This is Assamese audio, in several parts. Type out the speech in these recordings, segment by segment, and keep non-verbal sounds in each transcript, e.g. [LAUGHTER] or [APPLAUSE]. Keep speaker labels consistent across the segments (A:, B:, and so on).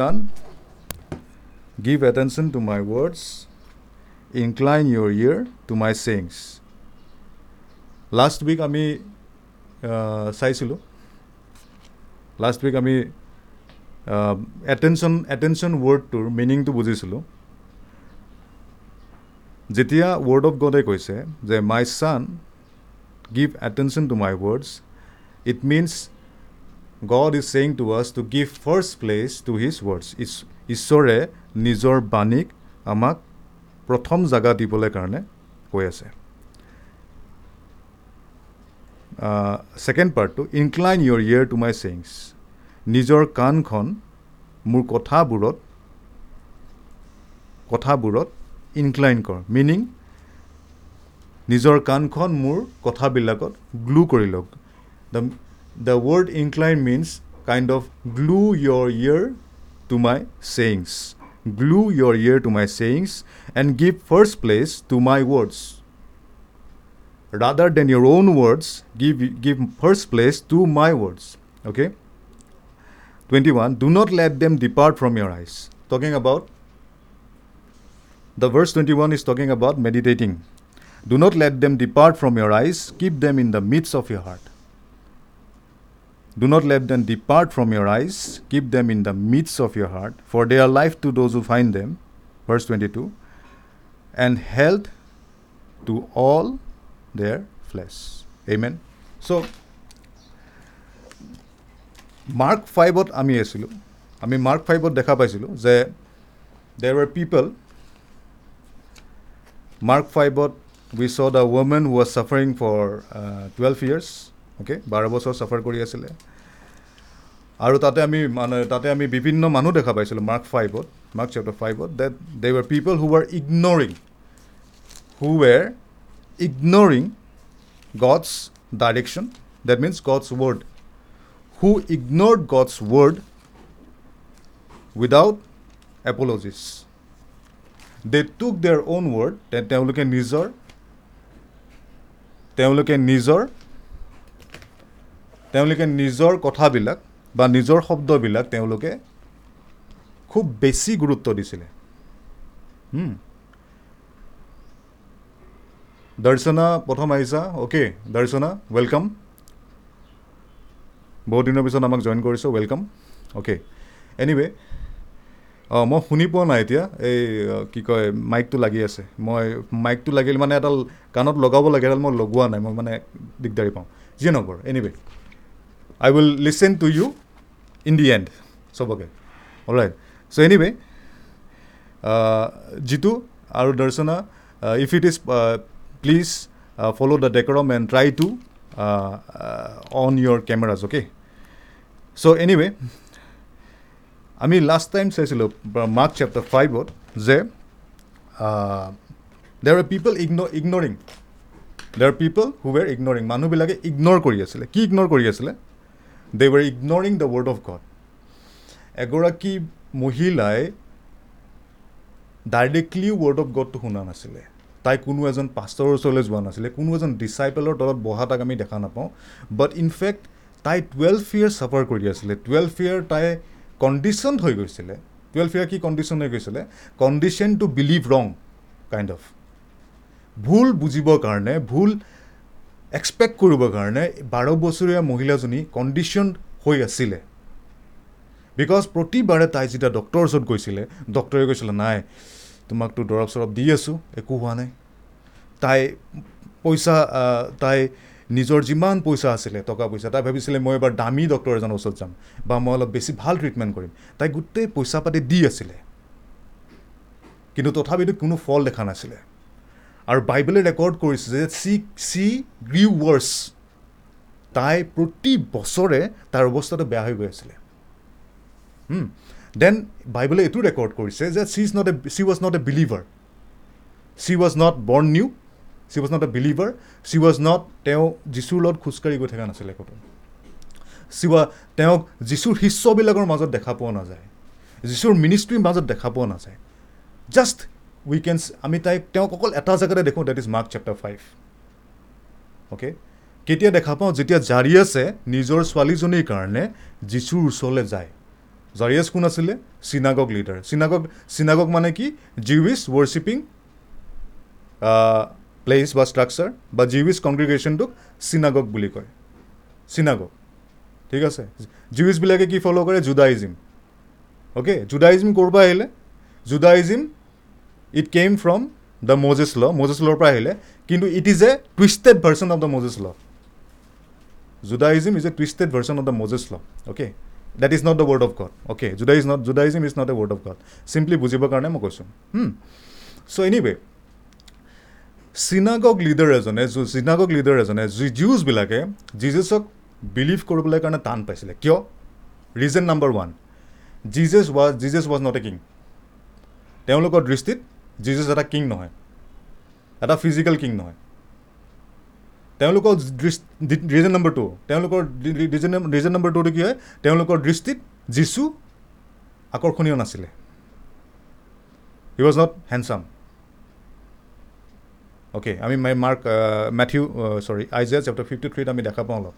A: son, give attention to my words, incline your ear to my sayings. Last week আমি চাইছিলোঁ লাষ্ট উইক আমি এটেনশ্যন এটেনশ্যন ৱৰ্ডটোৰ মিনিংটো বুজিছিলোঁ যেতিয়া ৱৰ্ড অফ গডে কৈছে যে my son give attention to my words it means God is saying to us to give first place to his words ঈশ্বৰে নিজৰ বাণীক আমাক প্ৰথম জেগা দিবলৈ কাৰণে কৈ আছে। ছেকেণ্ড পাৰ্টটো incline your ear to my sayings নিজৰ কাণখন মোৰ কথাবোৰত কথাবোৰত ইনক্লাইন কৰ। মিনিং নিজৰ কাণখন মোৰ কথাবিলাকত গ্লু কৰি লওক। The word incline means kind of glue your ear to my sayings. Glue your ear to my sayings and give first place to my words. Rather than your own words, give, give first place to my words. Okay? 21. Do not let them depart from your eyes. Talking about the verse 21 is talking about meditating. Do not let them depart from your eyes, keep them in the midst of your heart. Do not let them depart from your eyes, keep them in the midst of your heart, for they are life to those who find them. Verse 22. And health to all their flesh. Amen. So, আমি আছিলোঁ আমি মাৰ্ক ফাইভত দেখা পাইছিলোঁ যে there are people Mark ফাইভত we saw the woman was suffering for twelve years okay বাৰ বছৰ ছাফাৰ কৰি আছিলে আৰু তাতে আমি মানে তাতে আমি বিভিন্ন মানুহ দেখা পাইছিলোঁ মাৰ্ক ফাইভত Mark chapter ফাইভত that they were people who are ignoring who were ignoring God's direction that means God's word who ignore God's word without apologies they took their own word তেওঁলোকে নিজৰ তেওঁলোকে নিজৰ তেওঁলোকে নিজৰ কথাবিলাক বা নিজৰ শব্দবিলাক তেওঁলোকে খুব বেছি গুৰুত্ব দিছিলে। দৰ্শনা প্ৰথম আহিছা? অ'কে দৰ্শনা ৱেলকাম বহুত দিনৰ পিছত আমাক জইন কৰিছোঁ ৱেলকাম অ'কে এনিৱে অঁ মই শুনি পোৱা নাই এতিয়া এই কি কয় মাইকটো লাগি আছে। মই মাইকটো লাগিল মানে এডাল কাণত লগাব লাগে এডাল মই লগোৱা নাই মই মানে দিগদাৰী পাওঁ। যিয়ে নকৰ anyway I will listen to you in the end চবকে অলৰাইট চ' এনিৱে জিতু আৰু Darshana if it is the decorum and try to uh, uh, on your cameras okay? So anyway আমি লাষ্ট টাইম চাইছিলোঁ মাৰ্ক চেপ্টাৰ ফাইভত যে দেৰ আৰ পিপল ইগন ইগনৰিং দেৰ আৰ পিপল হু ৱেৰ ইগনৰিং মানুহবিলাকে ইগন'ৰ কৰি আছিলে কি ইগন'ৰ কৰি আছিলে they were ignoring the word of God এগৰাকী মহিলাই ডাইৰেক্টলি ৱৰ্ড অফ গডটো শুনা নাছিলে। তাই কোনো এজন পাষ্টৰৰ ওচৰলৈ যোৱা নাছিলে কোনো এজন ডিচাইপলৰ তলত বহা তাক আমি দেখা নাপাওঁ। বাট ইনফেক্ট তাই টুৱেলভ ইয়েৰ ছাফাৰ কৰি আছিলে। টুৱেলভ ইয়েৰ তাই কণ্ডিশ্যন হৈ গৈছিলে। টুৱেলভ ইয়েৰ কি কণ্ডিশ্যন হৈ গৈছিলে? Condition to believe wrong kind of ভুল বুজিবৰ কাৰণে ভুল এক্সপেক্ট কৰিবৰ কাৰণে বাৰ বছৰীয়া মহিলাজনী কণ্ডিশ্যন হৈ আছিলে। বিকজ প্ৰতিবাৰে তাই যেতিয়া ডক্টৰৰ ওচৰত গৈছিলে ডক্টৰে কৈছিলে নাই তোমাকতো দৰৱ চৰৱ দি আছোঁ একো হোৱা নাই। তাই পইচা তাই নিজৰ যিমান পইচা আছিলে টকা পইচা তাই ভাবিছিলে মই এবাৰ দামী ডক্টৰ এজনৰ ওচৰত যাম বা মই অলপ বেছি ভাল ট্ৰিটমেণ্ট কৰিম। তাই গোটেই পইচা পাতি দি আছিলে। কিন্তু তথাপিতো কোনো ফল দেখা নাছিলে। আৰু বাইবেলে ৰেকৰ্ড কৰিছে যে চি চি গ্ৰি ৱৰ্ছ তাই প্ৰতি বছৰে তাৰ অৱস্থাটো বেয়া হৈ গৈ আছিলে। দেন বাইবেলে এইটো ৰেকৰ্ড কৰিছে যে she is not a she was not a believer she was not born new she was not a believer she was not তেওঁ যীশুৰ লগত খোজকাঢ়ি গৈ থকা নাছিলে ক'তো। চি ৱা তেওঁক যীশুৰ শিষ্যবিলাকৰ মাজত দেখা পোৱা নাযায়। যীশুৰ মিনিষ্ট্ৰীৰ মাজত দেখা পোৱা নাযায়। জাষ্ট উইকেণ্ডছ আমি তাইক তেওঁক অকল এটা জেগাতে দেখোঁ that is Mark chapter five okay কেতিয়া দেখা পাওঁ যেতিয়া জাৰিয়াছে নিজৰ ছোৱালীজনীৰ কাৰণে যীশুৰ ওচৰলৈ যায়। জাৰিয়াছ কোন আছিলে? চিনাগক লিডাৰ চিনাগক চিনাগক মানে কি? জিউইছ ৱৰ্শ্বিপিং প্লেচ বা ষ্ট্ৰাকচাৰ বা জিউইছ কংগ্ৰিগেশ্যনটোক চিনাগক বুলি কয়। চিনাগক ঠিক আছে? জিউইছবিলাকে কি ফ'ল' কৰে? জুডাইজিম অ'কে জুডাইজিম ক'ৰ পৰা আহিলে? Judaism it came from the Moses law Moses ল'ৰ পৰা আহিলে। কিন্তু it is a twisted version of the Moses law Judaism is a twisted version of the Moses law okay that is not the word of God okay Juda is not Judaism is not a word of God simply বুজিবৰ কাৰণে মই কৈছোঁ। চ' এনিৱে চিনাগক লিডাৰ এজনে চিনাগক লিডাৰ এজনে জিউজবিলাকে জিজাছক বিলিভ কৰিবলৈ কাৰণে টান পাইছিলে। কিয়? Reason number one Jesus was Jesus was not a king তেওঁলোকৰ দৃষ্টিত জিজাছ এটা কিং নহয় এটা ফিজিকেল কিং নহয়। তেওঁলোকৰ ৰিজন নম্বৰ টু তেওঁলোকৰ ৰিজন ৰিজন নম্বৰ টুটো কি হয়? তেওঁলোকৰ দৃষ্টিত যীচু আকৰ্ষণীয় নাছিলে। He was not handsome okay আমি Mark Matthew sorry Isaiah chapter fifty থ্ৰীত আমি দেখা পাওঁ অলপ।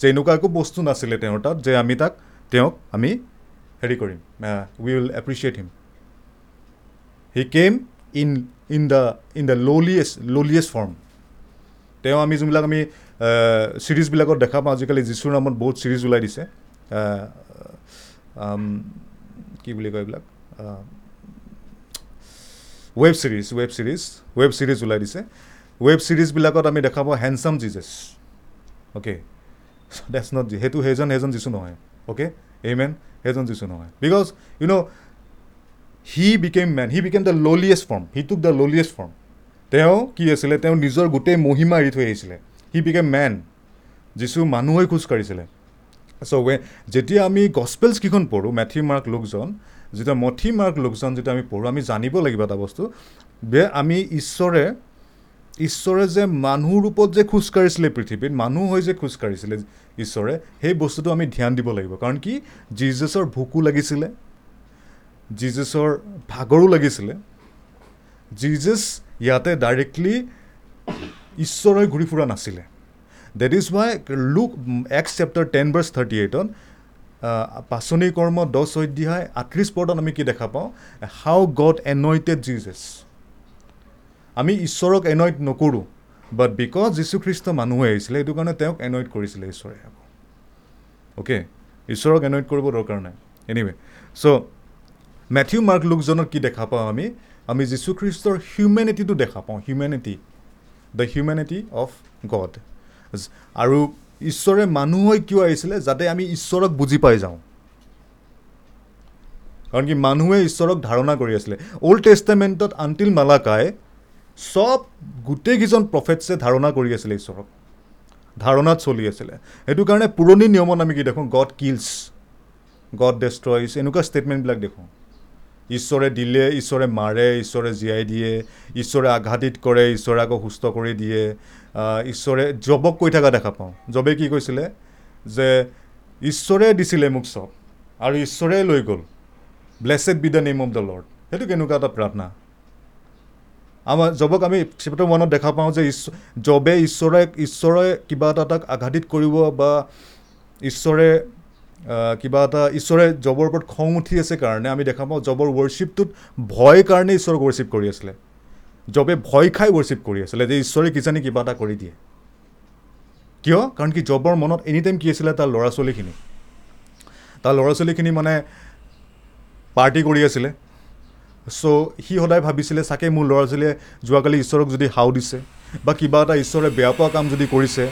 A: যে এনেকুৱা একো বস্তু নাছিলে তেওঁৰ তাত যে আমি তাক তেওঁক আমি হেৰি কৰিম we will appreciate him he came in in the in the lowliest lowliest form তেওঁ আমি যোনবিলাক আমি ছিৰিজবিলাকত দেখা পাওঁ আজিকালি যীশুৰ নামত বহুত ছিৰিজ ওলাই দিছে কি বুলি কয় এইবিলাক web series web series web series ওলাই দিছে। ৱেব ছিৰিজবিলাকত আমি দেখা পাওঁ handsome Jesus okay that's not সেইটো সেইজন সেইজন যিচু নহয় অ'কে এই মেন সেইজন যিচু নহয়। Because you know' he became man he became the lowliest form he took the lowliest form তেওঁ কি আছিলে? তেওঁ নিজৰ গোটেই মহিমা এৰি থৈ আহিছিলে। হি বিকেম মেন যিচু মানুহ হৈ খোজকাঢ়িছিলে চ' ৱে যেতিয়া আমি গছপেলছকেইখন পঢ়োঁ মেথি মাৰ্ক লোকজন যেতিয়া মথি মাৰ্ক লোকজন যেতিয়া আমি পঢ়োঁ আমি জানিব লাগিব এটা বস্তু যে আমি ঈশ্বৰে ঈশ্বৰে যে মানুহ ৰূপত যে খোজকাঢ়িছিলে পৃথিৱীত মানুহ হৈ যে খোজকাঢ়িছিলে ঈশ্বৰে সেই বস্তুটো আমি ধ্যান দিব লাগিব। কাৰণ কি জিজাছৰ ভোকো লাগিছিলে। জিজাছৰ ভাগৰো লাগিছিলে। জিজাছ ইয়াতে ডাইৰেক্টলি ঈশ্বৰে ঘূৰি ফুৰা নাছিলে। That is why Luke ex chapter ten verse thirty এইটত পাচনি কৰ্ম দহ অধ্যায় আঠত্ৰিছ পদত আমি কি দেখা পাওঁ? How God anointed Jesus. আমি ঈশ্বৰক এনইট নকৰোঁ বাট বিকজ যীশুখ্ৰীষ্ট মানুহ আহিছিলে সেইটো কাৰণে তেওঁক এনইট কৰিছিলে ঈশ্বৰে আকৌ। অ'কে ঈশ্বৰক এনইট কৰিব দৰকাৰ নাই। এনিৱে চ' মেথিউ মাৰ্ক লোকজনত কি দেখা পাওঁ আমি? আমি যীশুখ্ৰীষ্টৰ হিউমেনিটিটো দেখা পাওঁ। Humanity the humanity of God আৰু ঈশ্বৰে মানুহ হৈ কিয় আহিছিলে? যাতে আমি ঈশ্বৰক বুজি পাই যাওঁ। কাৰণ কি মানুহে ঈশ্বৰক ধাৰণা কৰি আছিলে। অ'ল্ড টেষ্টামেণ্টত আণ্টিল মালাকাই চব গোটেইকেইজন প্ৰফেটছে ধাৰণা কৰি আছিলে ঈশ্বৰক। ধাৰণাত চলি আছিলে। সেইটো কাৰণে পুৰণি নিয়মত আমি কি দেখোঁ? গড কিলছ গড ডেষ্ট্ৰইজ এনেকুৱা ষ্টেটমেণ্টবিলাক দেখোঁ। ঈশ্বৰে দিলে ঈশ্বৰে মাৰে ঈশ্বৰে জীয়াই দিয়ে ঈশ্বৰে আঘাতিত কৰে ঈশ্বৰে আকৌ সুস্থ কৰি দিয়ে ঈশ্বৰে জবক কৈ থকা দেখা পাওঁ। জবে কি কৈছিলে যে ঈশ্বৰে দিছিলে মোক চব আৰু ঈশ্বৰে লৈ গ'ল। Blessed be the name of the Lord সেইটো কেনেকুৱা এটা প্ৰাৰ্থনা? আমাৰ জবক আমি চেপ্টাৰ ওৱানত দেখা পাওঁ যে ঈশ্বৰ জবে ঈশ্বৰে ঈশ্বৰে কিবা এটা তাক আঘাতিত কৰিব বা ঈশ্বৰে কিবা এটা ঈশ্বৰে জবৰ ওপৰত খং উঠি আছে কাৰণে আমি দেখা পাওঁ জবৰ ৱৰশ্বিপটোত ভয় কাৰণে ঈশ্বৰক ৱৰশ্বিপ কৰি আছিলে। জবে ভয় খাই ৱৰশ্বিপ কৰি আছিলে যে ঈশ্বৰে কিজানি কিবা এটা কৰি দিয়ে। কিয়? কাৰণ কি জবৰ মনত এনি টাইম কি আছিলে তাৰ ল'ৰা ছোৱালীখিনি তাৰ ল'ৰা ছোৱালীখিনি মানে পাৰ্টি কৰি আছিলে। চ' সি সদায় ভাবিছিলে চাগে মোৰ ল'ৰা ছোৱালীয়ে যোৱাকালি ঈশ্বৰক যদি হাও দিছে বা কিবা এটা ঈশ্বৰে বেয়া পোৱা কাম যদি কৰিছে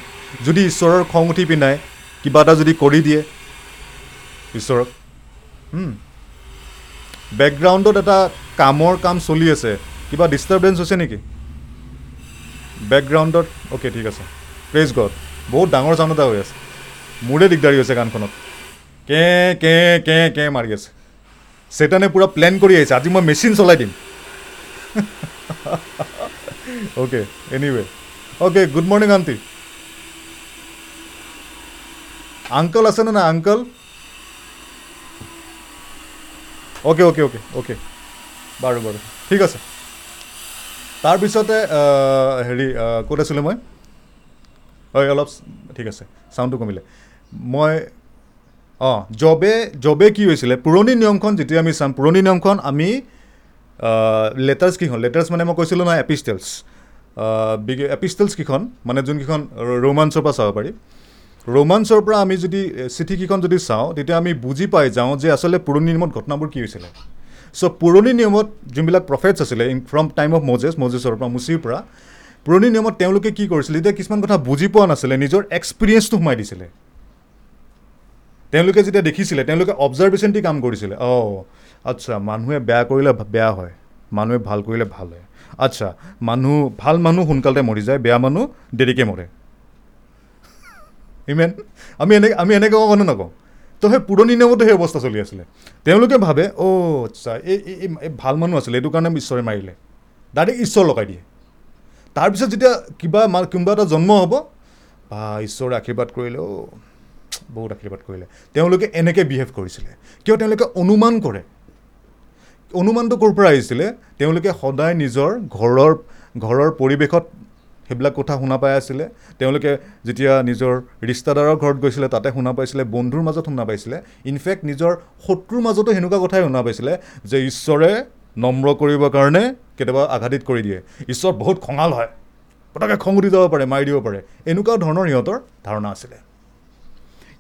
A: যদি ঈশ্বৰৰ খং উঠি পিনাই কিবা এটা যদি কৰি দিয়ে ঈশ্বৰক বেকগ্ৰাউণ্ডত এটা কামৰ কাম চলি আছে। কিবা ডিষ্টাৰ্বেঞ্চ হৈছে নেকি? বেকগ্ৰাউণ্ডত অ'কে ঠিক আছে। প্ৰেজ গড বহুত ডাঙৰ চাউণ্ড এটা হৈ আছে। মোৰে দিগদাৰী হৈছে গানখনত। কে কে কে কে মাৰি আছে। চেতানে পূৰা প্লেন কৰি আহিছে। আজি মই মেচিন চলাই দিম। Okay anyway okay good morning aunty uncle আছেনে নাই uncle okay okay okay okay বাৰু বাৰু। ঠিক আছে। তাৰপিছতে হেৰি ক'ত আছিলোঁ মই? হয় অলপ ঠিক আছে। চাউণ্ডটো কমিলে। মই অঁ জবে জবে কি হৈছিলে? পুৰণি নিয়মখন যেতিয়া আমি চাম পুৰণি নিয়মখন আমি লেটাৰ্ছ কেইখন লেটাৰ্ছ মানে মই কৈছিলোঁ নহয় এপিষ্টেলছ এপিষ্টেলছ কেইখন মানে যোনকেইখন ৰোমাঞ্চৰ পৰা চাব পাৰি। ৰোমাঞ্চৰ পৰা আমি যদি চিঠিকেইখন যদি চাওঁ তেতিয়া আমি বুজি পাই যাওঁ যে আচলতে পুৰণি নিয়মত ঘটনাবোৰ কি হৈছিলে। চ' পুৰণি নিয়মত যোনবিলাক প্ৰফেটছ আছিলে ফ্ৰম টাইম অফ মজেছ মজেছৰ পৰা মুচিৰ পৰা পুৰণি নিয়মত তেওঁলোকে কি কৰিছিলে এতিয়া কিছুমান কথা বুজি পোৱা নাছিলে নিজৰ এক্সপিৰিয়েঞ্চটো সোমাই দিছিলে। তেওঁলোকে যেতিয়া দেখিছিলে তেওঁলোকে অবজাৰ্ভেশ্যন দি কাম কৰিছিলে। অঁ আচ্ছা মানুহে বেয়া কৰিলে বেয়া হয় মানুহে ভাল কৰিলে ভাল হয়। আচ্ছা মানুহ ভাল মানুহ সোনকালতে মৰি যায় বেয়া মানুহ দেৰিকৈ মৰে। ইমেন আমি এনে আমি এনেকৈ কওঁ নকওঁ। তো সেই পুৰণি নিয়মতো সেই অৱস্থা চলি আছিলে। তেওঁলোকে ভাবে অ' আচ্ছা এই এই ভাল মানুহ আছিলে এইটো কাৰণে ঈশ্বৰে মাৰিলে। ডাইৰেক্ট ঈশ্বৰ লগাই দিয়ে। তাৰপিছত যেতিয়া কিবা মা- কোনোবা এটা জন্ম হ'ব বা ঈশ্বৰে আশীৰ্বাদ কৰিলে অ' বহুত আশীৰ্বাদ কৰিলে। তেওঁলোকে এনেকৈ বিহেভ কৰিছিলে। কিয় তেওঁলোকে অনুমান কৰে? অনুমানটো ক'ৰ পৰা আহিছিলে? তেওঁলোকে সদায় নিজৰ ঘৰৰ ঘৰৰ পৰিৱেশত সেইবিলাক কথা শুনা পাই আছিলে। তেওঁলোকে যেতিয়া নিজৰ ৰিষ্টাদাৰৰ ঘৰত গৈছিলে তাতে শুনা পাইছিলে বন্ধুৰ মাজত শুনা পাইছিলে। ইনফেক্ট নিজৰ শত্ৰুৰ মাজতো সেনেকুৱা কথাই শুনা পাইছিলে যে ঈশ্বৰে নম্ৰ কৰিবৰ কাৰণে কেতিয়াবা আঘাতিত কৰি দিয়ে। ঈশ্বৰ বহুত খঙাল হয়। পটককৈ খং উঠি যাব পাৰে মাৰি দিব পাৰে। এনেকুৱা ধৰণৰ সিহঁতৰ ধাৰণা আছিলে।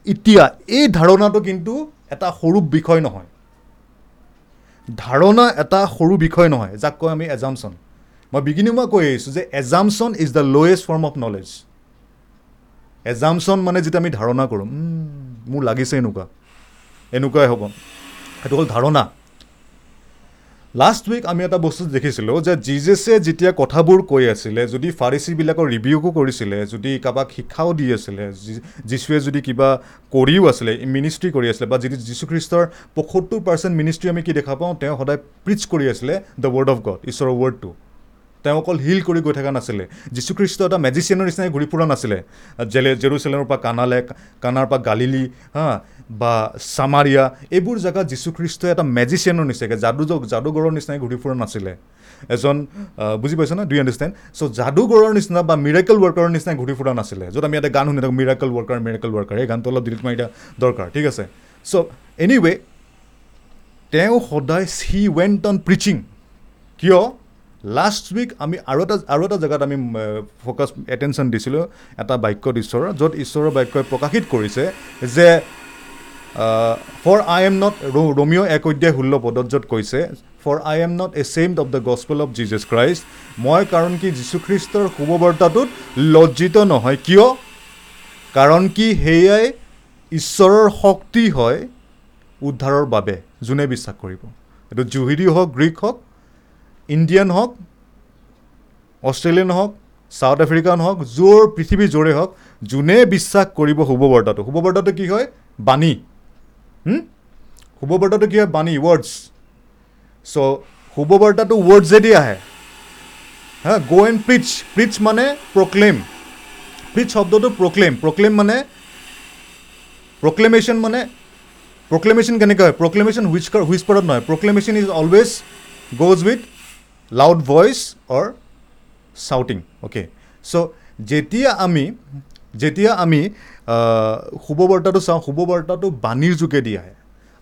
A: এতিয়া এই ধাৰণাটো কিন্তু এটা সৰু বিষয় নহয়। ধাৰণা এটা সৰু বিষয় নহয় যাক কয় আমি এজামচন মই বিগিনিং মই কৈ আহিছোঁ যে assumption is the lowest form of knowledge assumption মানে যেতিয়া আমি ধাৰণা কৰোঁ "উম, মোৰ লাগিছে এনেকুৱা। এনেকুৱাই হ'ব। সেইটো হ'ল ধাৰণা। লাষ্ট উইক আমি এটা বস্তু দেখিছিলোঁ যে জিজেছে যেতিয়া কথাবোৰ কৈ আছিলে যদি ফাৰিচিবিলাকৰ ৰিভিউকো কৰিছিলে যদি কাৰোবাক শিক্ষাও দি আছিলে যীশুৱে যদি কিবা কৰিও আছিলে মিনিষ্ট্ৰি কৰি আছিলে বা যদি যীশুখ্ৰীষ্টৰ পঁয়সত্তৰ পাৰ্চেণ্ট মিনিষ্ট্ৰি আমি কি দেখা পাওঁ তেওঁ সদায় প্ৰিচ কৰি আছিলে দ্য ৱৰ্ড অফ গড ঈশ্বৰৰ ৱৰ্ডটো তেওঁ অকল হিল কৰি গৈ থকা নাছিলে। যীশুখ্ৰীষ্ট এটা মেজিচিয়ানৰ নিচিনাই ঘূৰি ফুৰা নাছিলে। জেলে জেৰুচেলেমৰ পৰা কানালে কানাৰ পৰা গালিলি হা বা চামাৰিয়া এইবোৰ জেগাত যীশুখ্ৰীষ্টই এটা মেজিচিয়ানৰ নিচিনাকৈ যাদু যাদুগৰৰ নিচিনাই ঘূৰি ফুৰা নাছিলে। এজন বুজি পাইছে ন ডু আণ্ডাৰষ্টেণ্ড চ' যাদুগৰৰ নিচিনা বা মিৰাকেল ৱৰ্কাৰৰ নিচিনাই ঘূৰি ফুৰা নাছিলে। য'ত আমি এটা গান শুনি থাকোঁ মিৰাকেল ৱৰ্কাৰ মিৰাকেল ৱৰ্কাৰ এই গানটো অলপ ডিলিট মাৰি দিয়া দৰকাৰ ঠিক আছে? চ' এনিৱে তেওঁ সদায় হি ৱেণ্ট অন প্ৰিচিং কিয়? লাষ্ট উইক আমি আৰু এটা আৰু এটা জেগাত আমি ফ'কাছ এটেনশ্যন দিছিলোঁ এটা বাক্যত ঈশ্বৰৰ য'ত ঈশ্বৰৰ বাক্যই প্ৰকাশিত কৰিছে যে for I am not Romans' এক অধ্যায় ষোল্ল পদত য'ত কৈছে for I am not ashamed of the gospel of Jesus Christ মই কাৰণ কি যীশুখ্ৰীষ্টৰ শুভবাৰ্তাটোত লজ্জিত নহয়। কিয়? কাৰণ কি সেয়াই ঈশ্বৰৰ শক্তি হয় উদ্ধাৰৰ বাবে যোনে বিশ্বাস কৰিব। এইটো জুহিদি হওক গ্ৰীক হওক ইণ্ডিয়ান হওক অষ্ট্ৰেলিয়ান হওক ছাউথ আফ্ৰিকান হওক য'ৰ পৃথিৱীৰ য'ৰে হওক যোনে বিশ্বাস কৰিব শুভবাৰ্তাটো শুভবাৰ্তাটো কি হয়? বাণী? শুভবাৰ্তাটো কি হয়? বাণী ৱৰ্ডছ চ' শুভবাৰ্তাটো ৱৰ্ডছেদি আহে। হা গ' এণ্ড প্ৰিচ প্ৰিচ মানে প্ৰক্লেম প্ৰিচ শব্দটো প্ৰক্লেম প্ৰক্লেম মানে প্ৰক্লেমেশ্যন মানে প্ৰক্লেমেশ্যন কেনেকৈ হয়? প্ৰক্লেমেশ্যন হুইচকাৰ হুইচপাৰত নহয়? Proclamation is always goes with loud voice or shouting okay so' যেতিয়া আমি যেতিয়া আমি আহ, শুভবাৰ্তাটো চাওঁ শুভবাৰ্তাটো বাণীৰ যোগেদি আহে।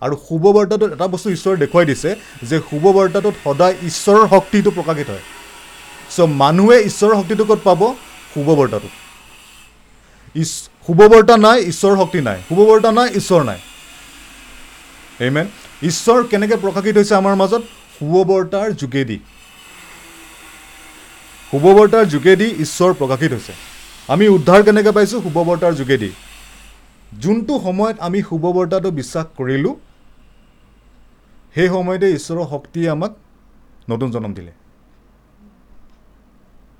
A: আৰু শুভবাৰ্তাটোত এটা বস্তু ঈশ্বৰে দেখুৱাই দিছে যে শুভবাৰ্তাটোত সদায় ঈশ্বৰৰ শক্তিটো প্ৰকাশিত হয়। চ' মানুহে ঈশ্বৰৰ শক্তিটো ক'ত পাব? শুভবাৰ্তাটোত ইছ শুভবাৰ্তা নাই ঈশ্বৰৰ শক্তি নাই। শুভবাৰ্তা নাই ঈশ্বৰ নাই। এইমেন ঈশ্বৰ কেনেকৈ প্ৰকাশিত হৈছে আমাৰ মাজত? শুভবাৰ্তাৰ যোগেদি। শুভবাৰ্তাৰ যোগেদি ঈশ্বৰ প্ৰকাশিত হৈছে। আমি উদ্ধাৰ কেনেকৈ পাইছোঁ শুভবাৰ্তাৰ যোগেদি? যোনটো সময়ত আমি শুভবাৰ্তাটো বিশ্বাস কৰিলোঁ সেই সময়তে ঈশ্বৰৰ শক্তিয়ে আমাক নতুন জন্ম দিলে।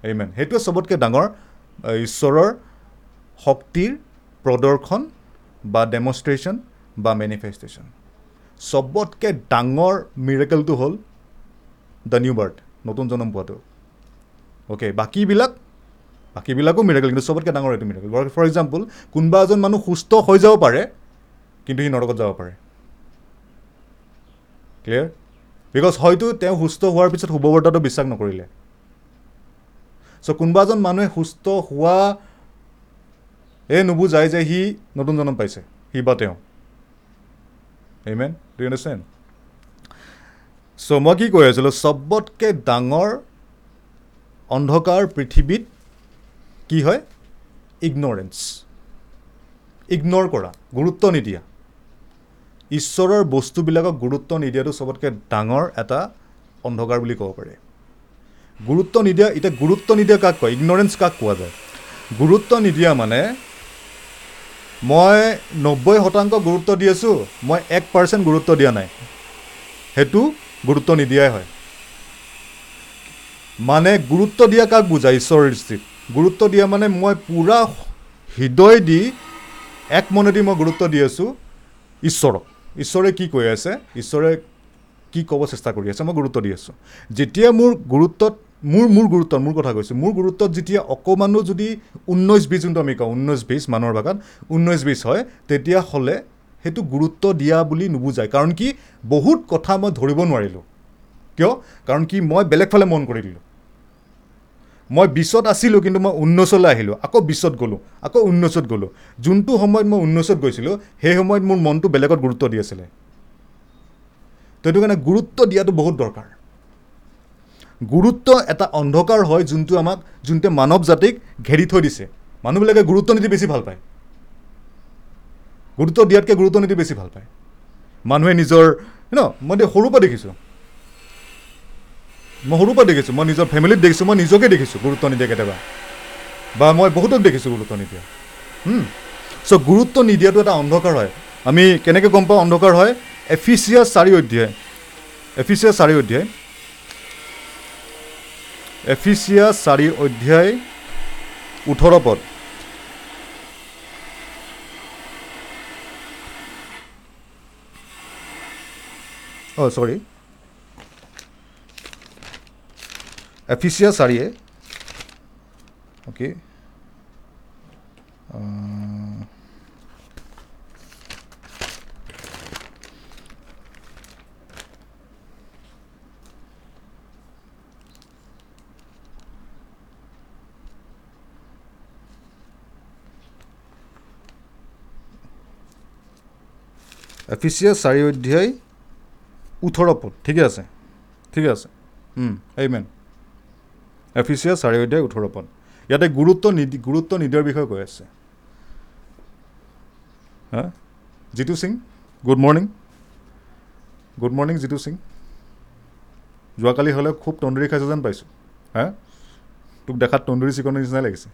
A: এইমেন সেইটোৱে চবতকৈ ডাঙৰ ঈশ্বৰৰ শক্তিৰ প্ৰদৰ্শন বা ডেমনষ্ট্ৰেশ্যন বা মেনিফেষ্টেশ্যন চবতকৈ ডাঙৰ মিৰেকেলটো হ'ল দ্য নিউ বাৰ্থ নতুন জন্ম পোৱাটো। অ'কে বাকীবিলাক বাকীবিলাকো মিৰেকেল কিন্তু চবতকৈ ডাঙৰ এইটো মিৰেকেল ফৰ এক্সাম্পল কোনোবা এজন মানুহ সুস্থ হৈ যাব পাৰে কিন্তু সি নৰকত যাব পাৰে। ক্লিয়াৰ বিকজ হয়তো তেওঁ সুস্থ হোৱাৰ পিছত শুভবাৰ্তাটো বিশ্বাস নকৰিলে। চ' কোনোবা এজন মানুহে সুস্থ হোৱা এই নুবুজায় যে সি নতুন জন্ম পাইছে সি বা তেওঁ? Do you understand? চ' মই কি কৈ আছিলোঁ চবতকৈ ডাঙৰ অন্ধকাৰ পৃথিৱীত কি হয়? ইগনৰেঞ্চ ইগন'ৰ কৰা গুৰুত্ব নিদিয়া। ঈশ্বৰৰ বস্তুবিলাকক গুৰুত্ব নিদিয়াটো চবতকৈ ডাঙৰ এটা অন্ধকাৰ বুলি ক'ব পাৰি। গুৰুত্ব নিদিয়া এতিয়া গুৰুত্ব নিদিয়া কাক কয়? ইগনৰেঞ্চ কাক কোৱা যায়? গুৰুত্ব নিদিয়া মানে মই নব্বৈ শতাংশ গুৰুত্ব দি আছোঁ মই এক পাৰ্চেণ্ট গুৰুত্ব দিয়া নাই। সেইটো গুৰুত্ব নিদিয়াই হয়। মানে গুৰুত্ব দিয়া কাক বুজায় ঈশ্বৰৰ দৃষ্টিত গুৰুত্ব দিয়া মানে মই পূৰা হৃদয় দি এক মনেদি মই গুৰুত্ব দি আছোঁ ঈশ্বৰক। ঈশ্বৰে কি কৈ আছে? ঈশ্বৰে কি ক'ব চেষ্টা কৰি আছে? মই গুৰুত্ব দি আছোঁ। যেতিয়া মোৰ গুৰুত্বত মোৰ মোৰ গুৰুত্বত মোৰ কথা কৈছোঁ মোৰ গুৰুত্বত যেতিয়া অকণমানো যদি ঊনৈছ বিছ যোনটো আমি কওঁ ঊনৈছ বিছ মানুহৰ ভাষাত ঊনৈছ বিছ হয় তেতিয়াহ'লে সেইটো গুৰুত্ব দিয়া বুলি নুবুজায়। কাৰণ কি বহুত কথা মই ধৰিব নোৱাৰিলোঁ। কিয়? কাৰণ কি মই বেলেগ ফালে মন কৰি দিলোঁ। মই বিছত আছিলোঁ কিন্তু মই ঊনৈছলৈ আহিলোঁ। আকৌ বিছত গ'লোঁ আকৌ ঊনৈছত গ'লোঁ। যোনটো সময়ত মই ঊনৈছত গৈছিলোঁ সেই সময়ত মোৰ মনটো বেলেগত গুৰুত্ব দি আছিলে। সেইটো কাৰণে গুৰুত্ব দিয়াটো বহুত দৰকাৰ। গুৰুত্ব এটা অন্ধকাৰ হয় যোনটো আমাক যোনটোৱে মানৱ জাতিক ঘেৰি থৈ দিছে। মানুহবিলাকে গুৰুত্ব নিদি বেছি ভাল পায়। গুৰুত্ব দিয়াতকৈ গুৰুত্ব নিদি বেছি ভাল পায়। মানুহে নিজৰ ন মই সৰুৰ পৰা দেখিছোঁ। মই সৰুৰ পৰা দেখিছোঁ মই নিজৰ ফেমিলিত দেখিছোঁ মই নিজকে দেখিছোঁ গুৰুত্ব নিদিয়া কেতিয়াবা। বা মই বহুতক দেখিছোঁ গুৰুত্ব নিদিয়া। চ' গুৰুত্ব নিদিয়াটো এটা অন্ধকাৰ হয়। আমি কেনেকৈ গম পাওঁ অন্ধকাৰ হয়? এফিচিয়াছ চাৰি অধ্যায়। এফিচিয়াছ চাৰি অধ্যায়। এফিচিয়াছ চাৰি অধ্যায় ওঠৰ পদ। অঁ চৰি এফিচিয়া চাৰিয়ে অ'কে এফিচিয়া চাৰি অধ্যায় ওঠৰ পদ ঠিকে আছে। ঠিকে আছে। এই মেন এফিচিয়া চাৰি অধ্যায় ওঠৰ পদ ইয়াতে গুৰুত্ব নিদি গুৰুত্ব নিদিয়াৰ বিষয়ে কৈ আছে। হা? Jitu Singh good morning good morning Jitu Singh. যোৱাকালি হ'লে খুব তন্দুৰী খাইছে যেন পাইছোঁ। হা? তোক দেখাত তন্দুৰী চিকনৰ নিচিনাই লাগিছে।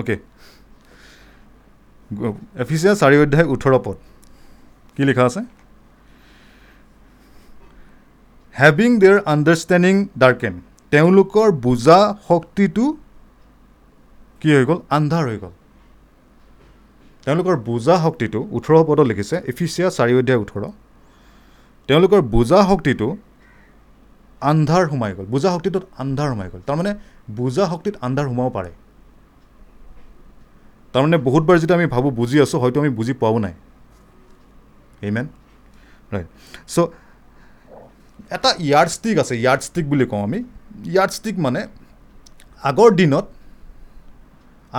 A: অ'কে এফিচিয়া চাৰি অধ্যায় ওঠৰ পদ কি লিখা আছে? হেভিং দেয়াৰ আণ্ডাৰষ্টেণ্ডিং ডাৰ্কেন তেওঁলোকৰ বুজা শক্তিটো কি হৈ গ'ল? আন্ধাৰ হৈ গ'ল। তেওঁলোকৰ বুজা শক্তিটো ওঠৰ পদত লিখিছে এফিচিয়া চাৰি অধ্যায় ওঠৰ। তেওঁলোকৰ বুজা শক্তিটো আন্ধাৰ সোমাই গ'ল। বুজা শক্তিটোত আন্ধাৰ সোমাই গ'ল। তাৰমানে বুজা শক্তিত আন্ধাৰ সোমাব পাৰে। তাৰমানে বহুতবাৰ যেতিয়া আমি ভাবোঁ বুজি আছোঁ হয়তো আমি বুজি পোৱাও নাই। ইমেন ৰাইট চ' এটা ইয়াৰ্ড ষ্টিক আছে ইয়াৰ্ড ষ্টিক বুলি কওঁ আমি। ইয়াৰ্ড ষ্টিক মানে আগৰ দিনত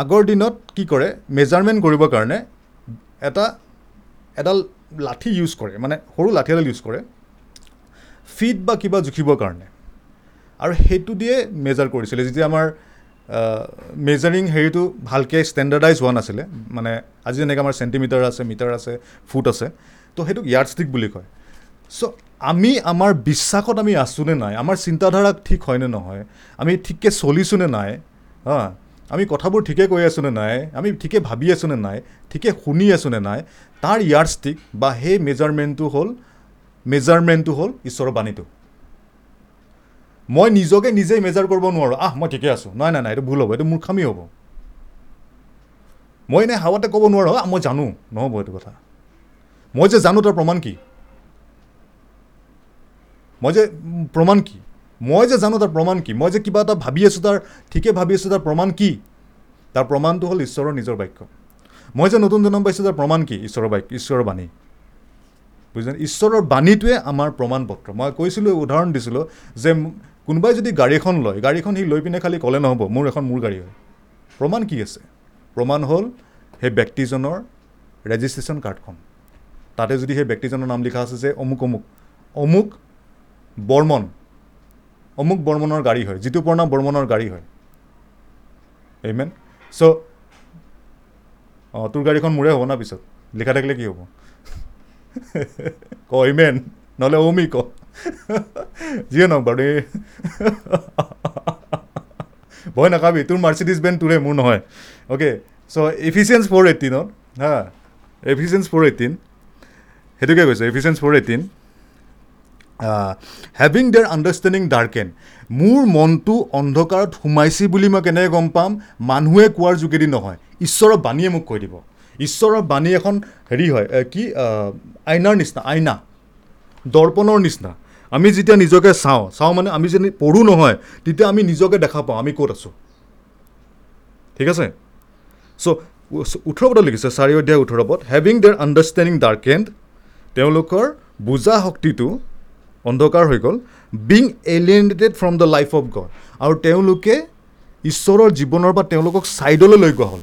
A: আগৰ দিনত কি কৰে মেজাৰমেণ্ট কৰিবৰ কাৰণে এটা এডাল লাঠি ইউজ কৰে মানে সৰু লাঠি এডাল ইউজ কৰে ফিট বা কিবা জুখিবৰ কাৰণে। আৰু সেইটো দিয়ে মেজাৰ কৰিছিলে যেতিয়া আমাৰ মেজাৰিং হেৰিটো ভালকৈ ষ্টেণ্ডাৰ্ডাইজ হোৱা নাছিলে মানে আজি যেনেকৈ আমাৰ চেণ্টিমিটাৰ আছে মিটাৰ আছে ফুট আছে তো সেইটোক ইয়াৰ্ড ষ্টিক বুলি কয়। চ' আমি আমাৰ বিশ্বাসত আমি আছোঁ নে নাই? আমাৰ চিন্তাধাৰা ঠিক হয়নে নহয়? আমি ঠিককৈ চলিছোঁ নে নাই? হা? আমি কথাবোৰ ঠিকে কৈ আছোঁ নে নাই? আমি ঠিকে ভাবি আছোঁ নে নাই? ঠিকে শুনি আছোঁ নে নাই? তাৰ ইয়াৰ্ড ষ্টিক বা সেই মেজাৰমেণ্টটো হ'ল মেজাৰমেণ্টটো হ'ল ঈশ্বৰৰ বাণীটো। মই নিজকে নিজেই মেজাৰ কৰিব নোৱাৰোঁ। আহ মই ঠিকে আছোঁ। নাই নাই নাই এইটো ভুল হ'ব এইটো মূৰ্খামি হ'ব। মই এনেই হাৱাতে ক'ব নোৱাৰোঁ মই জানো নহ'ব এইটো কথা। মই যে জানো তাৰ প্ৰমাণ কি? মই যে প্ৰমাণ কি? মই যে জানো তাৰ প্ৰমাণ কি? মই যে কিবা এটা ভাবি আছোঁ তাৰ ঠিকে ভাবি আছোঁ তাৰ প্ৰমাণ কি? তাৰ প্ৰমাণটো হ'ল ঈশ্বৰৰ নিজৰ বাক্য। মই যে নতুন জন্ম পাইছোঁ তাৰ প্ৰমাণ কি? ঈশ্বৰৰ বাক্য ঈশ্বৰৰ বাণী। বুজিছেনে? ঈশ্বৰৰ বাণীটোৱে আমাৰ প্ৰমাণ পত্ৰ মই কৈছিলোঁ উদাহৰণ দিছিলোঁ যে কোনোবাই যদি গাড়ী এখন লয় গাড়ীখন সি লৈ পিনে খালি ক'লে নহ'ব মোৰ এখন মোৰ গাড়ী হয়। প্ৰমাণ কি আছে? প্ৰমাণ হ'ল সেই ব্যক্তিজনৰ ৰেজিষ্ট্ৰেশ্যন কাৰ্ডখন তাতে যদি সেই ব্যক্তিজনৰ নাম লিখা আছে যে অমুক অমুক অমুক বৰ্মন। অমুক বৰ্মনৰ গাড়ী হয় যিটো পুৰণা বৰ্মনৰ গাড়ী হয়। এইমেন চ' অঁ তোৰ গাড়ীখন মোৰে হ'ব না পিছত? লিখা থাকিলে কি হ'ব? [LAUGHS] ক ইমেন নহ'লে অমি ক। [LAUGHS] যিয়ে নহওক বাৰু এই [LAUGHS] ভয় নাখাবি তোৰ মাৰ্চিডিজ বেন তোৰে মোৰ নহয়। অ'কে চ' এফিচিয়েঞ্চ ফ'ৰ এইটিনত হা এফিচিয়েঞ্চ ফ'ৰ এইটিন সেইটোকে কৈছে Ephesians four eighteen having their understanding darken মোৰ মনটো অন্ধকাৰত সোমাইছে বুলি মই কেনেকৈ গম পাম? মানুহে কোৱাৰ যোগেদি নহয়। ঈশ্বৰৰ বাণীয়ে মোক কৈ দিব। ঈশ্বৰৰ বাণী এখন হেৰি হয় কি আইনাৰ নিচিনা আইনা। দৰ্পণৰ নিচিনা। আমি যেতিয়া নিজকে চাওঁ চাওঁ মানে আমি যদি পঢ়োঁ নহয় তেতিয়া আমি নিজকে দেখা পাওঁ আমি ক'ত আছোঁ? ঠিক আছে? চ' ওঠৰ পদত লিখিছে চাৰি অধ্যায় ওঠৰ পদ হেভিং দেয়াৰ আণ্ডাৰষ্টেণ্ডিং ডাৰ্কেণ্ড তেওঁলোকৰ বুজা শক্তিটো অন্ধকাৰ হৈ গ'ল being alienated from the life of God আৰু তেওঁলোকে ঈশ্বৰৰ জীৱনৰ পৰা তেওঁলোকক ছাইডলৈ লৈ গোৱা হ'ল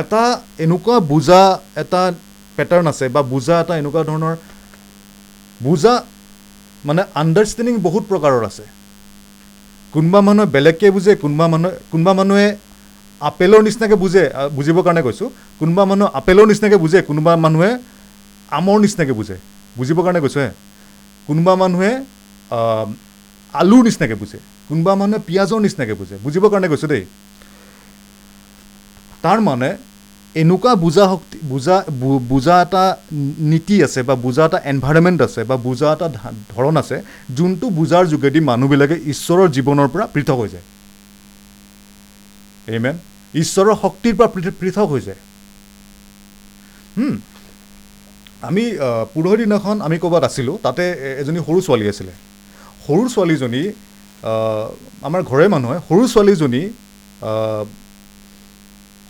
A: এটা এনেকুৱা বুজা এটা পেটাৰ্ণ আছে বা বুজা এটা এনেকুৱা ধৰণৰ বুজা মানে আণ্ডাৰষ্টেণ্ডিং বহুত প্ৰকাৰৰ আছে। কোনোবা মানুহে বেলেগকৈ বুজে কোনোবা মানুহে কোনোবা মানুহে আপেলৰ নিচিনাকৈ বুজে বুজিবৰ কাৰণে কৈছোঁ। কোনোবা মানুহে আপেলৰ নিচিনাকৈ বুজে কোনোবা মানুহে আমৰ নিচিনাকৈ বুজে। বুজিবৰ কাৰণে কৈছোঁ হে। কোনোবা মানুহে আলুৰ নিচিনাকৈ বুজে কোনোবা মানুহে পিঁয়াজৰ নিচিনাকৈ বুজে বুজিবৰ কাৰণে কৈছোঁ দেই। তাৰ মানে এনেকুৱা বুজা শক্তি বুজা বুজা এটা নীতি আছে বা বুজা এটা এনভাইৰমেণ্ট আছে বা বুজা এটা ধৰণ আছে যোনটো বুজাৰ যোগেদি মানুহবিলাকে ঈশ্বৰৰ জীৱনৰ পৰা পৃথক হৈ যায়। এইমেন ঈশ্বৰৰ শক্তিৰ পৰা পৃথ- পৃথক হৈ যায়। আমি পৰহি দিনাখন আমি ক'ৰবাত আছিলোঁ তাতে এজনী সৰু ছোৱালী আছিলে। সৰু ছোৱালীজনী আমাৰ ঘৰে মানুহে সৰু ছোৱালীজনী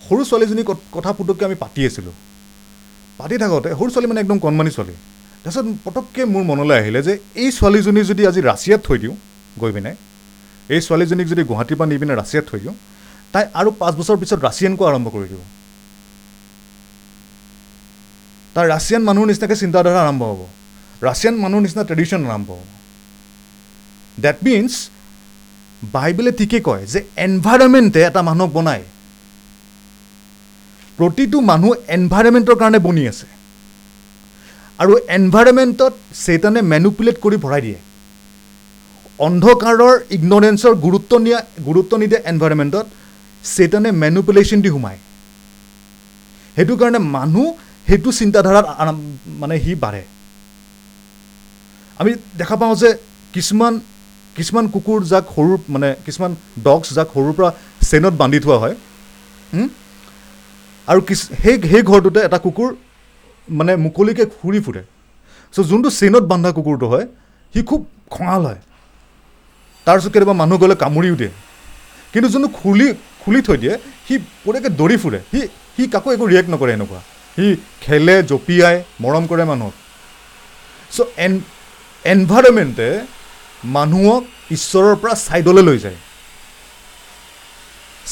A: সৰু ছোৱালীজনী কথা পুটুককৈ আমি পাতি আছিলোঁ। পাতি থাকোঁতে সৰু ছোৱালী মানে একদম কণমানি ছোৱালী। তাৰপিছত পটককৈ মোৰ মনলৈ আহিলে যে এই ছোৱালীজনী যদি আজি ৰাছিয়াত থৈ দিওঁ গৈ পিনে এই ছোৱালীজনীক যদি গুৱাহাটীৰ পৰা নি পিনে ৰাছিয়াত থৈ দিওঁ তাই আৰু পাঁচ বছৰ পিছত ৰাছিয়ান কোৱা আৰম্ভ কৰি দিব। তাৰ ৰাছিয়ান মানুহৰ নিচিনাকৈ চিন্তাধাৰা আৰম্ভ হ'ব। ৰাছিয়ান মানুহৰ নিচিনা ট্ৰেডিশ্যন আৰম্ভ হ'ব। ডেট মিনছ বাইবেলে ঠিকেই কয় যে এনভাইৰমেণ্টে এটা মানুহক বনায়। প্ৰতিটো মানুহ এনভাইৰমেণ্টৰ কাৰণে বনি আছে। আৰু এনভাইৰমেণ্টত চেতানে মেনুপুলেট কৰি ভৰাই দিয়ে। অন্ধকাৰৰ ইগনৰেঞ্চৰ গুৰুত্ব নিয়া গুৰুত্ব নিদিয়া এনভাইৰমেণ্টত চেতানে মেনুপুলেশ্যন দি সোমায়। সেইটো কাৰণে মানুহ সেইটো চিন্তাধাৰাত মানে সি বাঢ়ে। আমি দেখা পাওঁ যে কিছুমান কিছুমান কুকুৰ যাক সৰু মানে কিছুমান ডগছ যাক সৰুৰ পৰা চেইনত বান্ধি থোৱা হয়? আৰু কিছ সেই সেই ঘৰটোতে এটা কুকুৰ মানে মুকলিকৈ ঘূৰি ফুৰে। চ' যোনটো চেইনত বান্ধা কুকুৰটো হয় সি খুব খঙাল হয়। তাৰপিছত কেতিয়াবা মানুহ গ'লে কামুৰিও দিয়ে। কিন্তু যোনটো খুলি খুলি থৈ দিয়ে সি পুৰাকৈ দৌৰি ফুৰে। সি সি কাকো একো ৰিয়েক্ট নকৰে এনেকুৱা। সি খেলে জঁপিয়াই মৰম কৰে মানুহক চ' এন এনভাইৰমেণ্টে মানুহক ঈশ্বৰৰ পৰা ছাইডলৈ লৈ যায়।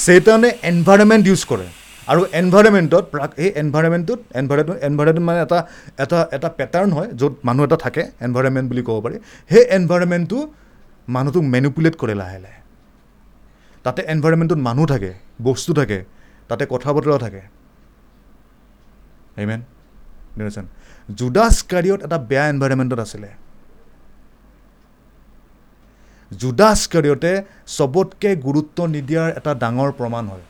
A: চেতানে এনভাইৰমেণ্ট ইউজ কৰে। আৰু এনভাইৰমেণ্টত প্ৰাক এই এনভাইৰমেণ্টটোত এনভাইৰমেণ্ট এনভাইৰমেণ্ট মানে এটা এটা এটা পেটাৰ্ণ হয় য'ত মানুহ এটা থাকে এনভাইৰমেণ্ট বুলি ক'ব পাৰি। সেই এনভাইৰমেণ্টটো মানুহটোক মেনুপুলেট কৰে লাহে লাহে। তাতে এনভাইৰমেণ্টটোত মানুহ থাকে বস্তু থাকে তাতে কথা বতৰা থাকে। হেমেন বুজিছেন জুদাছ কাৰিয়ত এটা বেয়া এনভাইৰমেণ্টত আছিলে। জুদাছ কাৰিয়তে চবতকৈ গুৰুত্ব নিদিয়াৰ এটা ডাঙৰ প্ৰমাণ হয়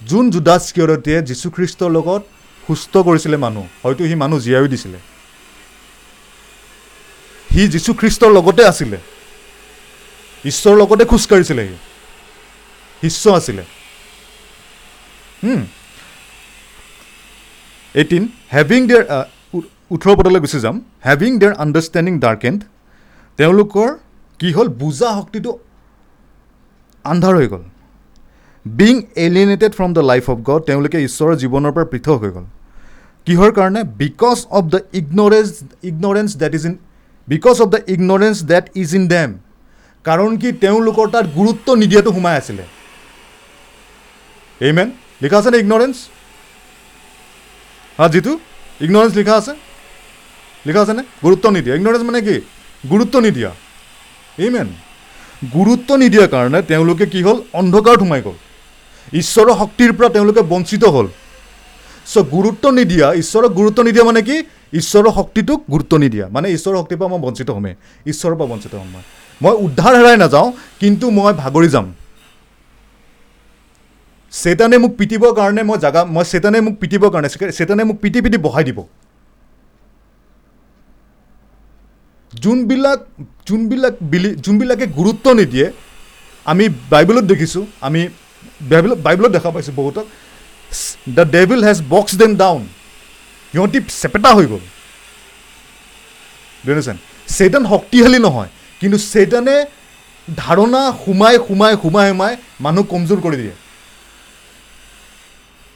A: যোন জুদাছ কাৰিয়তে যীশুখ্ৰীষ্টৰ লগত সুস্থ কৰিছিলে মানুহ হয়তো সি মানুহ জীয়াইও দিছিলে। সি যীশুখ্ৰীষ্টৰ লগতে আছিলে। ঈশ্বৰৰ লগতে খোজকাঢ়িছিলে সি। শিষ্য আছিলে। এইটিন হেভিং দেয়াৰ ওঠৰ পদলৈ গুচি যাম। হেভিং দেয়াৰ আণ্ডাৰষ্টেণ্ডিং ডাৰ্কেণ্ড তেওঁলোকৰ কি হ'ল? বুজা শক্তিটো আন্ধাৰ হৈ গ'ল। Being alienated from the life of God তেওঁলোকে ঈশ্বৰৰ জীৱনৰ পৰা পৃথক হৈ গ'ল। কিহৰ কাৰণে? Because of the ignorance ignorance that is in because of the ignorance that is in them কাৰণ কি তেওঁলোকৰ তাত গুৰুত্ব নিদিয়াটো সোমাই আছিলে। এইমেন লিখা আছেনে ইগনৰেঞ্চ হা যিটো ইগনৰেঞ্চ লিখা আছে লিখা আছেনে গুৰুত্ব নিদিয়া ইগনৰেঞ্চ মানে কি গুৰুত্ব নিদিয়া ইমেন গুৰুত্ব নিদিয়াৰ কাৰণে তেওঁলোকে কি হ'ল অন্ধকাৰত সোমাই গ'ল ঈশ্বৰৰ শক্তিৰ পৰা তেওঁলোকে বঞ্চিত হ'ল চ' গুৰুত্ব নিদিয়া ঈশ্বৰক গুৰুত্ব নিদিয়া মানে কি ঈশ্বৰৰ শক্তিটোক গুৰুত্ব নিদিয়া মানে ঈশ্বৰৰ শক্তিৰ পৰা মই বঞ্চিত হ'মেই ঈশ্বৰৰ পৰা বঞ্চিত হ'ম মই মই উদ্ধাৰ হেৰাই নাযাওঁ কিন্তু মই ভাগৰি যাম চেতানে মোক পিটিবৰ কাৰণে মই জাগা মই চেতানে মোক পিটিবৰ কাৰণে চেতানে মোক পিটি পিটি বহাই দিব। যোনবিলাক যোনবিলাক বিলি যোনবিলাকে গুৰুত্ব নিদিয়ে আমি বাইবেলত দেখিছোঁ আমি বাইবেলত বাইবেলত দেখা পাইছোঁ বহুতক the devil has box them down সিহঁতি চেপেটা হৈ গ'ল। বুজিছেন চেতান শক্তিশালী নহয় কিন্তু চেতানে ধাৰণা সোমাই সোমাই সোমাই সোমাই মানুহ কমজোৰ কৰি দিয়ে।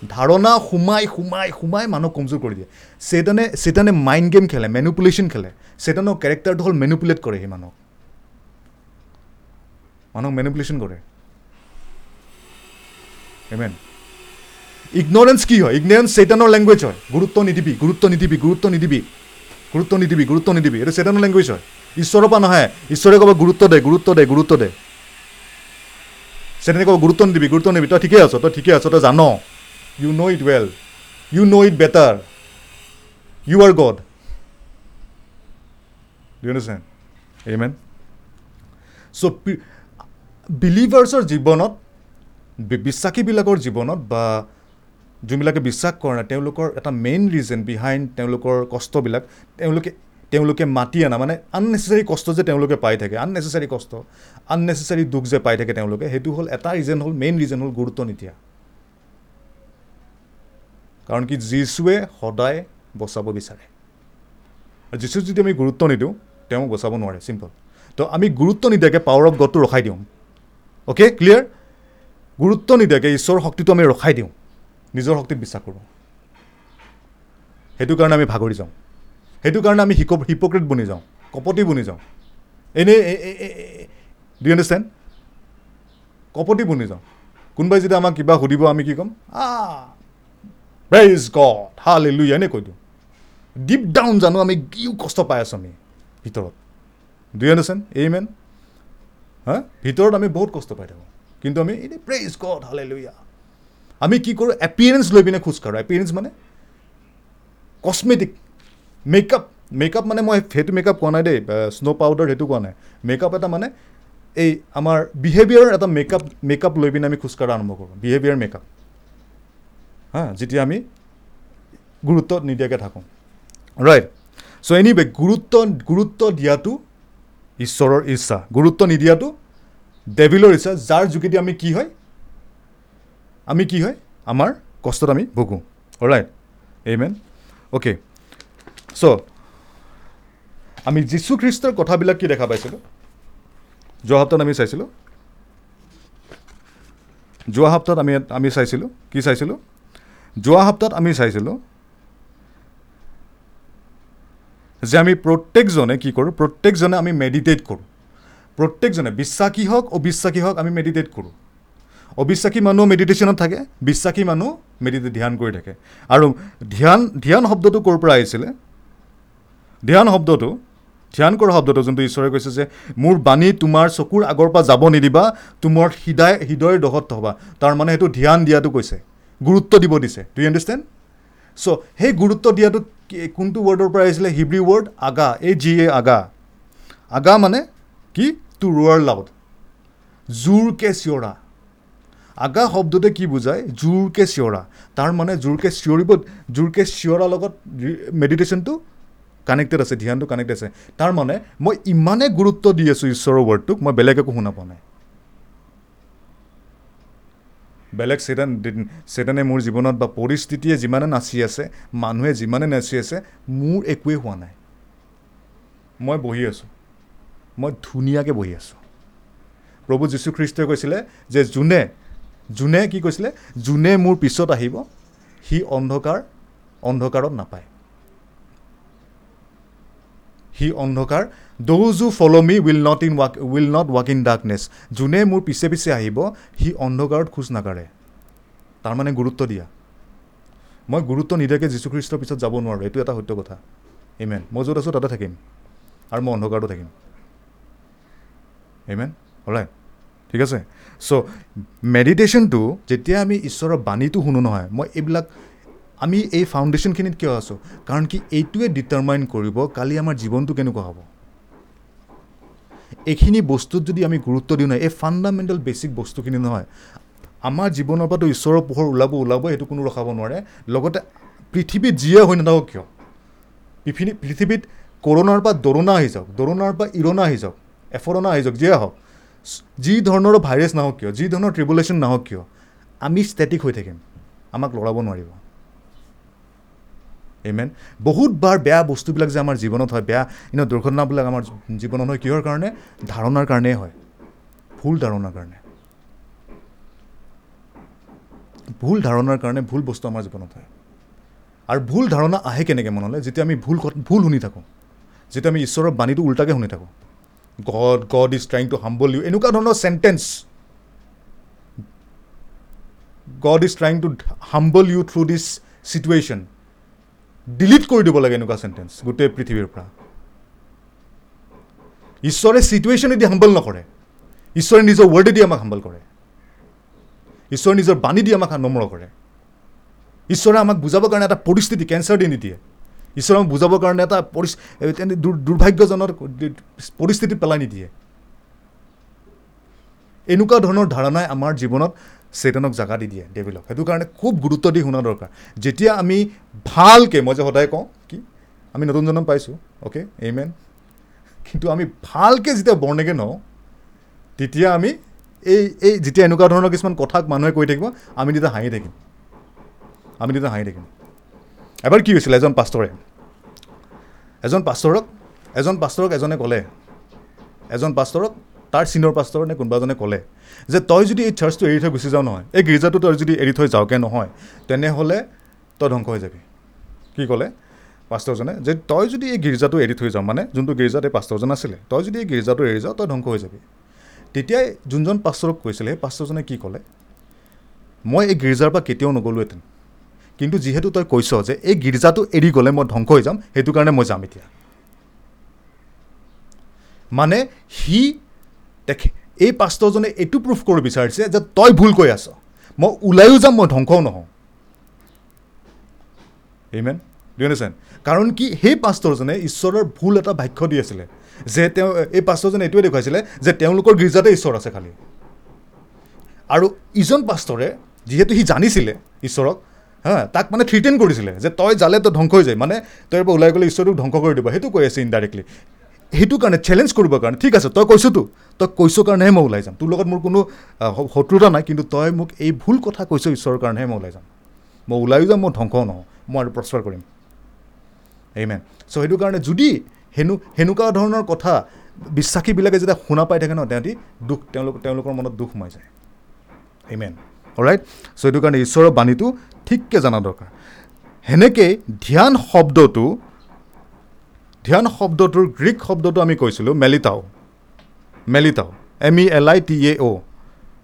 A: ধাৰণা সোমাই সোমাই সোমাই মানুহ কমজোৰ কৰি দিয়ে। চেতানে চেতানে মাইণ্ড গেম খেলে মেনুপুলেশ্যন খেলে। চেতানৰ কেৰেক্টাৰটো হ'ল মেনুপুলেট কৰে সেই মানুহক। মানুহক মেনুপুলেশ্যন কৰে। ইগনৰেঞ্চ কি হয়? ইগনৰেঞ্চ চেতানৰ লেংগুৱেজ হয়। গুৰুত্ব নিদিবি গুৰুত্ব নিদিবি গুৰুত্ব নিদিবি। গুৰুত্ব নিদিবি গুৰুত্ব নিদিবি। এইটো চেতানৰ লেংগুৱেজ হয়। ঈশ্বৰৰ পৰা নাহে। ঈশ্বৰে ক'ব গুৰুত্ব দে গুৰুত্ব দে গুৰুত্ব দে। চেতানে ক'ব গুৰুত্ব নিদিবি গুৰুত্ব নিদিবি। তই ঠিকে আছ তই ঠিকে আছ তই জান। You know' it well you know' it better you are God understand amen so' বিলিভাৰ্ছৰ জীৱনত বিশ্বাসীবিলাকৰ জীৱনত বা যোনবিলাকে বিশ্বাস কৰা নাই তেওঁলোকৰ এটা মেইন ৰিজন বিহাইণ্ড তেওঁলোকৰ কষ্টবিলাক তেওঁলোকে তেওঁলোকে মাতি অনা মানে আননেচেচাৰী কষ্ট যে তেওঁলোকে পাই থাকে আননেচেচাৰী কষ্ট আননেচেচাৰী দুখ যে পাই থাকে তেওঁলোকে সেইটো হ'ল এটা ৰিজন হ'ল মেইন ৰিজন হ'ল গুৰুত্ব নিদিয়া। কাৰণ কি যীশুৱে সদায় বচাব বিচাৰে। আৰু যীশুক যদি আমি গুৰুত্ব নিদিওঁ তেওঁক বচাব নোৱাৰে চিম্পল তো আমি গুৰুত্ব নিদিয়াকৈ পাৱাৰ অফ গডটো ৰখাই দিওঁ। অ'কে ক্লিয়াৰ গুৰুত্ব নিদিয়াকৈ ঈশ্বৰৰ শক্তিটো আমি ৰখাই দিওঁ। নিজৰ শক্তিত বিশ্বাস কৰোঁ। সেইটো কাৰণে আমি ভাগৰি যাওঁ। সেইটো কাৰণে আমি হিক হিপক্ৰেট বনি যাওঁ কপতি বনি যাওঁ। এনেই ডু আণ্ডাৰষ্টেণ্ড কপতি বনি যাওঁ। কোনোবাই যদি আমাক কিবা সুধিব আমি কি ক'ম? আ প্ৰেইজ গড হাল লুই এনে কৈ দিওঁ। ডিপ ডাউন জানো আমি কিও কষ্ট পাই আছোঁ আমি ভিতৰত। ডু আণ্ডাৰষ্টেণ্ড এই মেন হা? ভিতৰত আমি বহুত কষ্ট পাই থাকোঁ। কিন্তু আমি এনেই প্ৰেইজ গড হালে লুইয়া আমি কি কৰোঁ? এপিয়েৰেঞ্চ লৈ পিনে খোজকাঢ়োঁ এপিয়েৰেঞ্চ মানে কচমেটিক মেকআপ মেকআপ মানে মই সেইটো মেকআপ কোৱা নাই দেই। স্ন' পাউডাৰ সেইটো কোৱা নাই। মেকআপ এটা মানে এই আমাৰ বিহেভিয়াৰৰ এটা মেকআপ মেকআপ লৈ পিনে আমি খোজকাঢ়া আৰম্ভ কৰোঁ। বিহেভিয়াৰ মেকআপ হা যেতিয়া আমি গুৰুত্ব নিদিয়াকৈ থাকোঁ। ৰাইট চ' এনিৱে গুৰুত্ব গুৰুত্ব দিয়াটো ঈশ্বৰৰ ইচ্ছা। গুৰুত্ব নিদিয়াটো ডেভিলৰ ইচ্ছা যাৰ যোগেদি আমি কি হয়? আমি কি হয়? আমাৰ কষ্টত আমি ভোগোঁ। ৰাইট এই মেন অ'কে চ' আমি যীশুখ্ৰীষ্টৰ কথাবিলাক কি দেখা পাইছিলোঁ? যোৱা সপ্তাহত আমি চাইছিলোঁ। যোৱা সপ্তাহত আমি আমি চাইছিলোঁ। কি চাইছিলোঁ? যোৱা সপ্তাহত আমি চাইছিলোঁ যে আমি প্ৰত্যেকজনে কি কৰোঁ প্ৰত্যেকজনে আমি মেডিটেট কৰোঁ। প্ৰত্যেকজনে বিশ্বাসী হওক অবিশ্বাসী হওক আমি মেডিটেট কৰোঁ। অবিশ্বাসী মানুহ মেডিটেশ্যনত থাকে বিশ্বাসী মানুহ মেডিটেট ধ্যান কৰি থাকে। আৰু ধ্যান ধ্যান শব্দটো ক'ৰ পৰা আহিছিলে? ধ্যান শব্দটো ধ্যান কৰা শব্দটো যোনটো ঈশ্বৰে কৈছে যে মোৰ বাণী তোমাৰ চকুৰ আগৰ পৰা যাব নিদিবা তোমাৰ হৃদয় হৃদয়ৰ দহত থবা। তাৰমানে সেইটো ধ্যান দিয়াটো কৈছে। গুৰুত্ব দিব দিছে। ডু ইউ আণ্ডাৰষ্টেণ্ড চ' সেই গুৰুত্ব দিয়াটো কি- কোনটো ৱৰ্ডৰ পৰা আহিছিলে? হিব্ৰী ৱৰ্ড আগা এই জি এ আগা আগা মানে কি? টু ৰোৱাৰ লাউড জোৰকে চিঞৰা। আগা শব্দতে কি বুজায়? জোৰকে চিঞৰা। তাৰ মানে জোৰকে চিঞৰিব জোৰকে চিঞৰাৰ লগত মেডিটেশ্যনটো কানেক্টেড আছে ধ্যানটো কানেক্টেড আছে। তাৰ মানে মই ইমানেই গুৰুত্ব দি আছোঁ ঈশ্বৰৰ ৱৰ্ডটোক মই বেলেগ একো শুনা পোৱা নাই। বেলেগ চেতান চেতানে মোৰ জীৱনত বা পৰিস্থিতিয়ে যিমানে নাচি আছে মানুহে যিমানে নাচি আছে মোৰ একোৱেই হোৱা নাই। মই বহি আছোঁ। মই ধুনীয়াকৈ বহি আছোঁ। প্ৰভু যীশুখ্ৰীষ্টই কৈছিলে যে যোনে যোনে কি কৈছিলে যোনে মোৰ পিছত আহিব সি অন্ধকাৰ অন্ধকাৰত নাপায়। সি অন্ধকাৰ those who follow' me will not in walk will not walk in darkness যোনে মোৰ পিছে পিছে আহিব সি অন্ধকাৰত খোজ নাকাঢ়ে। তাৰমানে গুৰুত্ব দিয়া। মই গুৰুত্ব নিদিয়াকৈ যীশুখ্ৰীষ্টৰ পিছত যাব নোৱাৰোঁ এইটো এটা সত্য কথা। ইমেন মই য'ত আছোঁ তাতে থাকিম। আৰু মই অন্ধকাৰতো থাকিম। ইমেন হয় ঠিক আছে? চ' মেডিটেশ্যনটো যেতিয়া আমি ঈশ্বৰৰ বাণীটো শুনো নহয় মই এইবিলাক আমি এই ফাউণ্ডেশ্যনখিনিত কিয় আছোঁ? কাৰণ কি এইটোৱে ডিটাৰমাইন কৰিব কালি আমাৰ জীৱনটো কেনেকুৱা হ'ব। এইখিনি বস্তুত যদি আমি গুৰুত্ব দিওঁ নহয় এই ফাণ্ডামেণ্টেল বেচিক বস্তুখিনি নহয় আমাৰ জীৱনৰ পৰাতো ঈশ্বৰৰ পোহৰ ওলাব ওলাব সেইটো কোনো ৰখাব নোৱাৰে। লগতে পৃথিৱীত যিয়ে হৈ নাথাকক কিয়? পৃথিৱী পৃথিৱীত কৰোণাৰ পৰা দৰোণা আহি যাওক দৰোণাৰ পৰা ইৰণা আহি যাওক এফৰণা আহি যাওক যিয়ে হওক যি ধৰণৰ ভাইৰাছ নাহক কিয় যি ধৰণৰ ট্ৰিবুলেশ্যন নাহক কিয় আমি ষ্টেটিক হৈ থাকিম। আমাক লৰাব নোৱাৰিব। ইমেন বহুতবাৰ বেয়া বস্তুবিলাক যে আমাৰ জীৱনত হয় বেয়া ইনে দুৰ্ঘটনাবিলাক আমাৰ জীৱনত হয় কিহৰ কাৰণে? ধাৰণাৰ কাৰণেই হয়। ভুল ধাৰণাৰ কাৰণে। ভুল ধাৰণাৰ কাৰণে ভুল বস্তু আমাৰ জীৱনত হয়। আৰু ভুল ধাৰণা আহে কেনেকৈ মনলৈ? যেতিয়া আমি ভুল ভুল শুনি থাকোঁ। যেতিয়া আমি ঈশ্বৰৰ বাণীটো ওল্টাকৈ শুনি থাকোঁ। God God is trying to humble you এনেকুৱা ধৰণৰ sentence God is trying to humble you through this situation delete কৰি দিব লাগে এনেকুৱা চেণ্টেঞ্চ গোটেই পৃথিৱীৰ পৰা। ঈশ্বৰে চিটুৱেশ্যনেদি হাম্বল নকৰে। ঈশ্বৰে নিজৰ ৱৰ্ডেদি আমাক হাম্বল কৰে। ঈশ্বৰে নিজৰ বাণী দি আমাক নম্ৰ কৰে। ঈশ্বৰে আমাক বুজাবৰ কাৰণে এটা পৰিস্থিতি কেঞ্চাৰ দি নিদিয়ে। ঈশ্বৰে আমাক বুজাবৰ কাৰণে এটা দুৰ্ভাগ্যজনক পৰিস্থিতিত পেলাই নিদিয়ে। এনেকুৱা ধৰণৰ ধাৰণাই আমাৰ জীৱনত চেতনক জাগা দি দিয়ে ডেভিলক। সেইটো কাৰণে খুব গুৰুত্ব দি শুনা দৰকাৰ। যেতিয়া আমি ভালকৈ মই যে সদায় কওঁ কি? আমি নতুন জন্ম পাইছোঁ অ'কে? এইমেন কিন্তু আমি ভালকৈ যেতিয়া বৰ্ণেগে নওঁ তেতিয়া আমি এই এই যেতিয়া এনেকুৱা ধৰণৰ কিছুমান কথাক মানুহে কৈ থাকিব আমি তেতিয়া হাঁহি থাকিম। আমি তেতিয়া হাঁহি থাকিম। এবাৰ কি হৈছিলে এজন পাষ্টৰে? এজন পাষ্টৰক এজন পাষ্টৰক এজনে ক'লে এজন পাষ্টৰক তাৰ চিনিয়ৰ পাষ্টৰ নে কোনোবা এজনে ক'লে যে তই যদি এই চাৰ্চটো এৰি থৈ গুচি যাওঁ নহয় এই গীৰ্জাটো তই যদি এৰি থৈ যাওঁকৈ নহয় তেনেহ'লে তই ধ্বংস হৈ যাবি। কি ক'লে? পাষ্টৰজনে যে তই যদি এই গীৰ্জাটো এৰি থৈ যাওঁ মানে যোনটো গীৰ্জাত এই পাষ্টৰজন আছিলে তই যদি এই গীৰ্জাটো এৰি যাওঁ তই ধ্বংস হৈ যাবি। তেতিয়াই যোনজন পাষ্টৰক কৈছিলে সেই পাষ্টৰজনে কি ক'লে? মই এই গীৰ্জাৰ পৰা কেতিয়াও নগ'লোহেঁতেন। কিন্তু যিহেতু তই কৈছ যে এই গীৰ্জাটো এৰি গ'লে মই ধ্বংস হৈ যাম সেইটো কাৰণে মই যাম এতিয়া। মানে সি দেখে এই পাষ্টৰজনে এইটো প্ৰুফ কৰিব বিচাৰিছে যে তই ভুল কৈ আছ। মই ওলায়ো যাম মই ধ্বংসও নহওঁ। ইমেন ডু আণ্ডাৰষ্টেণ্ড কাৰণ কি সেই পাষ্টৰজনে ঈশ্বৰৰ ভুল এটা বাক্য দি আছিলে যে তেওঁ এই পাষ্টৰজনে এইটোৱে দেখুৱাইছিলে যে তেওঁলোকৰ গীৰ্জাতে ঈশ্বৰ আছে খালী। আৰু ইজন পাষ্টৰে যিহেতু সি জানিছিলে ঈশ্বৰক হা তাক মানে থ্ৰিটেন কৰিছিলে যে তই জালে তই ধ্বংস হৈ যায় মানে তই পৰা ওলাই গ'লে ঈশ্বৰটোক ধ্বংস কৰি দিব। সেইটো কৈ আছে ইনডাইৰেক্টলি সেইটো কাৰণে চেলেঞ্জ কৰিবৰ কাৰণে ঠিক আছে তই কৈছোঁতো। তই কৈছ কাৰণেহে মই ওলাই যাম। তোৰ লগত মোৰ কোনো শত্ৰুতা নাই কিন্তু তই মোক এই ভুল কথা কৈছ ঈশ্বৰৰ কাৰণেহে মই ওলাই যাম। মই ওলায়ো যাম মই ধ্বংসও নহওঁ মই আৰু প্ৰচাৰ কৰিম। এই মেন চ' সেইটো কাৰণে যদি সেনো সেনেকুৱা ধৰণৰ কথা বিশ্বাসীবিলাকে যেতিয়া শুনা পাই থাকে ন তেহেঁতি দুখ তেওঁলোক তেওঁলোকৰ মনত দুখ সোমাই যায়। এই মেন ৰাইট চ' সেইটো কাৰণে ঈশ্বৰৰ বাণীটো ঠিককৈ জনা দৰকাৰ। সেনেকৈ ধ্যান শব্দটো ধ্যান শব্দটোৰ গ্ৰীক শব্দটো আমি কৈছিলোঁ মেলিটাও। মেলিটাও M E L I T A O'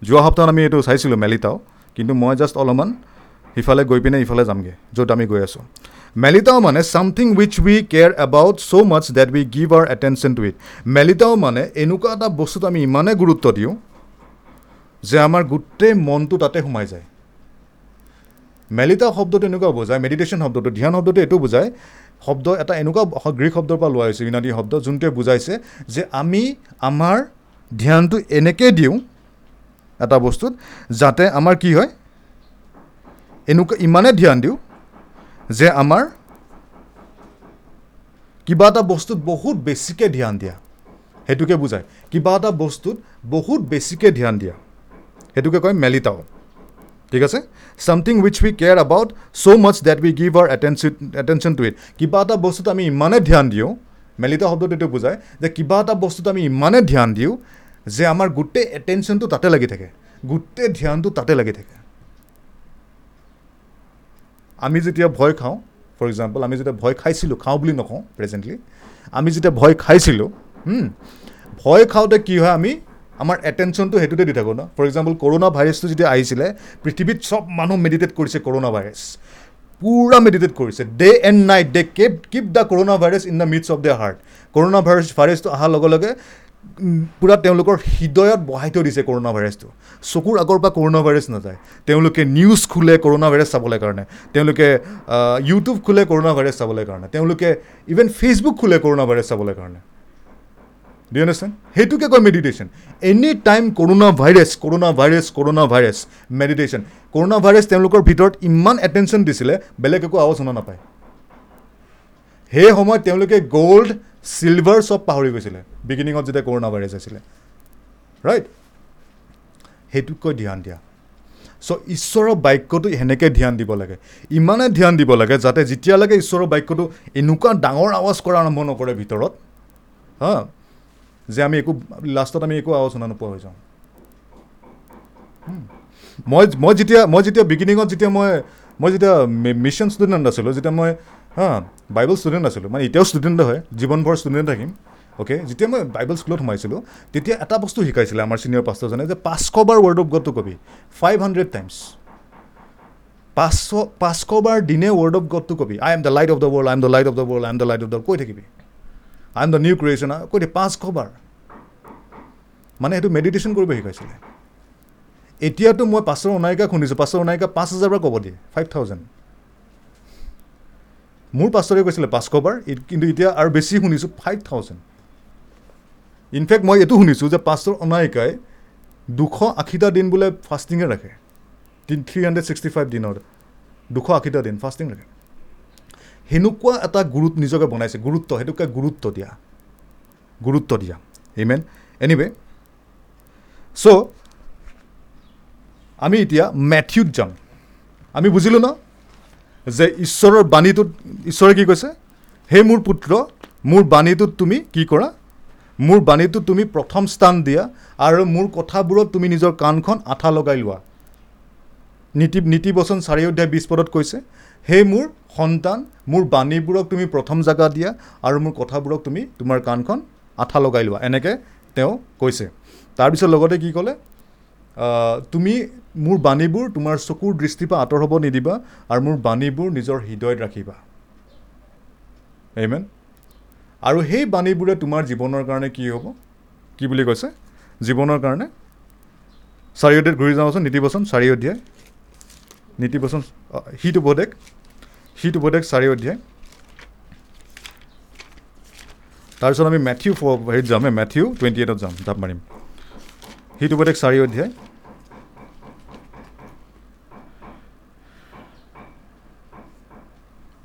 A: যোৱা সপ্তাহত আমি এইটো চাইছিলোঁ মেলিটাও কিন্তু মই জাষ্ট অলপমান সিফালে গৈ পিনে ইফালে যামগৈ য'ত আমি গৈ আছোঁ। মেলিটাও মানে something which we care about so' much that we give our attention to it মেলিটাও মানে এনেকুৱা এটা বস্তুত আমি ইমানেই গুৰুত্ব দিওঁ যে আমাৰ গোটেই মনটো তাতে সোমাই যায়। মেলিটা শব্দটো এনেকুৱা বুজায় মেডিটেশ্যন শব্দটো ধ্যান শব্দটো এইটো বুজায় শব্দ এটা এনেকুৱা গ্ৰীক শব্দৰ পৰা লোৱা হৈছে ইনাদী শব্দ যোনটোৱে বুজাইছে যে আমি আমাৰ ধ্যানটো এনেকৈ দিওঁ এটা বস্তুত যাতে আমাৰ কি হয় এনেকুৱা ইমানে ধ্যান দিওঁ যে আমাৰ কিবা এটা বস্তুত বহুত বেছিকৈ ধ্যান দিয়া। সেইটোকে বুজায়। কিবা এটা বস্তুত বহুত বেছিকৈ ধ্যান দিয়া। সেইটোকে কয় মেলিটাও। ঠিক আছে? Something which we care about so' much that we give our attention attention to it কিবা এটা বস্তুত আমি ইমানেই ধ্যান দিওঁ মেলিতা শব্দটো এইটো বুজায় যে কিবা এটা বস্তুত আমি ইমানেই ধ্যান দিওঁ যে আমাৰ গোটেই এটেনশ্যনটো তাতে লাগি থাকে। গোটেই ধ্যানটো তাতে লাগি থাকে। আমি যেতিয়া ভয় খাওঁ ফৰ এক্সাম্পল আমি যেতিয়া ভয় খাইছিলোঁ খাওঁ বুলি নকওঁ প্ৰেজেণ্টলি আমি যেতিয়া ভয় খাইছিলোঁ ভয় খাওঁতে কি হয় আমি আমাৰ এটেনশ্যনটো সেইটোতে দি থাকোঁ ন? ফৰ এক্সাম্পল কৰোণা ভাইৰাছটো যেতিয়া আহিছিলে পৃথিৱীত চব মানুহ মেডিটেট কৰিছে কৰোণা ভাইৰাছ পূৰা মেডিটেট কৰিছে। Day and night they keep keep the corona virus in the midst of the heart corona virus ভাইৰাছটো অহাৰ লগে লগে পূৰা তেওঁলোকৰ হৃদয়ত বহাই থৈ দিছে কৰোণা ভাইৰাছটো চকুৰ আগৰ পৰা কৰোণা ভাইৰাছ নাযায়। তেওঁলোকে নিউজ খোলে কৰোণা ভাইৰাছ চাবলৈ কাৰণে। তেওঁলোকে ইউটিউব খোলে কৰোণা ভাইৰাছ চাবলৈ কাৰণে। তেওঁলোকে ইভেন ফেচবুক খোলে কৰোণা ভাইৰাছ চাবলৈ কাৰণে। ডি আণ্ডাৰষ্টেণ্ড সেইটোকে কয় meditation any time corona virus corona virus corona virus meditation corona virus তেওঁলোকৰ ভিতৰত ইমান এটেনশ্যন দিছিলে বেলেগ একো আৱাজ শুনা নাপায় সেই সময়ত তেওঁলোকে গ'ল্ড চিলভাৰ চব পাহৰি গৈছিলে বিগিনিঙত যেতিয়া কৰোণা ভাইৰাছ আছিলে ৰাইট সেইটোতকৈ ধ্যান দিয়া চ' ঈশ্বৰৰ বাক্যটো সেনেকৈ ধ্যান দিব লাগে ইমানে ধ্যান দিব লাগে যাতে যেতিয়ালৈকে ঈশ্বৰৰ বাক্যটো এনেকুৱা ডাঙৰ আৱাজ কৰা আৰম্ভ নকৰে ভিতৰত হা যে আমি একো লাষ্টত আমি একো শুনা নোপোৱা হৈ যাওঁ। মই মই যেতিয়া মই যেতিয়া বিগিনিঙত যেতিয়া মই মই যেতিয়া মিছন ষ্টুডেণ্ট আছিলোঁ যেতিয়া মই হা বাইবেল ষ্টুডেণ্ট আছিলোঁ মানে এতিয়াও ষ্টুডেণ্টে হয় জীৱনভৰ ষ্টুডেণ্ট থাকিম অ'কে যেতিয়া মই বাইবেল স্কুলত সোমাইছিলোঁ তেতিয়া এটা বস্তু শিকাইছিলে আমাৰ ছিনিয়ৰ পাষ্টাৰজনে যে পাঁচশবাৰ ৱৰ্ড অফ গডটো কবি ফাইভ হাণ্ড্ৰেড টাইমছ পাঁচশ পাঁচশবাৰ দিনে ৱৰ্ড অফ গডটো কবি I am the light of the world I am the light of the world I am the light of the কৈ থাকিবি। I am the new creation কৈ দে পাঁচশবাৰ মানে সেইটো মেডিটেশ্যন কৰিব শিকাইছিলে এতিয়াতো মই পাছৰ অনায়িকাক শুনিছোঁ পাছৰ অনায়িকা পাঁচ হাজাৰ পৰা ক'ব দিয়ে ফাইভ থাউজেণ্ড মোৰ পাছৰে কৈছিলে পাঁচশবাৰ ই- কিন্তু এতিয়া আৰু বেছি শুনিছোঁ ফাইভ থাউজেণ্ড ইনফেক্ট মই এইটো শুনিছোঁ যে পাছৰ অনায়িকাই দুশ আশীটা দিন বোলে ফাষ্টিঙে ৰাখে থ্ৰী হাণ্ড্ৰেড ছিক্সটি ফাইভ দিনৰ দুশ আশীটা দিন ফাষ্টিং ৰাখে সেনেকুৱা এটা গুৰুত্ব নিজকে বনাইছে গুৰুত্ব সেইটোকে গুৰুত্ব দিয়া। গুৰুত্ব দিয়া। ইমেন এনিৱে চ' আমি এতিয়া মেথিউত যাম। আমি বুজিলোঁ ন? যে ঈশ্বৰৰ বাণীটোত ঈশ্বৰে কি কৈছে? হে মোৰ পুত্ৰ মোৰ বাণীটোত তুমি কি কৰা? মোৰ বাণীটোত তুমি প্ৰথম স্থান দিয়া আৰু মোৰ কথাবোৰত তুমি নিজৰ কাণখন আঠা লগাই লোৱা। নীতি নীতি বচন চাৰি অধ্যায় বিছ পদত কৈছে হে মোৰ সন্তান মোৰ বাণীবোৰক তুমি প্ৰথম জেগা দিয়া আৰু মোৰ কথাবোৰক তুমি তোমাৰ কাণখন আঠা লগাই লোৱা এনেকৈ তেওঁ কৈছে। তাৰপিছত লগতে কি ক'লে? তুমি মোৰ বাণীবোৰ তোমাৰ চকুৰ দৃষ্টিৰ পৰা আঁতৰ হ'ব নিদিবা আৰু মোৰ বাণীবোৰ নিজৰ হৃদয়ত ৰাখিবা। এইমেন আৰু সেই বাণীবোৰে তোমাৰ জীৱনৰ কাৰণে কি হ'ব? কি বুলি কৈছে? জীৱনৰ কাৰণে? চাৰি অধ্যায়ত ঘূৰি যাওঁচোন নীতিবচন চাৰি অধ্যায়। নীতিবচন শীত উপদেশ। শীত উপদেশ চাৰি অধ্যায়। তাৰপিছত আমি মেথিউ হেৰিত যাম মেথিউ টুৱেণ্টি এইটত যাম জাপ মাৰিম। শীত উপদেশ চাৰি অধ্যায়।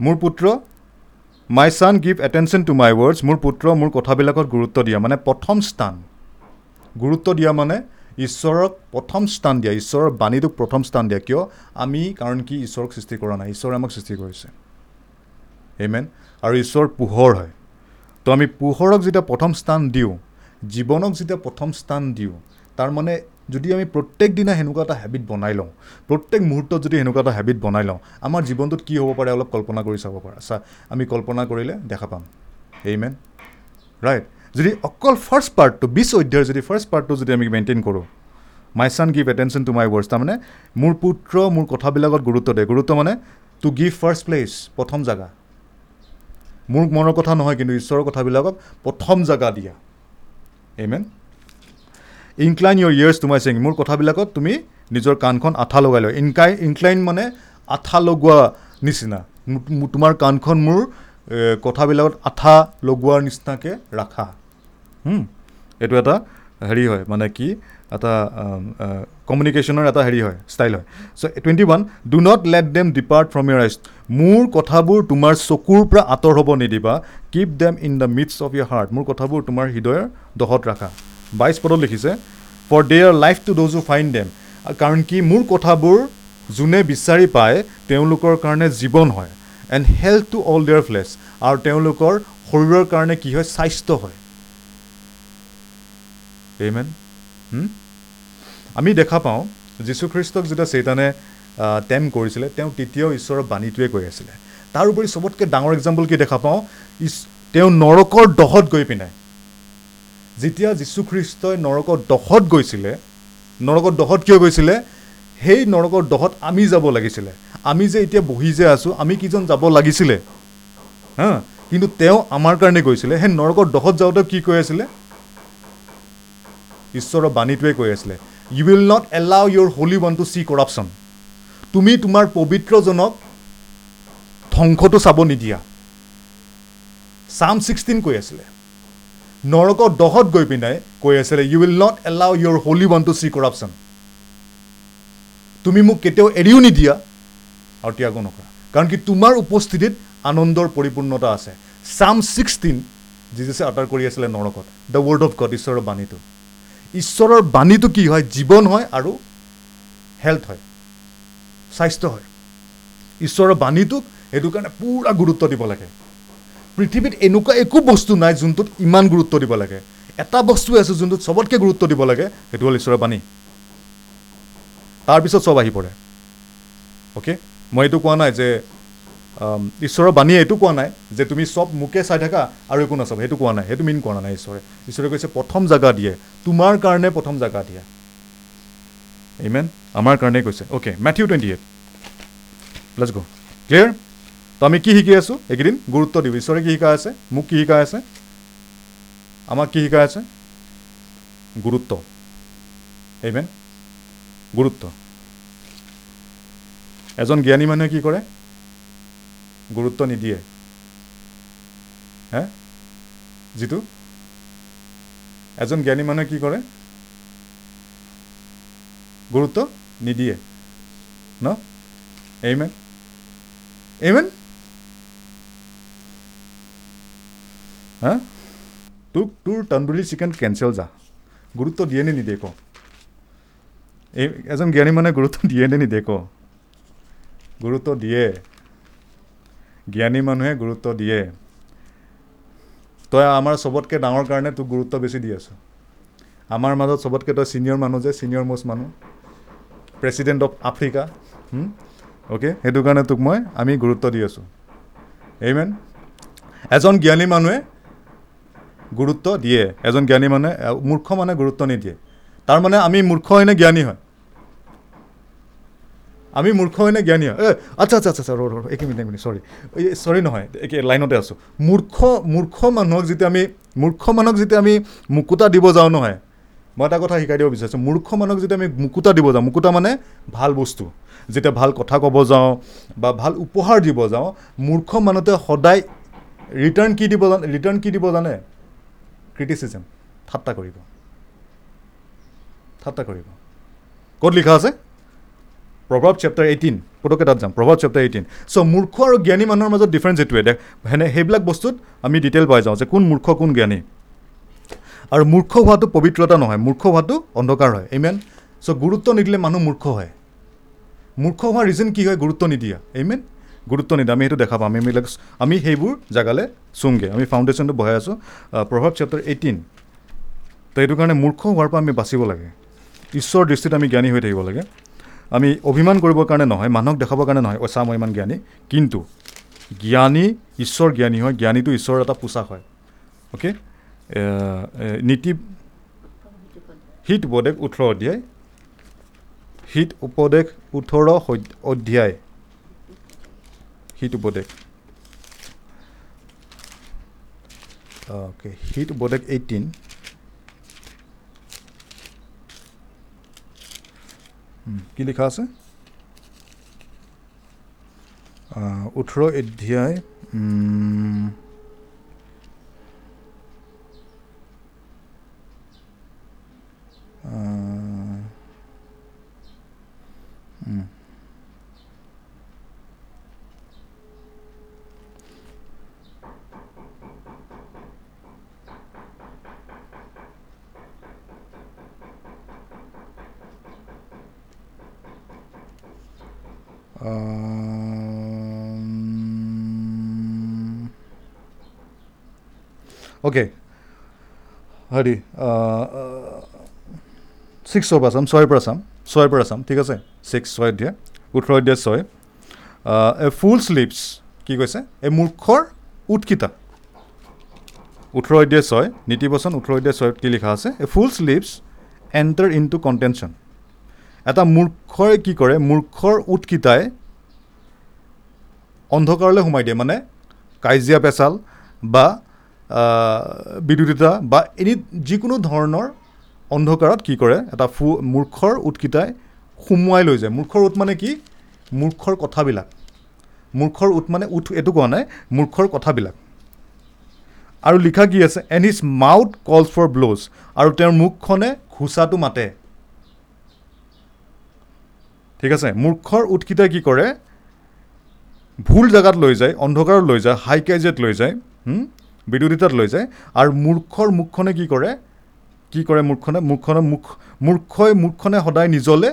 A: মোৰ পুত্ৰ my son give attention to my words মোৰ পুত্ৰ মোৰ কথাবিলাকত গুৰুত্ব দিয়া মানে প্ৰথম স্থান। গুৰুত্ব দিয়া মানে ঈশ্বৰক প্ৰথম স্থান দিয়া ঈশ্বৰৰ বাণীটোক প্ৰথম স্থান দিয়া কিয়? আমি কাৰণ কি ঈশ্বৰক সৃষ্টি কৰা নাই ঈশ্বৰে আমাক সৃষ্টি কৰিছে। এমেন আৰু ঈশ্বৰ পোহৰ হয়। তো আমি পোহৰক যেতিয়া প্ৰথম স্থান দিওঁ জীৱনক যেতিয়া প্ৰথম স্থান দিওঁ তাৰমানে যদি আমি প্ৰত্যেক দিনা সেনেকুৱা এটা হেবিট বনাই লওঁ প্ৰত্যেক মুহূৰ্তত যদি সেনেকুৱা এটা হেবিট বনাই লওঁ আমাৰ জীৱনটোত কি হ'ব পাৰে? অলপ কল্পনা কৰি চাব পাৰা। চা আমি কল্পনা কৰিলে দেখা পাম। এইমেন ৰাইট যদি অকল ফাৰ্ষ্ট পাৰ্টটো বিছ অধ্যায়ৰ যদি ফাৰ্ষ্ট পাৰ্টটো যদি আমি মেইনটেইন কৰোঁ my son give attention to my words তাৰমানে মোৰ পুত্ৰ মোৰ কথাবিলাকত গুৰুত্ব দিয়ে। গুৰুত্ব মানে টু গিভ ফাৰ্ষ্ট প্লেচ প্ৰথম জেগা। মোৰ মনৰ কথা নহয় কিন্তু ঈশ্বৰৰ কথাবিলাকক প্ৰথম জেগা দিয়া। I mean incline your ears to my saying মোৰ কথাবিলাকত তুমি নিজৰ কাণখন আঠা লগাই লোৱা। ইনকাই ইনক্লাইন মানে আঠা লগোৱা নিচিনা। তোমাৰ কাণখন মোৰ কথাবিলাকত আঠা লগোৱাৰ নিচিনাকৈ ৰাখা। এইটো এটা হেৰি হয় মানে কি এটা কমিউনিকেশ্যনৰ এটা হেৰি হয় ষ্টাইল হয়। So' twenty one do not let them depart from your eyes মোৰ কথাবোৰ তোমাৰ চকুৰ পৰা আঁতৰ হ'ব নিদিবা। Keep them in the midst of your heart মোৰ কথাবোৰ তোমাৰ হৃদয়ৰ দহত ৰাখা। বাইছ পদত লিখিছে for they are life to those who find them কাৰণ কি মোৰ কথাবোৰ যোনে বিচাৰি পায় তেওঁলোকৰ কাৰণে জীৱন হয়। And health to all their flesh আৰু তেওঁলোকৰ শৰীৰৰ কাৰণে কি হয়? স্বাস্থ্য হয়। এইমেন আমি দেখা পাওঁ যীশুখ্ৰীষ্টক যেতিয়া চৈতানে টেম কৰিছিলে তেওঁ তেতিয়াও ঈশ্বৰৰ বাণীটোৱে কৈ আছিলে। তাৰোপৰি চবতকৈ ডাঙৰ এক্সাম্পল কি দেখা পাওঁ? তেওঁ নৰকৰ দহত গৈ পিনে যেতিয়া যীশুখ্ৰীষ্টই নৰকৰ দহত গৈছিলে নৰকৰ দহত কিয় গৈছিলে? সেই নৰকৰ দহত আমি যাব লাগিছিলে। আমি যে এতিয়া বহি যে আছোঁ আমি কিজন যাব লাগিছিলে। হা? কিন্তু তেওঁ আমাৰ কাৰণে গৈছিলে। সেই নৰকৰ দহত যাওঁতে কি কৈ আছিলে? ঈশ্বৰৰ বাণীটোৱে কৈ আছিলে you will not allow your holy one to see corruption তুমি তোমাৰ পবিত্ৰজনক ধ্বংসটো চাব নিদিয়া। চাম ছিক্সটিন কৈ আছিলে। নৰকৰ দহত গৈ পিনাই কৈ আছিলে you will not allow your holy one to see corruption তুমি মোক কেতিয়াও এৰিও নিদিয়া আৰু ত্যাগো নকৰা কাৰণ কি তোমাৰ উপস্থিতিত আনন্দৰ পৰিপূৰ্ণতা আছে। চাম ছিক্সটিন যিজুছে আটাৰ কৰি আছিলে নৰকত। দ্য ৱৰ্ড অফ গড ঈশ্বৰৰ বাণীটো। ঈশ্বৰৰ বাণীটো কি হয়? জীৱন হয় আৰু হেল্থ হয়। স্বাস্থ্য হয়। ঈশ্বৰৰ বাণীটোক সেইটো কাৰণে পূৰা গুৰুত্ব দিব লাগে। পৃথিৱীত এনেকুৱা একো বস্তু নাই যোনটোত ইমান গুৰুত্ব দিব লাগে। এটা বস্তুৱে আছে যোনটোত চবতকৈ গুৰুত্ব দিব লাগে সেইটো হ'ল ঈশ্বৰৰ বাণী। তাৰপিছত চব আহি পৰে। অ'কে মই এইটো কোৱা নাই যে ঈশ্বৰৰ বাণীয়ে এইটো কোৱা নাই যে তুমি চব মোকে চাই থাকা আৰু একো নাচাবা। সেইটো কোৱা নাই সেইটো মিন কৰা নাই ঈশ্বৰে। ঈশ্বৰে কৈছে প্ৰথম জেগা দিয়ে। তোমাৰ কাৰণে প্ৰথম জেগা দিয়া। ইমেন আমাৰ কাৰণেই কৈছে। Okay Matthew twenty eight let's go' clear তো আমি কি শিকি আছোঁ? এইকেইদিন গুৰুত্ব দিওঁ। ঈশ্বৰে কি শিকাই আছে? মোক কি শিকাই আছে? আমাক কি শিকাই আছে? গুৰুত্ব। এইমেন গুৰুত্ব। এজন জ্ঞানী মানুহে কি কৰে? গুৰুত্ব নিদিয়ে। হে? যিটো? এজন জ্ঞানী মানুহে কি কৰে? গুৰুত্ব নিদিয়ে। ন? এইমেন এইমেন হা? তোক তোৰ তন্দুৰী চিকেন কেঞ্চেল যা। গুৰুত্ব দিয়ে নে নিদিয়ে ক? এই এজন জ্ঞানী মানুহে গুৰুত্ব দিয়ে নে নিদিয়ে ক? গুৰুত্ব দিয়ে। জ্ঞানী মানুহে গুৰুত্ব দিয়ে। তই আমাৰ চবতকৈ ডাঙৰ কাৰণে তোক গুৰুত্ব বেছি দি আছ। আমাৰ মাজত চবতকৈ তই ছিনিয়ৰ মানুহ যে ছিনিয়ৰ মষ্ট মানুহ। প্ৰেচিডেণ্ট অফ আফ্ৰিকা অ'কে সেইটো কাৰণে তোক মই আমি গুৰুত্ব দি আছোঁ। এইমেন এজন জ্ঞানী মানুহে গুৰুত্ব দিয়ে। এজন জ্ঞানী মানুহে মূৰ্খ মানুহে গুৰুত্ব নিদিয়ে। তাৰমানে আমি মূৰ্খ হয় নে জ্ঞানী হয়? আমি মূৰ্খ হয় নে জ্ঞানী হয়? এ আচ্ছা আচ্ছা আচ্ছা ৰ ৰ এক মিনিট এক মিনিট চৰি চৰি নহয় একে লাইনতে আছোঁ। মূৰ্খ মূৰ্খ মানুহক যেতিয়া আমি মূৰ্খ মানুহক যেতিয়া আমি মুকুতা দিব যাওঁ নহয় মই এটা কথা শিকাই দিব বিচাৰিছোঁ। মূৰ্খ মানুহক যেতিয়া আমি মুকুতা দিব যাওঁ মুকুতা মানে ভাল বস্তু। যেতিয়া ভাল কথা ক'ব যাওঁ বা ভাল উপহাৰ দিব যাওঁ মূৰ্খ মানুহটোৱে সদায় ৰিটাৰ্ণ কি দিব জানে ৰিটাৰ্ণ কি দিব জানে? ক্ৰিটিচিজম ঠাট্টা কৰিব। ঠাট্টা কৰিব। ক'ত লিখা আছে? প্ৰভাৱ চেপ্টাৰ এইটিন পটককৈ তাত যাম। প্ৰভাৱ চেপ্টাৰ এইটিন চ' মূৰ্খ আৰু জ্ঞানী মানুহৰ মাজত ডিফাৰেঞ্চ এইটোৱে। দেখ সেনে সেইবিলাক বস্তুত আমি ডিটেইল পাই যাওঁ যে কোন মূৰ্খ কোন জ্ঞানী। আৰু মূৰ্খ হোৱাটো পবিত্ৰতা নহয় মূৰ্খ হোৱাটো অন্ধকাৰ হয়। ইমেন চ' গুৰুত্ব নিদিলে মানুহ মূৰ্খ হয়। মূৰ্খ হোৱাৰ ৰিজন কি হয়? গুৰুত্ব নিদিয়া। ইমেন গুৰুত্ব নিদিয়া। আমি সেইটো দেখা পাম। আমি আমি সেইবোৰ জেগালৈ চোংগৈ আমি ফাউণ্ডেশ্যনটো বহাই আছোঁ। প্ৰভাৱ চেপ্টাৰ এইটিন তো সেইটো কাৰণে মূৰ্খ হোৱাৰ পৰা আমি বাচিব লাগে। ঈশ্বৰৰ দৃষ্টিত আমি জ্ঞানী হৈ থাকিব লাগে। আমি অভিমান কৰিবৰ কাৰণে নহয় মানুহক দেখাবৰ কাৰণে নহয় মই ইমান জ্ঞানী। কিন্তু জ্ঞানী ঈশ্বৰ জ্ঞানী হয় জ্ঞানীটো ঈশ্বৰৰ এটা পোচাক হয়। অ'কে নীতি হিত উপদেশ ওঠৰ অধ্যায়। হিত উপদেশ ওঠৰ অধ্যায়। হিত উপদেশ। অ'কে হিত উপদেশ এইটিন কি লিখা আছে? আহ, ওঠৰ অধ্যায় উম, Okay. হেৰি ছিক্সৰ পৰা চাম ছয়ৰ পৰা চাম ছয়ৰ পৰা চাম ঠিক আছে ছিক্স ছয় অধ্যায় ওঠৰ অধ্যায় ছয় এ ফুল শ্লিপছ কি কৈছে এই মূৰ্খৰ উৎকিতা ওঠৰ অধ্যায় ছয় নীতিবচন ওঠৰ অধ্যায় ছয়ত কি লিখা আছে a fool's lips enter into contention এটা মূৰ্খই কি কৰে মূৰ্খৰ উৎকিতাই অন্ধকাৰলৈ সোমাই দিয়ে মানে কাজিয়া পেচাল বা বিৰোধিতা বা এনি যিকোনো ধৰণৰ অন্ধকাৰত কি কৰে এটা ফু মূৰ্খৰ উৎকিতাই সুমুৱাই লৈ যায়। মূৰ্খৰ উৎ মানে কি? মূৰ্খৰ কথাবিলাক। মূৰ্খৰ উৎ মানে উঠ এইটো কোৱা নাই মূৰ্খৰ কথাবিলাক। আৰু লিখা কি আছে? And his mouth calls for blows আৰু তেওঁৰ মুখখনে ঘোচাটো মাতে। ঠিক আছে মূৰ্খৰ উৎকিতাই কি কৰে? ভুল জেগাত লৈ যায় অন্ধকাৰত লৈ যায় হাই কাজিয়াত লৈ যায় বিৰোধিতাত লৈ যায় আৰু মূৰ্খৰ মুখখনে কি কৰে? কি কৰে মূৰ্খনে? মুখখনে মুখ মূৰ্খই মুখখনে সদায় নিজলে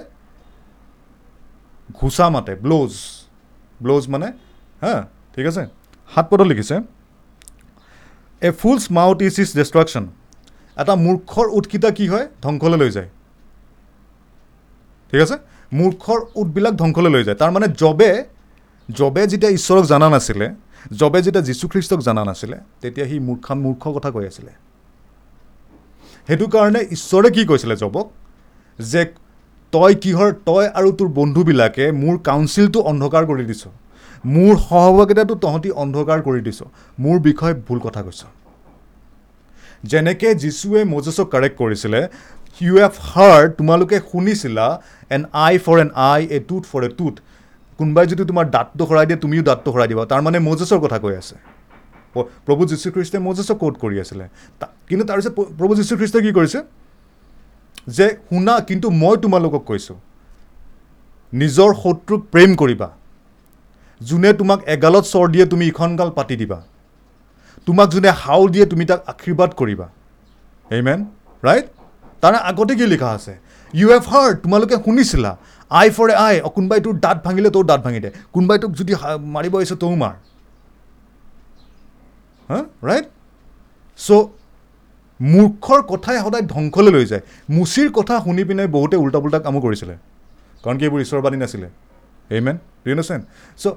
A: ঘোচা মাতে ব্ল'জ ব্ল'জ মানে হা ঠিক আছে সাত পদত লিখিছে a fool's mouth is is destruction এটা মূৰ্খৰ উৎকিতা কি হয়? ধ্বংসলৈ লৈ যায়। ঠিক আছে? মূৰ্খৰ উটবিলাক ধ্বংসলৈ লৈ যায়। তাৰমানে জবে জবে যেতিয়া ঈশ্বৰক জনা নাছিলে জবে যেতিয়া যীশুখ্ৰীষ্টক জনা নাছিলে তেতিয়া সি মূৰ্খা মূৰ্খ কথা কৈ আছিলে। সেইটো কাৰণে ঈশ্বৰে কি কৈছিলে জবক যে তই কিহৰ তই আৰু তোৰ বন্ধুবিলাকে মোৰ কাউন্সিলটো অন্ধকাৰ কৰি দিছ। মোৰ সহভাগিতাটো তহঁতি অন্ধকাৰ কৰি দিছ। মোৰ বিষয়ে ভুল কথা কৈছ। যেনেকৈ যীশুৱে মজেছক কাৰেক্ট কৰিছিলে ইউ হেভ হাৰ্ড তোমালোকে শুনিছিলা an eye for an eye a tooth for a tooth কোনোবাই যদি তোমাৰ দাঁতটো সৰাই দিয়ে তুমিও দাঁতটো সৰাই দিবা। তাৰমানে মজেছৰ কথা কৈ আছে। প্ৰভু যীশুখ্ৰীষ্টে মজেছক কোট কৰি আছিলে? কিন্তু তাৰপিছত প্ৰভু যীশুখ্ৰীষ্টে কি কৰিছে? যে শুনা কিন্তু মই তোমালোকক কৈছোঁ নিজৰ শত্ৰুক প্ৰেম কৰিবা। যোনে তোমাক এগালত চৰ দিয়ে তুমি ইখন গাল পাতি দিবা। তোমাক যোনে হাও দিয়ে তুমি তাক আশীৰ্বাদ কৰিবা। এইমেন ৰাইট তাৰ আগতে কি লিখা আছে? ইউ হেভ হাৰ্ড তোমালোকে শুনিছিলা। আই ফৰ এ আই কোনোবাই তোৰ দাঁত ভাঙিলে তোৰ দাঁত ভাঙি দে। কোনোবাই তোক যদি মাৰিব আহিছে তও মাৰ। হা ৰাইট চ' মূৰ্খৰ কথাই সদায় ধ্বংসলৈ লৈ যায়। মুচিৰ কথা শুনি পিনে বহুতে উল্টা পুল্টা কামো কৰিছিলে। কাৰণ কি এইবোৰ ঈশ্বৰবাণী নাছিলে। এইমেন ৰিনোচেন চ'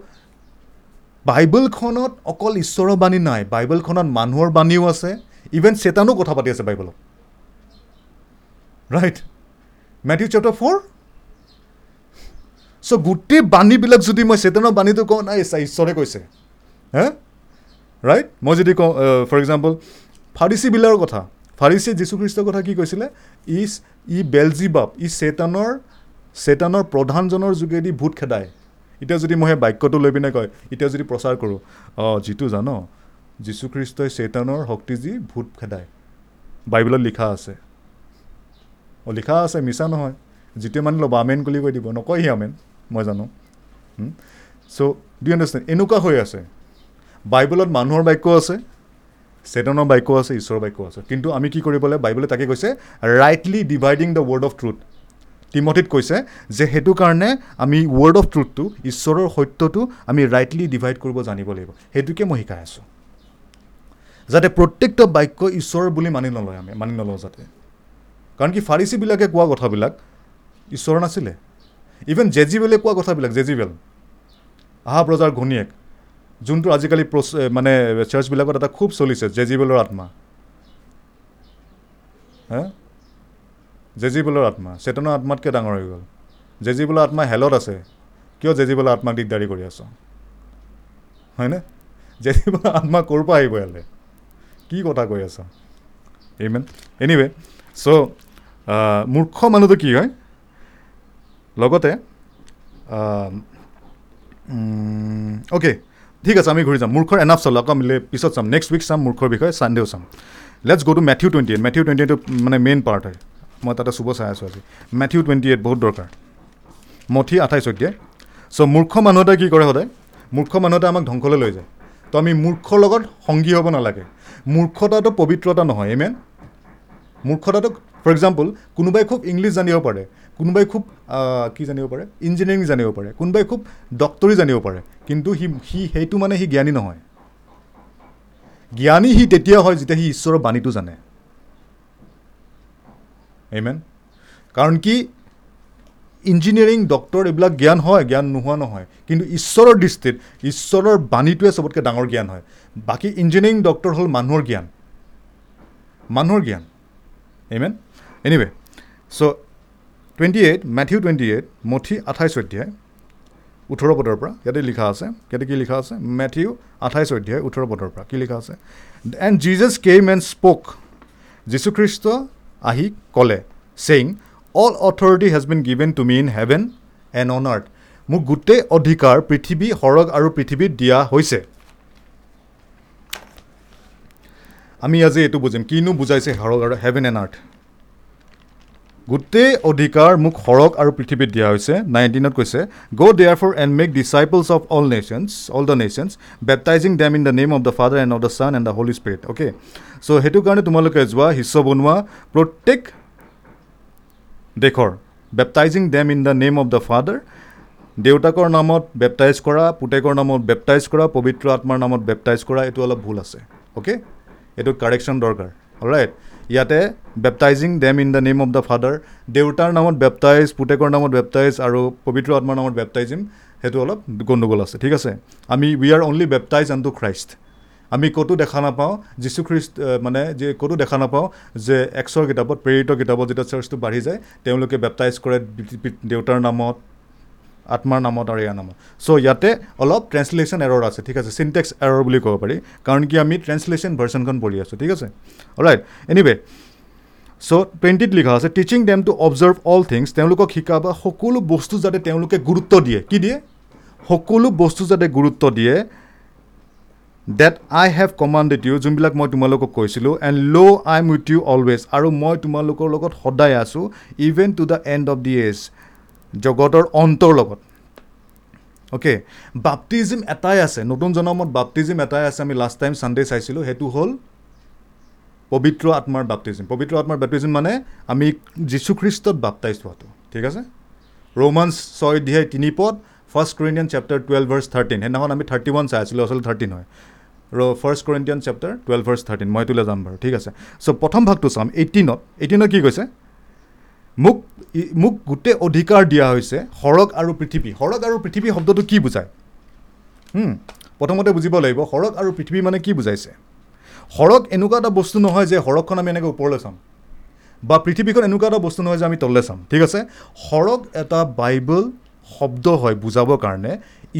A: বাইবেলখনত অকল ঈশ্বৰৰ বাণী নাই বাইবেলখনত মানুহৰ বাণীও আছে। ইভেন চেতানো কথা পাতি আছে বাইবেলত। Right Matthew chapter four so' গোটেই বাণীবিলাক যদি মই চেতনৰ বাণীটো কওঁ নাই ঈশ্বৰে কৈছে। হে? ৰাইট মই যদি কওঁ ফৰ এক্সাম্পল ফাৰিচীবিলাকৰ কথা। ফাৰিচীয়ে যীশুখ্ৰীষ্টৰ কথা কি কৈছিলে? ই ই বেলজিবাব ই চেতানৰ চেতানৰ প্ৰধানজনৰ যোগেদি ভূত খেদায়। এতিয়া যদি মই সেই বাক্যটো লৈ পিনে কয় এতিয়া যদি প্ৰচাৰ কৰোঁ অঁ যিটো জান যীশুখ্ৰীষ্টই চেতানৰ শক্তি যি ভূত খেদায়। বাইবেলত লিখা আছে। অঁ লিখা আছে মিছা নহয়। যিটোৱে মানে ল'ব আমেন বুলি কৈ দিব নকয় সি আমেন মই জানো। চ' ডু আণ্ডাৰষ্টেণ্ড এনেকুৱা হৈ আছে। বাইবেলত মানুহৰ বাক্য আছে চেতনৰ বাক্য আছে ঈশ্বৰৰ বাক্য আছে। কিন্তু আমি কি কৰিব লাগে? বাইবেলে তাকে কৈছে rightly dividing the word of truth তিমঠিত কৈছে যে সেইটো কাৰণে আমি ৱৰ্ড অফ ট্ৰুথটো ঈশ্বৰৰ সত্যটো আমি ৰাইটলি ডিভাইড কৰিব জানিব লাগিব। সেইটোকে মই শিকাই আছোঁ। যাতে প্ৰত্যেকটো বাক্য ঈশ্বৰৰ বুলি মানি নলয় আমি মানি নলওঁ যাতে। কাৰণ কি ফাৰিচীবিলাকে কোৱা কথাবিলাক ঈশ্বৰ নাছিলে। ইভেন জেজিবেলে কোৱা কথাবিলাক জেজিবেল আহাব ৰজাৰ ঘনীয়েক যোনটো আজিকালি প্ৰচ মানে চাৰ্চবিলাকত এটা খুব চলিছে জেজিবেলৰ আত্মা। হে? জেজিবেলৰ আত্মা চেতনৰ আত্মাতকৈ ডাঙৰ হৈ গ'ল। জেজিবেলৰ আত্মা হেলত আছে। কিয় জেজিবেলৰ আত্মাক দিগদাৰী কৰি আছ? হয়নে? জেজিবেলৰ আত্মা ক'ৰ পৰা আহিব ইয়ালৈ? কি কথা কৈ আছ? ইমেন এনিৱে চ' মূৰ্খ মানুহটো কি হয়? লগতে অ'কে ঠিক আছে আমি ঘূৰি যাম। মূৰ্খৰ এনাফ চালোঁ। আকৌ আমি পিছত চাম। নেক্সট উইক চাম মূৰ্খৰ বিষয়ে ছানডেও চাম। Let's go' to Matthew twenty eight Matthew twenty এইটো মানে মেইন পাৰ্ট হয়। মই তাতে চুব চাই আছোঁ আজি। মেথিউ টুৱেণ্টি এইট বহুত দৰকাৰ। মঠি আঠাইছ অধ্যায়। চ' মূৰ্খ মানুহ এটাই কি কৰে সদায়? মূৰ্খ মানুহ এটাই আমাক ধ্বংসলৈ লৈ যায়। তো আমি মূৰ্খৰ লগত সংগী হ'ব নালাগে। মূৰ্খতাটো পবিত্ৰতা নহয় এমেন মূৰ্খতাটো ফৰ এক্সাম্পল কোনোবাই খুব ইংলিছ জানিব পাৰে কোনোবাই খুব কি জানিব পাৰে? ইঞ্জিনিয়াৰিং জানিব পাৰে কোনোবাই খুব ডক্টৰী জানিব পাৰে কিন্তু সি সি সেইটো মানে সি জ্ঞানী নহয়। জ্ঞানী সি তেতিয়া হয় যেতিয়া সি ঈশ্বৰৰ বাণীটো জানে। এইমেন কাৰণ কি ইঞ্জিনিয়াৰিং ডক্টৰ এইবিলাক জ্ঞান হয় জ্ঞান নোহোৱা নহয়। কিন্তু ঈশ্বৰৰ দৃষ্টিত ঈশ্বৰৰ বাণীটোৱে চবতকৈ ডাঙৰ জ্ঞান হয়। বাকী ইঞ্জিনিয়াৰিং ডক্টৰ হ'ল মানুহৰ জ্ঞান। মানুহৰ জ্ঞান। Amen anyway so' twenty eight Matthew twenty eight মঠি আঠাইছ অধ্যায় ওঠৰ পদৰ পৰা ইয়াতে লিখা আছে ইয়াতে কি লিখা আছে? মেথিউ আঠাইছ অধ্যায় ওঠৰ পদৰ পৰা কি লিখা আছে? And Jesus came and spoke যীশুখ্ৰীষ্ট আহি ক'লে saying all authority has been given to me in heaven and on earth মোক গোটেই অধিকাৰ পৃথিৱী সৰগ আৰু পৃথিৱীত দিয়া হৈছে। আমি আজি এইটো বুজিম। কিনো বুজাইছে সৰগ আৰু হেভেন এণ্ড আৰ্থ গোটেই অধিকাৰ মোক সৰগ আৰু পৃথিৱীত দিয়া হৈছে নাইনটিনত কৈছে go' therefore and make disciples of all nations all the nations baptizing them in the name of the father and of the son and the holy spirit okay so' সেইটো কাৰণে তোমালোকে যোৱা শিষ্য বনোৱা প্ৰত্যেক দেশৰ baptizing them in the name of the father দেউতাকৰ নামত বেপটাইজ কৰা পুতেকৰ নামত বেপটাইজ কৰা পবিত্ৰ আত্মাৰ নামত বেপটাইজ কৰা এইটো অলপ ভুল আছে। অ'কে এইটোত কাৰেকশ্যন দৰকাৰ। ৰাইট ইয়াতে baptizing them in the name of the father দেউতাৰ নামত বেপটাইজ পুতেকৰ নামত বেপটাইজ আৰু পবিত্ৰ আত্মাৰ নামত বেপটাইজিম সেইটো অলপ গণ্ডগোল আছে ঠিক আছে? আমি we are only baptize into Christ আমি ক'তো দেখা নাপাওঁ যীশুখ্ৰীষ্ট মানে যে ক'তো দেখা নাপাওঁ যে এক্সৰ কিতাপত প্ৰেৰিত কিতাপত যেতিয়া চাৰ্চটো বাঢ়ি যায় তেওঁলোকে বেপটাইজ কৰে দেউতাৰ নামত আত্মাৰ নামত আৰু ইয়াৰ নামত। চ' ইয়াতে অলপ ট্ৰেঞ্চলেশ্যন এৰৰ আছে ঠিক আছে? চিনটেক্স এৰৰ বুলি ক'ব পাৰি কাৰণ কি আমি ট্ৰেঞ্চলেশ্যন ভাৰ্চনখন পঢ়ি আছোঁ ঠিক আছে? ৰাইট এনিৱে চ' টুৱেণ্টিত লিখা আছে teaching them to observe all things তেওঁলোকক শিকাবা সকলো বস্তু যাতে তেওঁলোকে গুৰুত্ব দিয়ে। কি দিয়ে? সকলো বস্তু যাতে গুৰুত্ব দিয়ে that I have commanded you যোনবিলাক মই তোমালোকক কৈছিলোঁ এণ্ড ল' আই উইথ ইউ অলৱেজ আৰু মই তোমালোকৰ লগত সদায় আছোঁ even to the end of the age জগতৰ অন্তৰ লগত। অ'কে বাপ্তিজিম এটাই আছে নতুন জনমত বাপ্তিজিম এটাই আছে আমি লাষ্ট টাইম ছানডে চাইছিলোঁ সেইটো হ'ল পবিত্ৰ আত্মাৰ বাপ্তিজিম। পবিত্ৰ আত্মাৰ বাপ্তিজিম মানে আমি যীশুখ্ৰীষ্টত বাপ্তাইজ হোৱাটো ঠিক আছে? ৰোমান্স ছয় অধ্যায় তিনি পদ first Corinthian chapter twelve verse thirteen সেইদিনাখন আমি থাৰ্টি ওৱান চাই আছিলোঁ আচলতে থাৰ্টিন হয়। ৰ first Corinthian chapter twelve verse thirteen মই এইটোলৈ যাম বাৰু ঠিক আছে? চ' প্ৰথম ভাগটো চাম এইটিনত এইটিনত কি কৈছে? মোক মোক গোটেই অধিকাৰ দিয়া হৈছে সৰগ আৰু পৃথিৱী। সৰগ আৰু পৃথিৱী শব্দটো কি বুজায়? প্ৰথমতে বুজিব লাগিব সৰগ আৰু পৃথিৱী মানে কি বুজাইছে? সৰগ এনেকুৱা এটা বস্তু নহয় যে সৰগখন আমি এনেকৈ ওপৰলৈ চাম বা পৃথিৱীখন এনেকুৱা এটা বস্তু নহয় যে আমি তললৈ চাম। ঠিক আছে? সৰগ এটা বাইবল শব্দ হয় বুজাবৰ কাৰণে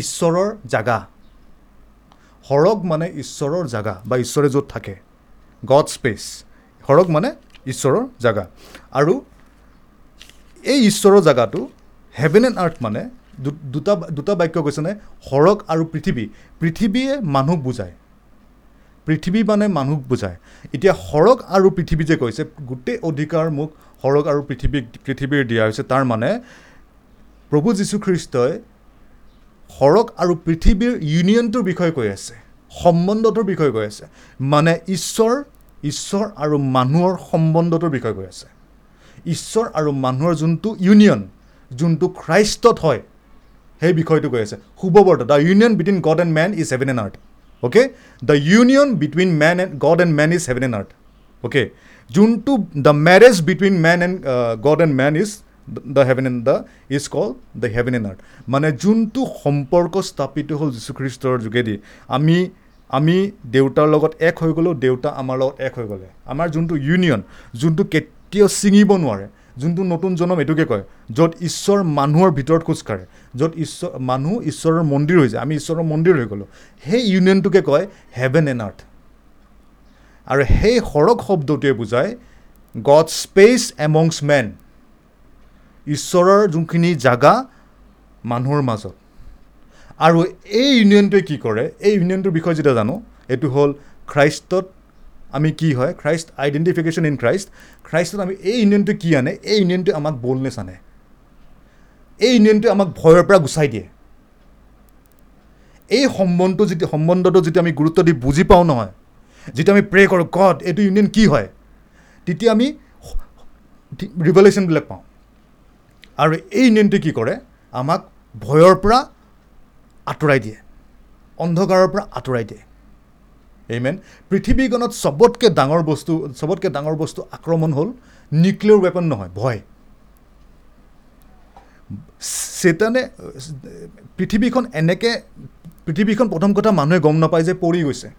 A: ঈশ্বৰৰ জাগা। সৰগ মানে ঈশ্বৰৰ জাগা বা ঈশ্বৰে য'ত থাকে। গড স্পেচ সৰগ মানে ঈশ্বৰৰ জাগা। আৰু এই ঈশ্বৰৰ জাগাটো হেভেন এণ্ড আৰ্থ মানে দুটা দুটা বাক্য কৈছেনে সৰগ আৰু পৃথিৱী। পৃথিৱীয়ে মানুহক বুজায়। পৃথিৱী মানে মানুহক বুজায়। এতিয়া সৰগ আৰু পৃথিৱী যে কৈছে গোটেই অধিকাৰ মোক সৰগ আৰু পৃথিৱীক পৃথিৱীৰ দিয়া হৈছে। তাৰ মানে প্ৰভু যীশুখ্ৰীষ্টই সৰগ আৰু পৃথিৱীৰ ইউনিয়নটোৰ বিষয়ে কৈ আছে। সম্বন্ধটোৰ বিষয়ে কৈ আছে। মানে ঈশ্বৰ ঈশ্বৰ আৰু মানুহৰ সম্বন্ধটোৰ বিষয়ে কৈ আছে। ঈশ্বৰ আৰু মানুহৰ যোনটো ইউনিয়ন যোনটো খ্ৰাইষ্টত হয় সেই বিষয়টো কৈ আছে। শুভবৰ্ত the union between God and man is heaven and earth okay the union between man and God and man is heaven and earth okay যোনটো the marriage between man and God and man is the heaven and the is call the heaven and earth মানে যোনটো সম্পৰ্ক স্থাপিত হ'ল যীশুখ্ৰীষ্টৰ যোগেদি আমি আমি দেউতাৰ লগত এক হৈ গ'লোঁ দেউতা আমাৰ লগত এক হৈ গ'লে। আমাৰ যোনটো ইউনিয়ন যোনটো কেতিয়াও ছিঙিব নোৱাৰে? যোনটো নতুন জনম এইটোকে কয় য'ত ঈশ্বৰ মানুহৰ ভিতৰত খোজকাঢ়ে য'ত ঈশ্বৰ মানুহ ঈশ্বৰৰ মন্দিৰ হৈ যায়। আমি ঈশ্বৰৰ মন্দিৰ হৈ গ'লোঁ। সেই ইউনিয়নটোকে কয় হেভেন এণ্ড আৰ্থ আৰু সেই সৰগ শব্দটোৱে বুজায় গড স্পেচ এমংছ মেন ঈশ্বৰৰ যোনখিনি জাগা মানুহৰ মাজত। আৰু এই ইউনিয়নটোৱে কি কৰে? এই ইউনিয়নটোৰ বিষয়ে যেতিয়া জানো এইটো হ'ল খ্ৰাইষ্টত আমি কি হয় খ্ৰাইষ্ট আইডেণ্টিফিকেশ্যন ইন খ্ৰাইষ্ট খ্ৰাইষ্টত আমি এই ইউনিয়নটোৱে কি আনে এই ইউনিয়নটোৱে আমাক বলনেছ আনে। এই ইউনিয়নটোৱে আমাক ভয়ৰ পৰা গুচাই দিয়ে। এই সম্বন্ধটো যেতিয়া সম্বন্ধটো যেতিয়া আমি গুৰুত্ব দি বুজি পাওঁ নহয় যেতিয়া আমি প্ৰে কৰোঁ গড এইটো ইউনিয়ন কি হয়? তেতিয়া আমি ৰিভলিউশ্যনবিলাক পাওঁ। আৰু এই ইউনিয়নটোৱে কি কৰে আমাক ভয়ৰ পৰা আঁতৰাই দিয়ে। অন্ধকাৰৰ পৰা আঁতৰাই দিয়ে। এইমেন পৃথিৱীখনত চবতকৈ ডাঙৰ বস্তু চবতকৈ ডাঙৰ বস্তু আক্ৰমণ হ'ল নিউক্লিয়াৰ ৱেপন নহয় ভয়। চেতানে পৃথিৱীখন এনেকৈ পৃথিৱীখন প্ৰথম কথা মানুহে গম নাপায় যে পৰি গৈছে।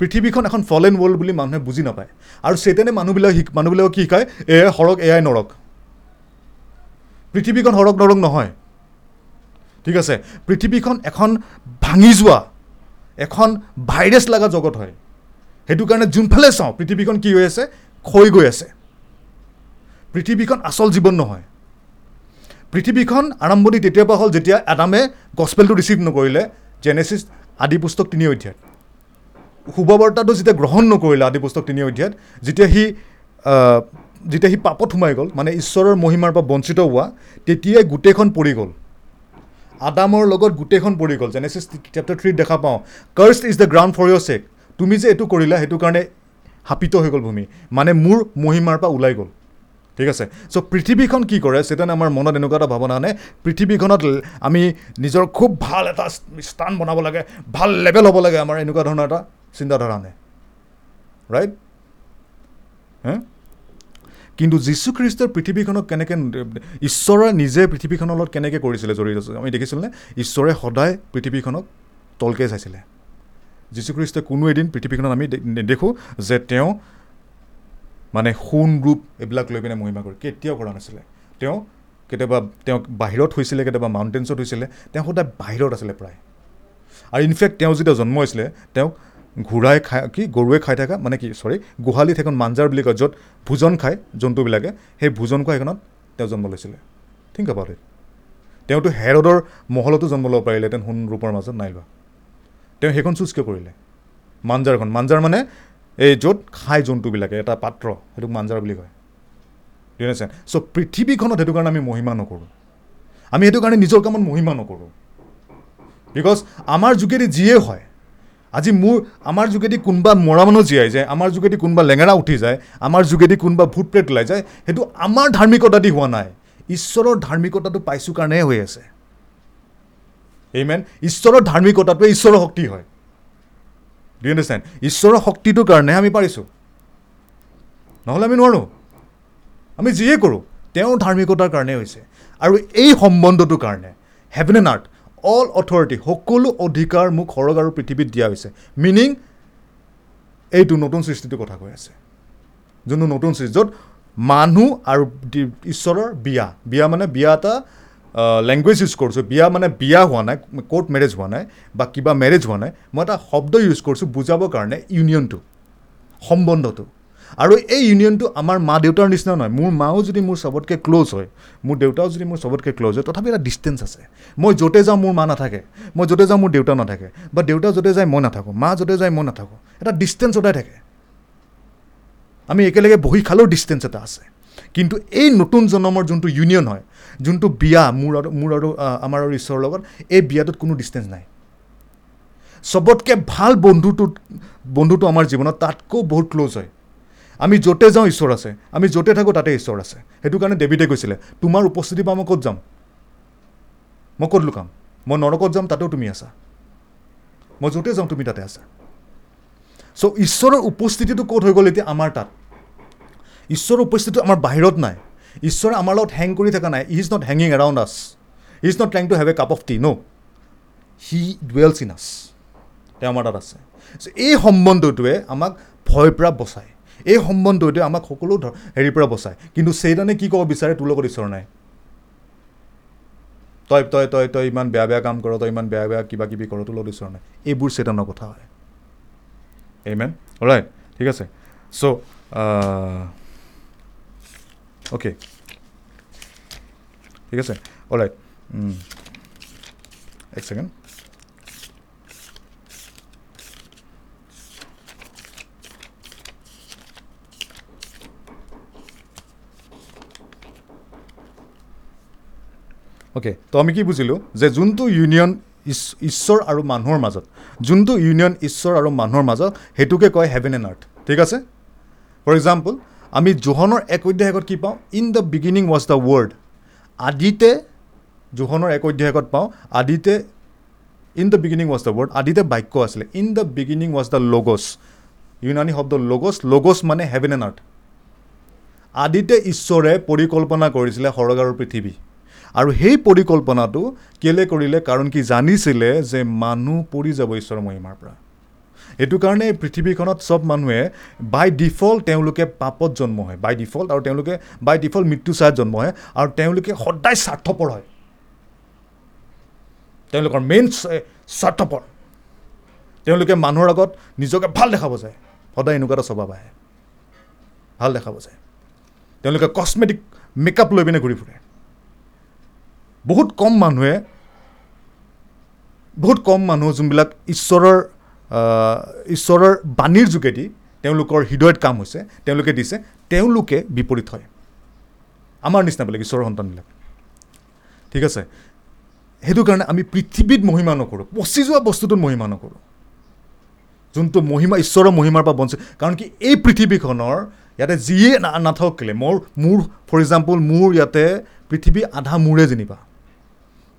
A: পৃথিৱীখন এখন ফলেন ৱৰ্ল্ড বুলি মানুহে বুজি নাপায়। আৰু চেতেনে মানুহবিলাক শিক মানুহবিলাকক কি শিকায়? এয়াই সৰক এয়াই নৰক। পৃথিৱীখন সৰক নৰক নহয়। ঠিক আছে? পৃথিৱীখন এখন ভাঙি যোৱা এখন ভাইৰাছ লগা জগত হয়। সেইটো কাৰণে যোনফালে চাওঁ পৃথিৱীখন কি হৈ আছে? ক্ষয় গৈ আছে। পৃথিৱীখন আচল জীৱন নহয়। পৃথিৱীখন আৰম্ভণি তেতিয়াৰ পৰা হ'ল যেতিয়া এডামে গছপেলটো ৰিচিভ নকৰিলে জেনেচিছ আদি পুস্তক তিনি অধ্যায়ত। শুভবাৰ্তাটো যেতিয়া গ্ৰহণ নকৰিলে আদি পুস্তক তিনি অধ্যায়ত যেতিয়া সি যেতিয়া সি পাপত সোমাই গ'ল মানে ঈশ্বৰৰ মহিমাৰ পৰা বঞ্চিত হোৱা তেতিয়াই গোটেইখন পৰি গ'ল। আদামৰ লগত গোটেইখন পৰি গ'ল। জেনেচিছ চেপ্টাৰ থ্ৰীত দেখা পাওঁ। Christ is the ground for your check তুমি যে এইটো কৰিলা সেইটো কাৰণে হাপিত হৈ গ'ল ভূমি। মানে মোৰ মহিমাৰ পৰা ওলাই গ'ল। ঠিক আছে? চ' পৃথিৱীখন কি কৰে? চেতন আমাৰ মনত এনেকুৱা এটা ভাৱনা আনে পৃথিৱীখনত আমি নিজৰ খুব ভাল এটা স্থান বনাব লাগে ভাল লেভেল হ'ব লাগে আমাৰ এনেকুৱা ধৰণৰ এটা চিন্তাধাৰা আনে। ৰাইট হে কিন্তু যীশুখ্ৰীষ্টৰ পৃথিৱীখনক কেনেকৈ ঈশ্বৰে নিজে পৃথিৱীখনৰ লগত কেনেকৈ কৰিছিলে জড়িত আমি দেখিছিলোঁনে? ঈশ্বৰে সদায় পৃথিৱীখনক তলকৈ চাইছিলে। যীশুখ্ৰীষ্টই কোনো এদিন পৃথিৱীখনত আমি নেদেখোঁ যে তেওঁ মানে সোণ ৰূপ এইবিলাক লৈ পিনে মহিমা কৰে। কেতিয়াও কৰা নাছিলে। তেওঁ কেতিয়াবা তেওঁ বাহিৰত হৈছিলে কেতিয়াবা মাউণ্টেইনছত হৈছিলে তেওঁ সদায় বাহিৰত আছিলে প্ৰায়। আৰু ইনফেক্ট তেওঁ যেতিয়া জন্ম হৈছিলে তেওঁক ঘোঁৰাই খাই কি? গৰুৱে খাই থকা? মানে কি? চৰি গোহালিত সেইখন মাঞ্জাৰ বুলি কয় য'ত ভোজন খায় জন্তুবিলাকে সেই ভোজন খোৱা সেইখনত তেওঁ জন্ম লৈছিলে। Think about it. তেওঁতো হেৰদৰ মহলতো জন্ম ল'ব পাৰিলেহেঁতেন সোণ ৰূপৰ মাজত নাই লোৱা। তেওঁ সেইখন চুজ কিয় কৰিলে? মাঞ্জাৰখন। মাঞ্জাৰ মানে এই য'ত খাই জন্তুবিলাকে এটা পাত্ৰ সেইটোক মাঞ্জাৰ বুলি কয়। বুজিছে চ' পৃথিৱীখনত সেইটো কাৰণে আমি মহিমা নকৰোঁ। আমি সেইটো কাৰণে নিজৰ কামত মহিমা নকৰোঁ। বিকজ আমাৰ যোগেদি যিয়ে হয় আজি মোৰ আমাৰ যোগেদি কোনোবা মৰা মানুহ জীয়াই যায় আমাৰ যোগেদি কোনোবা লেঙেৰা উঠি যায় আমাৰ যোগেদি কোনোবা ভূত প্ৰেত ওলাই যায় সেইটো আমাৰ ধাৰ্মিকতা দি হোৱা নাই। ঈশ্বৰৰ ধাৰ্মিকতাটো পাইছোঁ কাৰণেহে হৈ আছে। এই মেন ঈশ্বৰৰ ধাৰ্মিকতাটোৱে ঈশ্বৰৰ শক্তি হয়। ডু আণ্ডাৰষ্টেণ্ড ঈশ্বৰৰ শক্তিটোৰ কাৰণেহে আমি পাৰিছোঁ। নহ'লে আমি নোৱাৰোঁ। আমি যিয়ে কৰোঁ তেওঁৰ ধাৰ্মিকতাৰ কাৰণে হৈছে। আৰু এই সম্বন্ধটোৰ কাৰণে heaven and earth all authority সকলো অধিকাৰ মোক সৰগ আৰু পৃথিৱীত দিয়া হৈছে। মিনিং এইটো নতুন সৃষ্টিটোৰ কথা কৈ আছে। যোনটো নতুন সৃষ্টি য'ত মানুহ আৰু ঈশ্বৰৰ বিয়া। বিয়া মানে বিয়া এটা লেংগুৱেজ ইউজ কৰিছোঁ। বিয়া মানে বিয়া হোৱা নাই কোৰ্ট মেৰেজ হোৱা নাই বা কিবা মেৰেজ হোৱা নাই। মই এটা শব্দ ইউজ কৰিছোঁ বুজাবৰ কাৰণে ইউনিয়নটো সম্বন্ধটো। আৰু এই ইউনিয়নটো আমাৰ মা দেউতাৰ নিচিনা নহয়। মোৰ মাও যদি মোৰ চবতকৈ ক্ল'জ হয় মোৰ দেউতাও যদি মোৰ চবতকৈ ক্ল'জ হয় তথাপি এটা ডিষ্টেঞ্চ আছে। মই য'তে যাওঁ মোৰ মা নাথাকে মই য'তে যাওঁ মোৰ দেউতা নাথাকে বা দেউতা য'তে যায় মই নাথাকোঁ মা য'তে যায় মই নাথাকোঁ। এটা ডিষ্টেঞ্চ সদায় থাকে। আমি একেলগে বহি খালেও ডিষ্টেঞ্চ এটা আছে। কিন্তু এই নতুন জন্মৰ যোনটো ইউনিয়ন হয় যোনটো বিয়া মোৰ আৰু মোৰ আৰু আমাৰ আৰু ঈশ্বৰৰ লগত এই বিয়াটোত কোনো ডিষ্টেঞ্চ নাই। চবতকৈ ভাল বন্ধুটোত বন্ধুটো আমাৰ জীৱনত তাতকৈ বহুত ক্ল'জ হয়। আমি য'তে যাওঁ ঈশ্বৰ আছে আমি য'তে থাকোঁ তাতে ঈশ্বৰ আছে। সেইটো কাৰণে ডেভিডে কৈছিলে তোমাৰ উপস্থিতি পৰা মই ক'ত যাম? মই ক'ত লুকাম? মই নৰকত যাম তাতেও তুমি আছা। মই য'তে যাওঁ তুমি তাতে আছা। চ' ঈশ্বৰৰ উপস্থিতিটো ক'ত হৈ গ'ল এতিয়া আমাৰ তাত? ঈশ্বৰৰ উপস্থিতিটো আমাৰ বাহিৰত নাই। ঈশ্বৰে আমাৰ লগত হেং কৰি থকা নাই। He is not হেঙিং around us he is not trying to have a cup of tea no' he dwells in us তেওঁ আমাৰ তাত আছে। এই সম্বন্ধটোৱে আমাক ভয়ৰ পৰা বচায়। এই সম্বন্ধটোৱে আমাক সকলো হেৰিৰ পৰা বচায়। কিন্তু সেইদানে কি ক'ব বিচাৰে তোৰ লগত ঈশ্বৰ নাই? তই তই তই তই ইমান বেয়া বেয়া কাম কৰ তই ইমান বেয়া বেয়া কিবা কিবি কৰ তোৰ লগত ঈশ্বৰ নাই। এইবোৰ চেতনৰ কথা হয়। এই মেন ৰাইট ঠিক আছে। চ' অ'কে ঠিক আছে? ৰাইট এক ছেকেণ্ড। অ'কে তো আমি কি বুজিলোঁ যে যোনটো ইউনিয়ন ঈশ্বৰ আৰু মানুহৰ মাজত যোনটো ইউনিয়ন ঈশ্বৰ আৰু মানুহৰ মাজত সেইটোকে কয় হেভেন এণ্ড আৰ্থ ঠিক আছে? ফৰ এক্সাম্পল আমি জোহনৰ এক অধ্যায় আগত কি পাওঁ? In the beginning was the word আদিতে জোহনৰ এক অধ্যায় আগত পাওঁ আদিতে in the beginning was the word আদিতে বাক্য আছিলে in the beginning was the logos Unani শব্দ লগছ লগছ মানে হেভেন এণ্ড আৰ্থ আদিতে ঈশ্বৰে পৰিকল্পনা কৰিছিলে সৰগ আৰু পৃথিৱী আৰু সেই পৰিকল্পনাটো কেলৈ কৰিলে? কাৰণ কি জানিছিলে যে মানুহ পৰি যাব ঈশ্বৰৰ মহিমাৰ পৰা। এইটো কাৰণে পৃথিৱীখনত চব মানুহে বাই ডিফল্ট তেওঁলোকে পাপত জন্ম হয়। বাই ডিফল্ট আৰু তেওঁলোকে বাই ডিফল্ট মৃত্যু চায়ত জন্ম হয় আৰু তেওঁলোকে সদায় স্বাৰ্থপৰ হয়। তেওঁলোকৰ মেইন স্বাৰ্থপৰ। তেওঁলোকে মানুহৰ আগত নিজকে ভাল দেখাব যায় সদায় এনেকুৱা এটা স্বভাৱ আহে। ভাল দেখাব যায় তেওঁলোকে কচমেটিক মেকআপ লৈ পিনে ঘূৰি ফুৰে। বহুত কম মানুহে বহুত কম মানুহ যোনবিলাক ঈশ্বৰৰ ঈশ্বৰৰ বাণীৰ যোগেদি তেওঁলোকৰ হৃদয়ত কাম হৈছে তেওঁলোকে দিছে তেওঁলোকে বিপৰীত হয়। আমাৰ নিচিনাবিলাক ঈশ্বৰৰ সন্তানবিলাক। ঠিক আছে? সেইটো কাৰণে আমি পৃথিৱীত মহিমা নকৰোঁ পচি যোৱা বস্তুটোত মহিমা নকৰোঁ। যোনটো মহিমা ঈশ্বৰৰ মহিমাৰ পৰা বঞ্চিত কাৰণ কি এই পৃথিৱীখনৰ ইয়াতে যিয়ে না নাথাকক কেলে মোৰ মোৰ ফৰ এক্সাম্পল মোৰ ইয়াতে পৃথিৱী আধা মোৰে যেনিবা।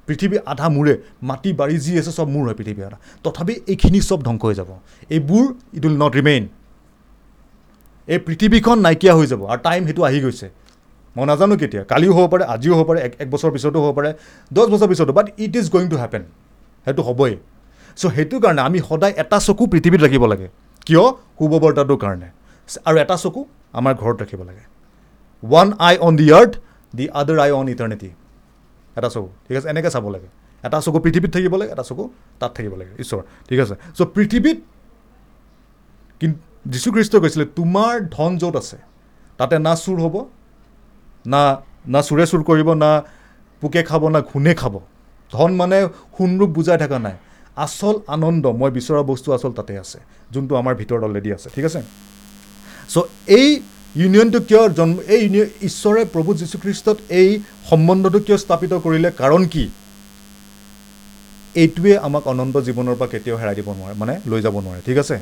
A: পৃথিৱী আধা মোৰে মাটি বাৰী যি আছে চব মোৰ হয় পৃথিৱী আধা। তথাপি এইখিনি চব ধ্বংস হৈ যাব। এইবোৰ ইট উইল নট ৰিমেইন এই পৃথিৱীখন নাইকিয়া হৈ যাব আৰু টাইম সেইটো আহি গৈছে। মই নাজানো কেতিয়া কালিও হ'ব পাৰে আজিও হ'ব পাৰে এক এক বছৰ পিছতো হ'ব পাৰে দহ বছৰ পিছতো but it is going to happen সেইটো হ'বই। চ' সেইটো কাৰণে আমি সদায় এটা চকু পৃথিৱীত ৰাখিব লাগে। কিয়? শুভবাৰ্তাটোৰ কাৰণে। আৰু এটা চকু আমাৰ ঘৰত ৰাখিব লাগে। ওৱান আই অন দি আৰ্থ দি আদাৰ আই অন ইটাৰ্নিটি এটা চকু ঠিক আছে? এনেকৈ চাব লাগে। এটা চকু পৃথিৱীত থাকিব লাগে এটা চকু তাত থাকিব লাগে ঈশ্বৰ ঠিক আছে? চ' পৃথিৱীত কিন্তু যীশুখ্ৰীষ্টই কৈছিলে তোমাৰ ধন য'ত আছে তাতে না চুৰ হ'ব না না চোৰে চুৰ কৰিব না পোকে খাব না ঘোনে খাব। ধন মানে সোণৰূপ বুজাই থকা নাই। আচল আনন্দ মই বিচৰা বস্তু আচল তাতে আছে যোনটো আমাৰ ভিতৰত অলৰেডি আছে ঠিক আছে? চ' এই ইউনিয়নটো কিয় জন্ম এই ইউনিয়ন ঈশ্বৰে প্ৰভু যীশুখ্ৰীষ্টত এই সম্বন্ধটো কিয় স্থাপিত কৰিলে কাৰণ কি? এইটোৱে আমাক অনন্ত জীৱনৰ পৰা কেতিয়াও হেৰাই দিব নোৱাৰে মানে লৈ যাব নোৱাৰে ঠিক আছে?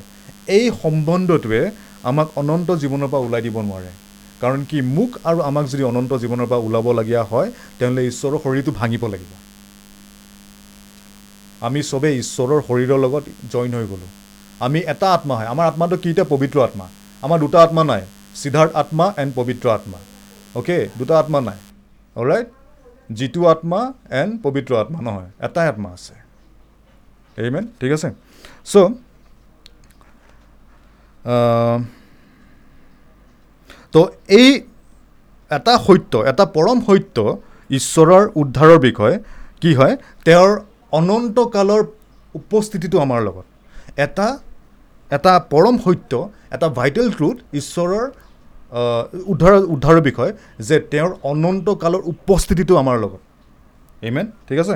A: এই সম্বন্ধটোৱে আমাক অনন্ত জীৱনৰ পৰা ওলাই দিব নোৱাৰে। কাৰণ কি মোক আৰু আমাক যদি অনন্ত জীৱনৰ পৰা ওলাবলগীয়া হয় তেনেহ'লে ঈশ্বৰৰ শৰীৰটো ভাঙিব লাগিব। আমি চবেই ঈশ্বৰৰ শৰীৰৰ লগত জইন হৈ গ'লোঁ। আমি এটা আত্মা হয় আমাৰ আত্মাটো কি এতিয়া? পবিত্ৰ আত্মা। আমাৰ দুটা আত্মা নাই। সিদ্ধাৰ্থ আত্মা এণ্ড পবিত্ৰ আত্মা। অ'কে দুটা আত্মা নাই। অলৰাইট যিটো আত্মা এণ্ড পবিত্ৰ আত্মা নহয় এটাই আত্মা আছে। এইমেন ঠিক আছে? চ' তো এই এটা সত্য এটা পৰম সত্য ঈশ্বৰৰ উদ্ধাৰৰ বিষয়ে কি হয়? তেওঁৰ অনন্তকালৰ উপস্থিতিটো আমাৰ লগত। এটা এটা পৰম সত্য এটা ভাইটেল ট্ৰুথ ঈশ্বৰৰ আহ, উদ্ধাৰৰ বিষয় যে তেওঁৰ অনন্তকালৰ উপস্থিতিটো আমাৰ লগত। ইমেন ঠিক আছে?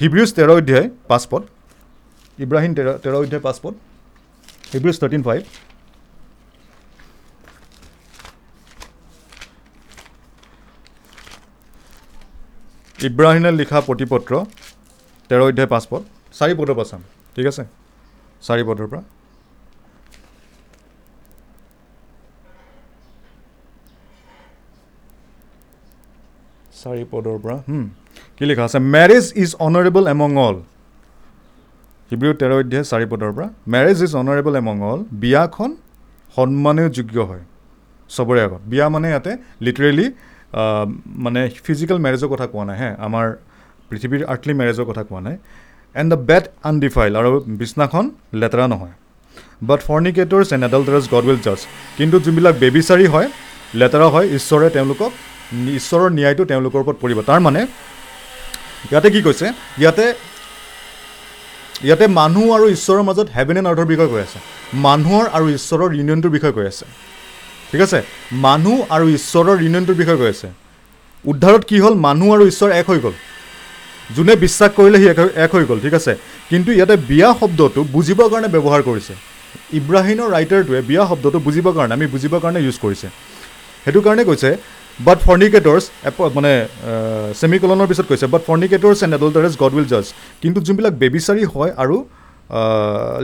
A: হিব্ৰিউজ তেৰ অধ্যায় পাঁচ পদ। ইব্ৰাহিম তেৰ তেৰ অধ্যায় পাঁচ পদ। হিব্ৰিউজ থাৰ্টিন ফাইভ ইব্ৰাহিমে লিখা প্ৰতিপত্ৰ তেৰ অধ্যায় পাঁচ পদ। চাৰি পদৰ পৰা চাম। ঠিক আছে? চাৰি পদৰ পৰা। চাৰি পদৰ পৰা কি লিখা আছে? Marriage is honourable among all Hebrew তেৰ অধ্যায় চাৰি পদৰ পৰা marriage is honourable among all বিয়াখন সন্মানেও যোগ্য হয়। চবৰে আগত। বিয়া মানে ইয়াতে লিটাৰেলি মানে ফিজিকেল মেৰেজৰ কথা কোৱা নাই হে। আমাৰ পৃথিৱীৰ আৰ্থলি মেৰেজৰ কথা কোৱা নাই। এণ্ড দ্য বেড আনডিফাইল আৰু বিছনাখন লেতেৰা নহয়। But fornicators and adulterers God will জাজ কিন্তু যোনবিলাক বেবিচাৰী হয় লেতেৰা হয় ঈশ্বৰে তেওঁলোকক ঈশ্বৰৰ ন্যায়টো তেওঁলোকৰ ওপৰত পৰিব। তাৰ মানে ইয়াতে কি কৈছে? ইয়াতে ইয়াতে মানুহ আৰু ঈশ্বৰৰ মাজত হেভেন এণ্ড আৰ্থৰ বিষয়ে কৈ আছে। মানুহৰ আৰু ঈশ্বৰৰ ইউনিয়নটোৰ বিষয়ে কৈ আছে। ঠিক আছে? মানুহ আৰু ঈশ্বৰৰ ইউনিয়নটোৰ বিষয়ে কৈ আছে। উদ্ধাৰত কি হ'ল? মানুহ আৰু ঈশ্বৰ এক হৈ গ'ল। যোনে বিশ্বাস কৰিলে সি এক হৈ গ'ল। ঠিক আছে? কিন্তু ইয়াতে বিয়া শব্দটো বুজিবৰ কাৰণে ব্যৱহাৰ কৰিছে। ইব্ৰাহিমৰ ৰাইটাৰটোৱে বিয়া শব্দটো বুজিবৰ কাৰণে আমি বুজিবৰ কাৰণে ইউজ কৰিছে। সেইটো কাৰণে কৈছে বাট ফৰ্নিকেটৰ্ছ মানে ছেমিকলনৰ পিছত কৈছে but fornicators and adulterers God will জাজ কিন্তু যোনবিলাক বেবিচাৰী হয় আৰু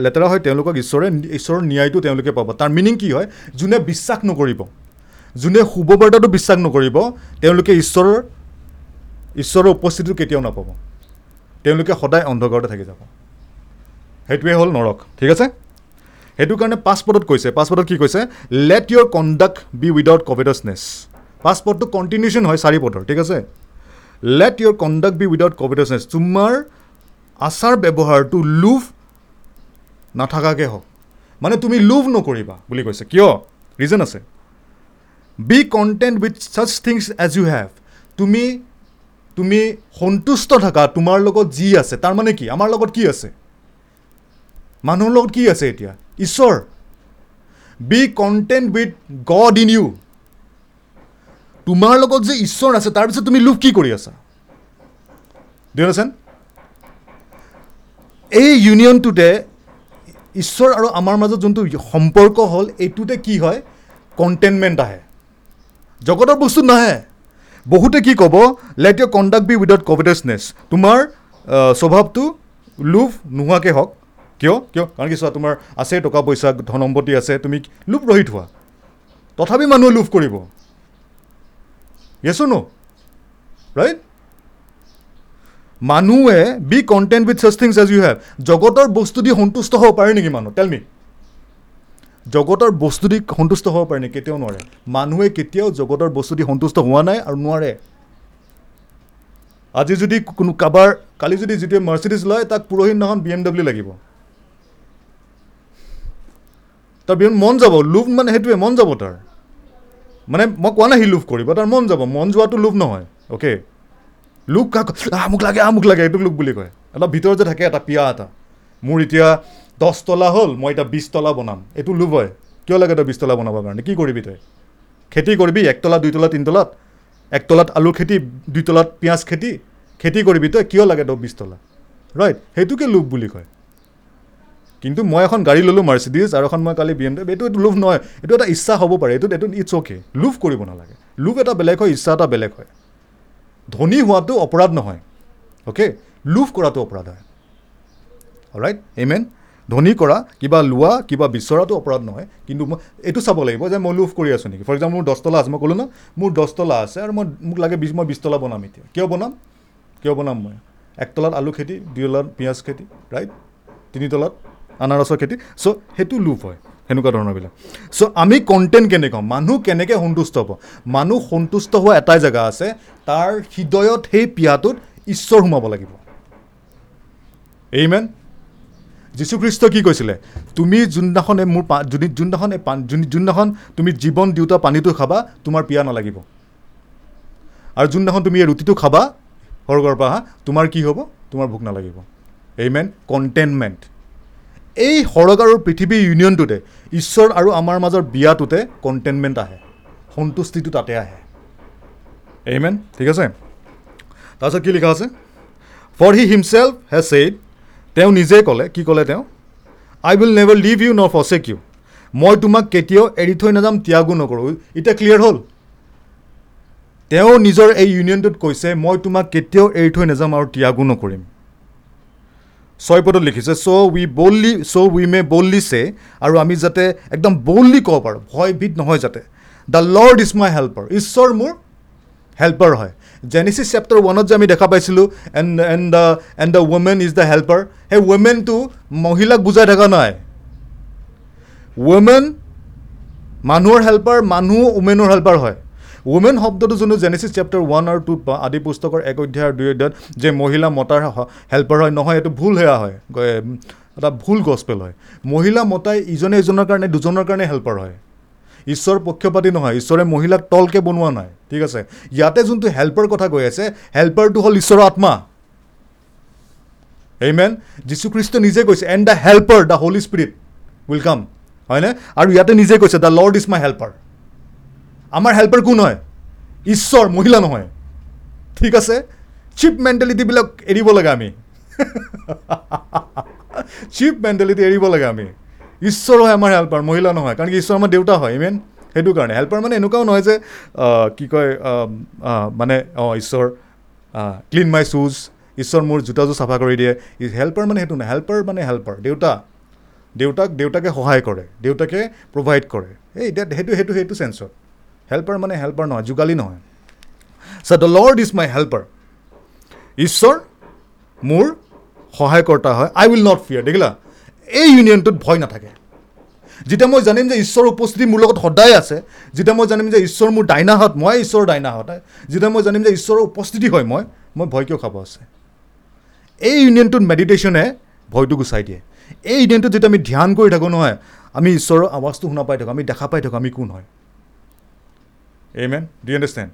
A: লেতেৰা হয় তেওঁলোকক ঈশ্বৰে ঈশ্বৰৰ ন্যায়টো তেওঁলোকে পাব। তাৰ মিনিং কি হয়? যোনে বিশ্বাস নকৰিব যোনে শুভবাৰ্তাটো বিশ্বাস নকৰিব তেওঁলোকে ঈশ্বৰৰ ঈশ্বৰৰ উপস্থিতিটো কেতিয়াও নাপাব। তেওঁলোকে সদায় অন্ধকাৰতে থাকি যাব। সেইটোৱে হ'ল নৰক। ঠিক আছে? সেইটো কাৰণে পাছপৰ্টত কৈছে পাছপৰ্টত কি কৈছে? Let your conduct be without covetousness পাছপৰ্টটো কণ্টিনিউশ্যন হয় চাৰি পদৰ ঠিক আছে? Let your conduct be without covetousness তোমাৰ আচাৰ ব্যৱহাৰটো লোভ নাথাকাকৈ হওক। মানে তুমি লোভ নকৰিবা বুলি কৈছে। কিয়? ৰিজন আছে। Be content with such things as you have তুমি তুমি সন্তুষ্ট থাকা তোমাৰ লগত যি আছে। তাৰ মানে কি? আমাৰ লগত কি আছে? মানুহৰ লগত কি আছে এতিয়া? ঈশ্বৰ। Be content with God in you তোমাৰ লগত যে ঈশ্বৰ আছে তাৰপিছত তুমি লোভ কি কৰি আছা? ডিউনেশ্যন এই ইউনিয়নটোতে ঈশ্বৰ আৰু আমাৰ মাজত যোনটো সম্পৰ্ক হ'ল এইটোতে কি হয়? কণ্টেইনমেণ্ট আহে। জগতৰ বস্তুত নাহে। বহুতে কি ক'ব let your conduct be without covetousness তোমাৰ স্বভাৱটো লোভ নোহোৱাকৈ হওক। কিয়? কিয়? কাৰণ কি চোৱা তোমাৰ আছে টকা পইচা ধন সম্পত্তি আছে তুমি লোভ ৰহিত হোৱা। তথাপি মানুহে লোভ কৰিব। য়েছো ন ৰাইট মানুহে be content with such things as you have জগতৰ বস্তু দি সন্তুষ্ট হ'ব পাৰে নেকি মানুহ টেল মি জগতৰ বস্তু দি সন্তুষ্ট হ'ব পাৰে নেকি কেতিয়াও নোৱাৰে মানুহে কেতিয়াও জগতৰ বস্তু দি সন্তুষ্ট হোৱা নাই আৰু নোৱাৰে আজি যদি কোনো কাৰোবাৰ কালি যদি যিটোৱে মাৰ্চিডিজ লয় তাক পৰহি দিনাখন বি এম ডাব্লিউ লাগিব তাৰ বি মন যাব লোভ মানে সেইটোৱে মন যাব তাৰ মানে মই কোৱা নাই সি লোভ কৰিব তাৰ মন যাব মন যোৱাটো লোভ নহয় অ'কে লোক কাক আহ মোক লাগে আহ মোক লাগে এইটোক লোক বুলি কয়। এটা ভিতৰত যে থাকে এটা পিয়া এটা। মোৰ এতিয়া দহ তলা হ'ল মই এতিয়া বিছ তলা বনাম। এইটো লোভ হয়। কিয় লাগে তই বিছ তলা বনাবৰ কাৰণে? কি কৰিবি তই? খেতি কৰিবি এক তলা দুই তলা তিনি তলাত এক তলাত আলু খেতি দুই তলাত পিঁয়াজ খেতি? খেতি কৰিবি তই? কিয় লাগে তই বিছ তলা ৰাইট সেইটোকে লোভ বুলি কয়। কিন্তু মই এখন গাড়ী ল'লোঁ মাৰ্চিডিজ আৰু এখন মই কালি বি এম এইটো এইটো লোভ নহয় এইটো এটা ইচ্ছা হ'ব পাৰে। এইটো এইটো ইটছ অ'কে লোভ কৰিব নালাগে। লোভ এটা বেলেগ হয় ইচ্ছা এটা বেলেগ হয়। ধনী হোৱাটো অপৰাধ নহয় অ'কে লোভ কৰাটো অপৰাধ হয়। ৰাইট এমেন ধনী কৰা কিবা লোৱা কিবা বিচৰাটো অপৰাধ নহয়। কিন্তু মই এইটো চাব লাগিব যে মই লোভ কৰি আছোঁ নেকি। ফৰ এক্সাম্পল মোৰ দহ তলা আছে মই ক'লোঁ ন মোৰ দহ তলা আছে আৰু মই মোক লাগে বিছ মই বিছ তলা বনাম এতিয়া। কিয় বনাম? কিয় বনাম মই? এক তলাত আলু খেতি দুই তলাত পিঁয়াজ খেতি ৰাইট তিনি তলাত আনাৰসৰ খেতি। চ' সেইটো লোভ হয় সেনেকুৱা ধৰণৰবিলাক চ' আমি কণ্টেণ্ট কেনেকৈ হ'ম? মানুহ কেনেকৈ সন্তুষ্ট হ'ব? মানুহ সন্তুষ্ট হোৱা এটাই জেগা আছে তাৰ হৃদয়ত সেই পিয়াটোত ঈশ্বৰ সোমাব লাগিব। এইমেন যীশুখ্ৰীষ্ট কি কৈছিলে? তুমি যোনদিনাখনে মোৰ পা যোন যোনদিনাখন এই যোনদিনাখন তুমি জীৱন দিওঁতা পানীটো খাবা তোমাৰ পিয়া নালাগিব। আৰু যোনদিনাখন তুমি এই ৰুটিটো খাবা স্বৰ্গৰ পৰা অহা তোমাৰ কি হ'ব? তোমাৰ ভোক নালাগিব। এইমেন কণ্টেইনমেণ্ট এই সৰগ আৰু পৃথিৱীৰ ইউনিয়নটোতে ঈশ্বৰ আৰু আমাৰ মাজৰ বিয়াটোতে কণ্টেইনমেণ্ট আহে সন্তুষ্টিটো তাতে আহে। এইমেন ঠিক আছে? তাৰপিছত কি লিখা আছে? For he himself has said তেওঁ নিজে ক'লে কি ক'লে তেওঁ? I will never leave you nor forsake you মই তোমাক কেতিয়াও এৰি থৈ নাযাম ত্যাগো নকৰোঁ। এতিয়া ক্লিয়াৰ হ'ল? তেওঁ নিজৰ এই ইউনিয়নটোত কৈছে মই তোমাক কেতিয়াও এৰি থৈ নাযাম আৰু ত্যাগো নকৰিম। ছয় পদত লিখিছে চ' উই বল্ডলি চ' উই মে বল্ডলি চে আৰু আমি যাতে একদম বল্ডলি ক'ব পাৰোঁ ভয়ভীত নহয় যাতে। The Lord is my helper ঈশ্বৰ মোৰ হেল্পাৰ হয়। জেনেচিছ চেপ্টাৰ ওৱানত যে আমি দেখা পাইছিলোঁ and and the and the women is the helper সেই ৱমেনটো মহিলাক বুজাই থকা নাই। ৱমেন মানুহৰ হেল্পাৰ মানুহ উমেনৰ হেল্পাৰ হয়। ৱমেন শব্দটো যোনটো জেনেচিছ চেপ্টাৰ ওৱান আৰু পাওঁ আদি পুস্তকৰ এক অধ্যায় আৰু দুই অধ্যায়ত যে মহিলা মতাৰ হেল্পাৰ হয় নহয় এইটো ভুল সেয়া হয়। এটা ভুল গছপেল হয়। মহিলা মতাই ইজনে ইজনৰ কাৰণে দুজনৰ কাৰণে হেল্পাৰ হয়। ঈশ্বৰ পক্ষপাতি নহয় ঈশ্বৰে মহিলাক তলকৈ বনোৱা নাই ঠিক আছে? ইয়াতে যোনটো হেল্পাৰ কথা কৈ আছে হেল্পাৰটো হ'ল ঈশ্বৰৰ আত্মা। এইমেন যীশুখ্ৰীষ্ট নিজে কৈছে and the helper the holy spirit will come হয়নে? আৰু ইয়াতে নিজে কৈছে the Lord is my helper আমাৰ হেল্পাৰ কোন হয়? ঈশ্বৰ মহিলা নহয়। ঠিক আছে? চিপ মেণ্টেলিটিবিলাক এৰিব লাগে আমি। [LAUGHS] চিপ মেণ্টেলিটি এৰিব লাগে আমি। ঈশ্বৰ হয় আমাৰ হেল্পাৰ মহিলা নহয়। কাৰণ কি ঈশ্বৰ আমাৰ দেউতা হয় ইমেন সেইটো কাৰণে। হেল্পাৰ মানে এনেকুৱাও নহয় যে কি কয় মানে অঁ ঈশ্বৰ ক্লিন মাই শ্বুজ ঈশ্বৰ মোৰ জোতাযোৰ চাফা কৰি দিয়ে। হেল্পাৰ মানে সেইটো নহয়। হেল্পাৰ মানে হেল্পাৰ দেউতা। দেউতাক দেউতাকে সহায় কৰে। দেউতাকে প্ৰভাইড কৰে। এই এতিয়া সেইটো সেইটো সেইটো চেঞ্চত হেল্পাৰ মানে হেল্পাৰ নহয় যোগালী নহয়। So' the Lord is my helper ঈশ্বৰ মোৰ সহায়কৰ্তা হয় আই উইল নট ফিয়াৰ দেখিলা? এই ইউনিয়নটোত ভয় নাথাকে। যেতিয়া মই জানিম যে ঈশ্বৰৰ উপস্থিতি মোৰ লগত সদায় আছে যেতিয়া মই জানিম যে ঈশ্বৰ মোৰ ডাইনাহাত মই ঈশ্বৰৰ ডাইনাহাত যেতিয়া মই জানিম যে ঈশ্বৰৰ উপস্থিতি হয় মই মই ভয় কিয় খাব আছে? এই ইউনিয়নটোত মেডিটেশ্যনে ভয়টো গুচাই দিয়ে। এই ইউনিয়নটোত যেতিয়া আমি ধ্যান কৰি থাকোঁ নহয় আমি ঈশ্বৰৰ আৱাজটো শুনা পাই থাকোঁ আমি দেখা পাই থাকোঁ আমি কোন হয়। মেন ডি আণ্ডাৰষ্টেণ্ড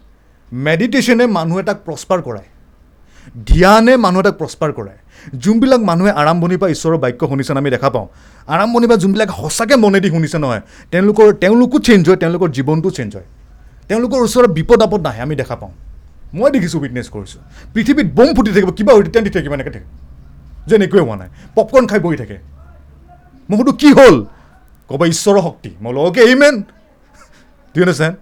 A: মেডিটেশ্যনে মানুহ এটাক প্ৰস্পাৰ কৰায়। ধ্যানে মানুহ এটাক প্ৰস্পাৰ কৰায়। যোনবিলাক মানুহে আৰম্ভণিৰ পৰা ঈশ্বৰৰ বাক্য শুনিছে আমি দেখা পাওঁ। আৰম্ভণিৰ পৰা যোনবিলাক সঁচাকৈ মনেদি শুনিছে নহয় তেওঁলোকৰ তেওঁলোকো চেঞ্জ হয় তেওঁলোকৰ জীৱনটো চেঞ্জ হয়। তেওঁলোকৰ ওচৰত বিপদ আপদ নাহে আমি দেখা পাওঁ। মই দেখিছোঁ উইটনেছ কৰিছোঁ। পৃথিৱীত বম ফুটি থাকিব কিবা ৰিটাৰ্ণ দি থাকিব এনেকৈ থাকে। যেন একোৱে হোৱা নাই। পপকৰ্ণ খাই বহি থাকে। সুধোঁ কি হ'ল? ক'ব ঈশ্বৰৰ শক্তি। মই বোলো অ'কে এই মেন দুই আণ্ডাৰষ্টেণ্ড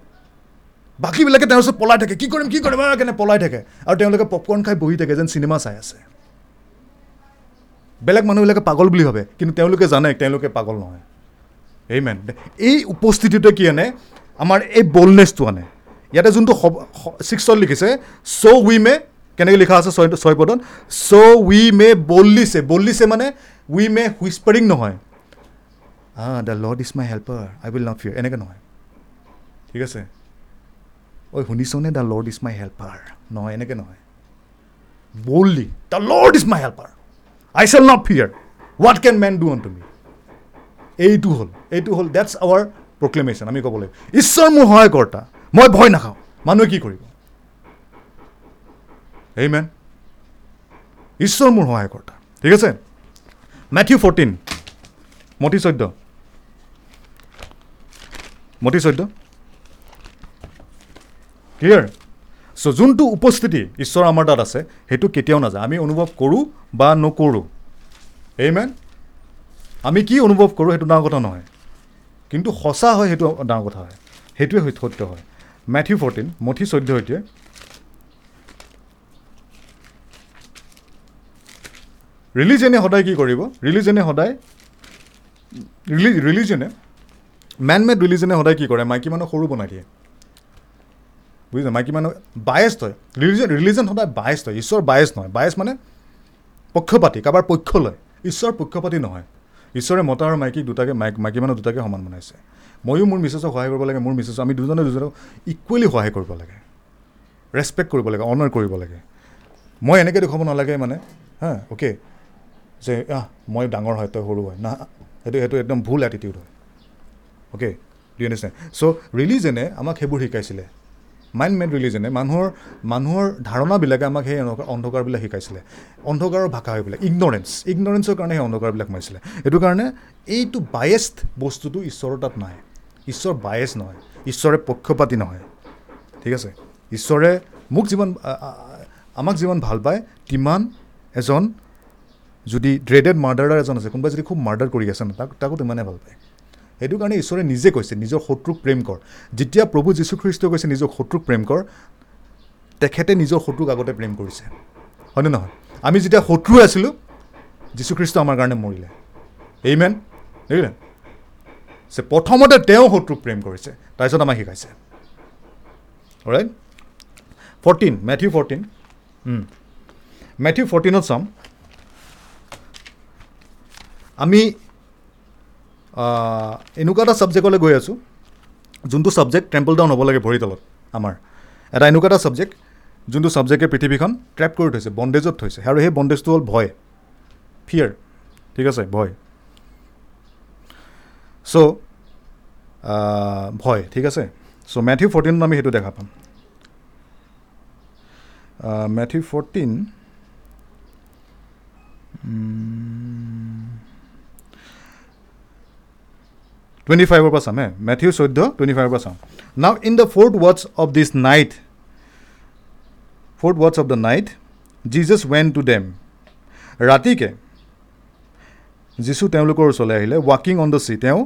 A: বাকীবিলাকে তেওঁৰ ওচৰত পলাই থাকে। কি কৰিম কি কৰিম কেনে পলাই থাকে। আৰু তেওঁলোকে পপকৰ্ণ খাই বহি থাকে যেন চিনেমা চাই আছে। বেলেগ মানুহবিলাকে পাগল বুলি ভাবে কিন্তু তেওঁলোকে জানে তেওঁলোকে পাগল নহয়। এই মেন এই উপস্থিতিটোৱে কি আনে? আমাৰ এই বলনেছটো আনে। ইয়াতে যোনটো ছিক্সত লিখিছে চ' উই মে কেনেকৈ লিখা আছে ছয় ছয় পদত? চ' উই মে বল্লিছে বল্লিছে মানে উই মে হুইস্পাৰিং নহয়। The lord is my helper I will not fear এনেকৈ নহয়। ঠিক আছে? ঐ শুনিছনে? The lord is my helper নহয় এনেকৈ নহয়। Boldly the lord is my helper I shall not fear what can man do unto me এইটো হ'ল এইটো হ'ল ডেটছ আৱাৰ প্ৰক্লেমেশ্যন আমি ক'ব লাগিব। ঈশ্বৰ মোৰ সহায়কৰ্তা মই ভয় নাখাওঁ। মানুহে কি কৰিব? এই মেন ঈশ্বৰ মোৰ সহায়কৰ্তা. ঠিক আছে? মেথিউ ফৰ্টিন মতি চৈধ্য মতি চৈধ্য। ক্লিয়াৰ চ' যোনটো উপস্থিতি ঈশ্বৰ আমাৰ তাত আছে সেইটো কেতিয়াও নাযায়। আমি অনুভৱ কৰোঁ বা নকৰোঁ। এই মেন আমি কি অনুভৱ কৰোঁ সেইটো ডাঙৰ কথা নহয়। কিন্তু সঁচা হয় সেইটো ডাঙৰ কথা হয়। সেইটোৱে সত্য হয়। মেথিউ ফৰ্টিন মঠি চৈধ্য এতিয়া ৰিলিজনে সদায় কি কৰিব? ৰিলিজনে সদায় ৰিলি ৰিলিজনে মেন মেড ৰিলিজনে সদায় কি কৰে? মাইকী মানুহ সৰু বনাই দিয়ে। বুজিছে? মাইকী মানুহ বায়েষ্ট হয়। ৰিলিজন ৰিলিজন সদায় বায়েষ্ট হয়। ঈশ্বৰ বায়েষ্ট নহয়। বায়েষ্ট মানে পক্ষপাতি কাৰোবাৰ পক্ষ লয়। ঈশ্বৰ পক্ষপাতি নহয়। ঈশ্বৰে মতা আৰু মাইকীক দুটাকে মাইক মাইকী মানুহ দুটাকে সমান বনাইছে। ময়ো মোৰ মিছেছক সহায় কৰিব লাগে মোৰ মিছেছক আমি দুজনে দুজনক ইকুৱেলি সহায় কৰিব লাগে। ৰেচপেক্ট কৰিব লাগে অনাৰ কৰিব লাগে। মই এনেকৈ দেখুৱাব নালাগে মানে হা অ'কে যে আহ মই ডাঙৰ হয় তই সৰু হয়। না সেইটো সেইটো একদম ভুল এটিটিউড হয়। অ'কে ডু আণ্ডাৰষ্টেণ্ড চ' ৰিলিজনে আমাক সেইবোৰ শিকাইছিলে। মাইণ্ড মেড ৰিলিজনে মানুহৰ মানুহৰ ধাৰণাবিলাকে আমাক সেই অন্ধকাৰবিলাক শিকাইছিলে। অন্ধকাৰৰ ভাষা সেইবিলাক ইগনৰেঞ্চ ইগনৰেঞ্চৰ কাৰণে সেই অন্ধকাৰবিলাক সোমাইছিলে। সেইটো কাৰণে এইটো বায়েষ্ট বস্তুটো ঈশ্বৰৰ তাত নাই। ঈশ্বৰ বায়েচ নহয়। ঈশ্বৰে পক্ষপাতি নহয়। ঠিক আছে? ঈশ্বৰে মোক যিমান আমাক যিমান ভাল পায় তিমান এজন যদি ড্ৰেডেড মাৰ্ডাৰাৰ এজন আছে কোনোবাই যদি খুব মাৰ্ডাৰ কৰি আছে ন তাক তাকো তিমানে ভাল পায়। সেইটো কাৰণে ঈশ্বৰে নিজে কৈছে নিজৰ শত্ৰুক প্ৰেম কৰ। যেতিয়া প্ৰভু যীশুখ্ৰীষ্টই কৈছে নিজৰ শত্ৰুক প্ৰেম কৰ তেখেতে নিজৰ শত্ৰুক আগতে প্ৰেম কৰিছে। হয়নে নহয়? আমি যেতিয়া শত্ৰু আছিলোঁ যীশুখ্ৰীষ্ট আমাৰ কাৰণে মৰিলে। এই মেন দেখিলে? যে প্ৰথমতে তেওঁ শত্ৰুক প্ৰেম কৰিছে তাৰপিছত আমাক শিকাইছে। Right fourteen Matthew fourteen Matthew ফৰ্টিনত চাম। আমি এনেকুৱা এটা ছাবজেক্টলৈ গৈ আছোঁ যোনটো ছাবজেক্ট টেম্পল ডাউন হ'ব লাগে ভৰি তলত আমাৰ। এটা এনেকুৱা এটা ছাবজেক্ট যোনটো ছাবজেক্টে পৃথিৱীখন ট্ৰেপ কৰি থৈছে বন্দেজত থৈছে আৰু সেই বন্দেজটো হ'ল ভয় ফিয়াৰ ঠিক আছে ভয়। চ' ভয় ঠিক আছে। চ' মেথিউ ফৰ্টিনত আমি সেইটো দেখা পাম। মেথিউ ফৰ্টিন টুৱেণ্টি ফাইভৰ পৰা চাম হে মেথিউ চৈধ্য টুৱেণ্টি ফাইভৰ পৰা চাওঁ নাও in the fourth ৱাটছ of this night fourth ৱাটছ of the night Jesus when two dam ৰাতিকে যীশু তেওঁলোকৰ ওচৰলৈ আহিলে ৱাকিং অন দ্য চি তেওঁ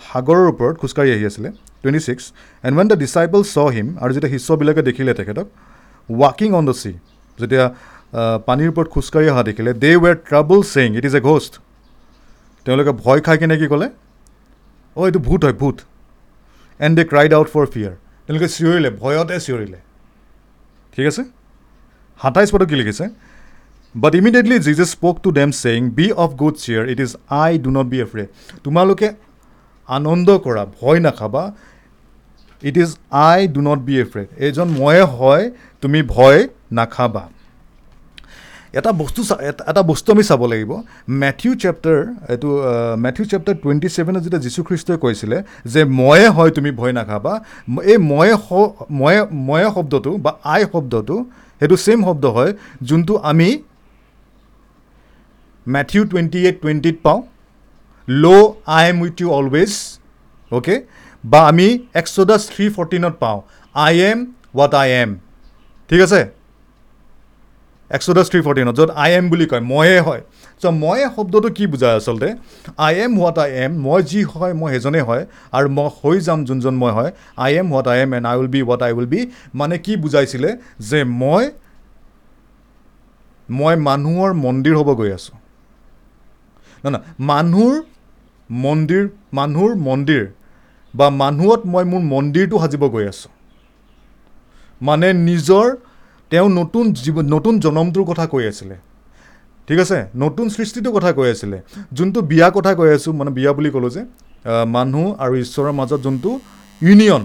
A: সাগৰৰ ওপৰত খোজকাঢ়ি আহি আছিলে twenty six and when the disciple saw him আৰু যেতিয়া শিষ্যবিলাকে দেখিলে তেখেতক ৱাকিং অন দ্য চি যেতিয়া পানীৰ ওপৰত খোজকাঢ়ি অহা দেখিলে they were trouble saying it is a ghost তেওঁলোকে ভয় খাই কিনে কি ক'লে অ' এইটো ভূত হয় ভূত। And they cried out for fear তেওঁলোকে চিঞৰিলে ভয়তে চিঞৰিলে। ঠিক আছে? সাতাইছ পদত কি লিখিছে? But immediately Jesus spoke to them saying be of good cheer it is I do not be afraid তোমালোকে আনন্দ কৰা ভয় নাখাবা। It is I do not be afraid এইজন ময়ে হয় তুমি ভয় নাখাবা। এটা বস্তু এটা- বস্তু আমি চাব লাগিব। মেথিউ চেপ্টাৰ এইটো মেথিউ চেপ্টাৰ টুৱেণ্টি ছেভেনত যেতিয়া যীশুখ্ৰীষ্টই কৈছিলে যে ময়ে হয় তুমি ভয় নাখাবা এই ময়ে ময়ে ময়ে শব্দটো বা আই শব্দটো সেইটো ছেইম শব্দ হয় যোনটো আমি মেথিউ টুৱেণ্টি এইট টুৱেণ্টিত পাওঁ। Lo' I am with you always okay বা আমি এক্সডাছ থ্ৰী ফৰ্টিনত পাওঁ। I am what I am. ঠিক আছে? এক্সডাছ থ্ৰী ফৰ্টিনত য'ত আই এম বুলি কয় ময়ে হয়। চ' ময়ে শব্দটো কি বুজায় আচলতে? I am what I am মই যি হয় মই সেইজনেই হয় আৰু মই হৈ যাম যোনজন মই হয় I am what I am and I will be what I will be মানে কি বুজাইছিলে যে মই মই মানুহৰ মন্দিৰ হ'ব গৈ আছোঁ। নহয় মানুহৰ মন্দিৰ মানুহৰ মন্দিৰ বা মানুহত মই মোৰ মন্দিৰটো সাজিব গৈ আছোঁ। মানে নিজৰ তেওঁ নতুন জীৱ নতুন জনমটোৰ কথা কৈ আছিলে। ঠিক আছে? নতুন সৃষ্টিটোৰ কথা কৈ আছিলে। যোনটো বিয়া কথা কৈ আছোঁ মানে বিয়া বুলি ক'লোঁ যে মানুহ আৰু ঈশ্বৰৰ মাজত যোনটো ইউনিয়ন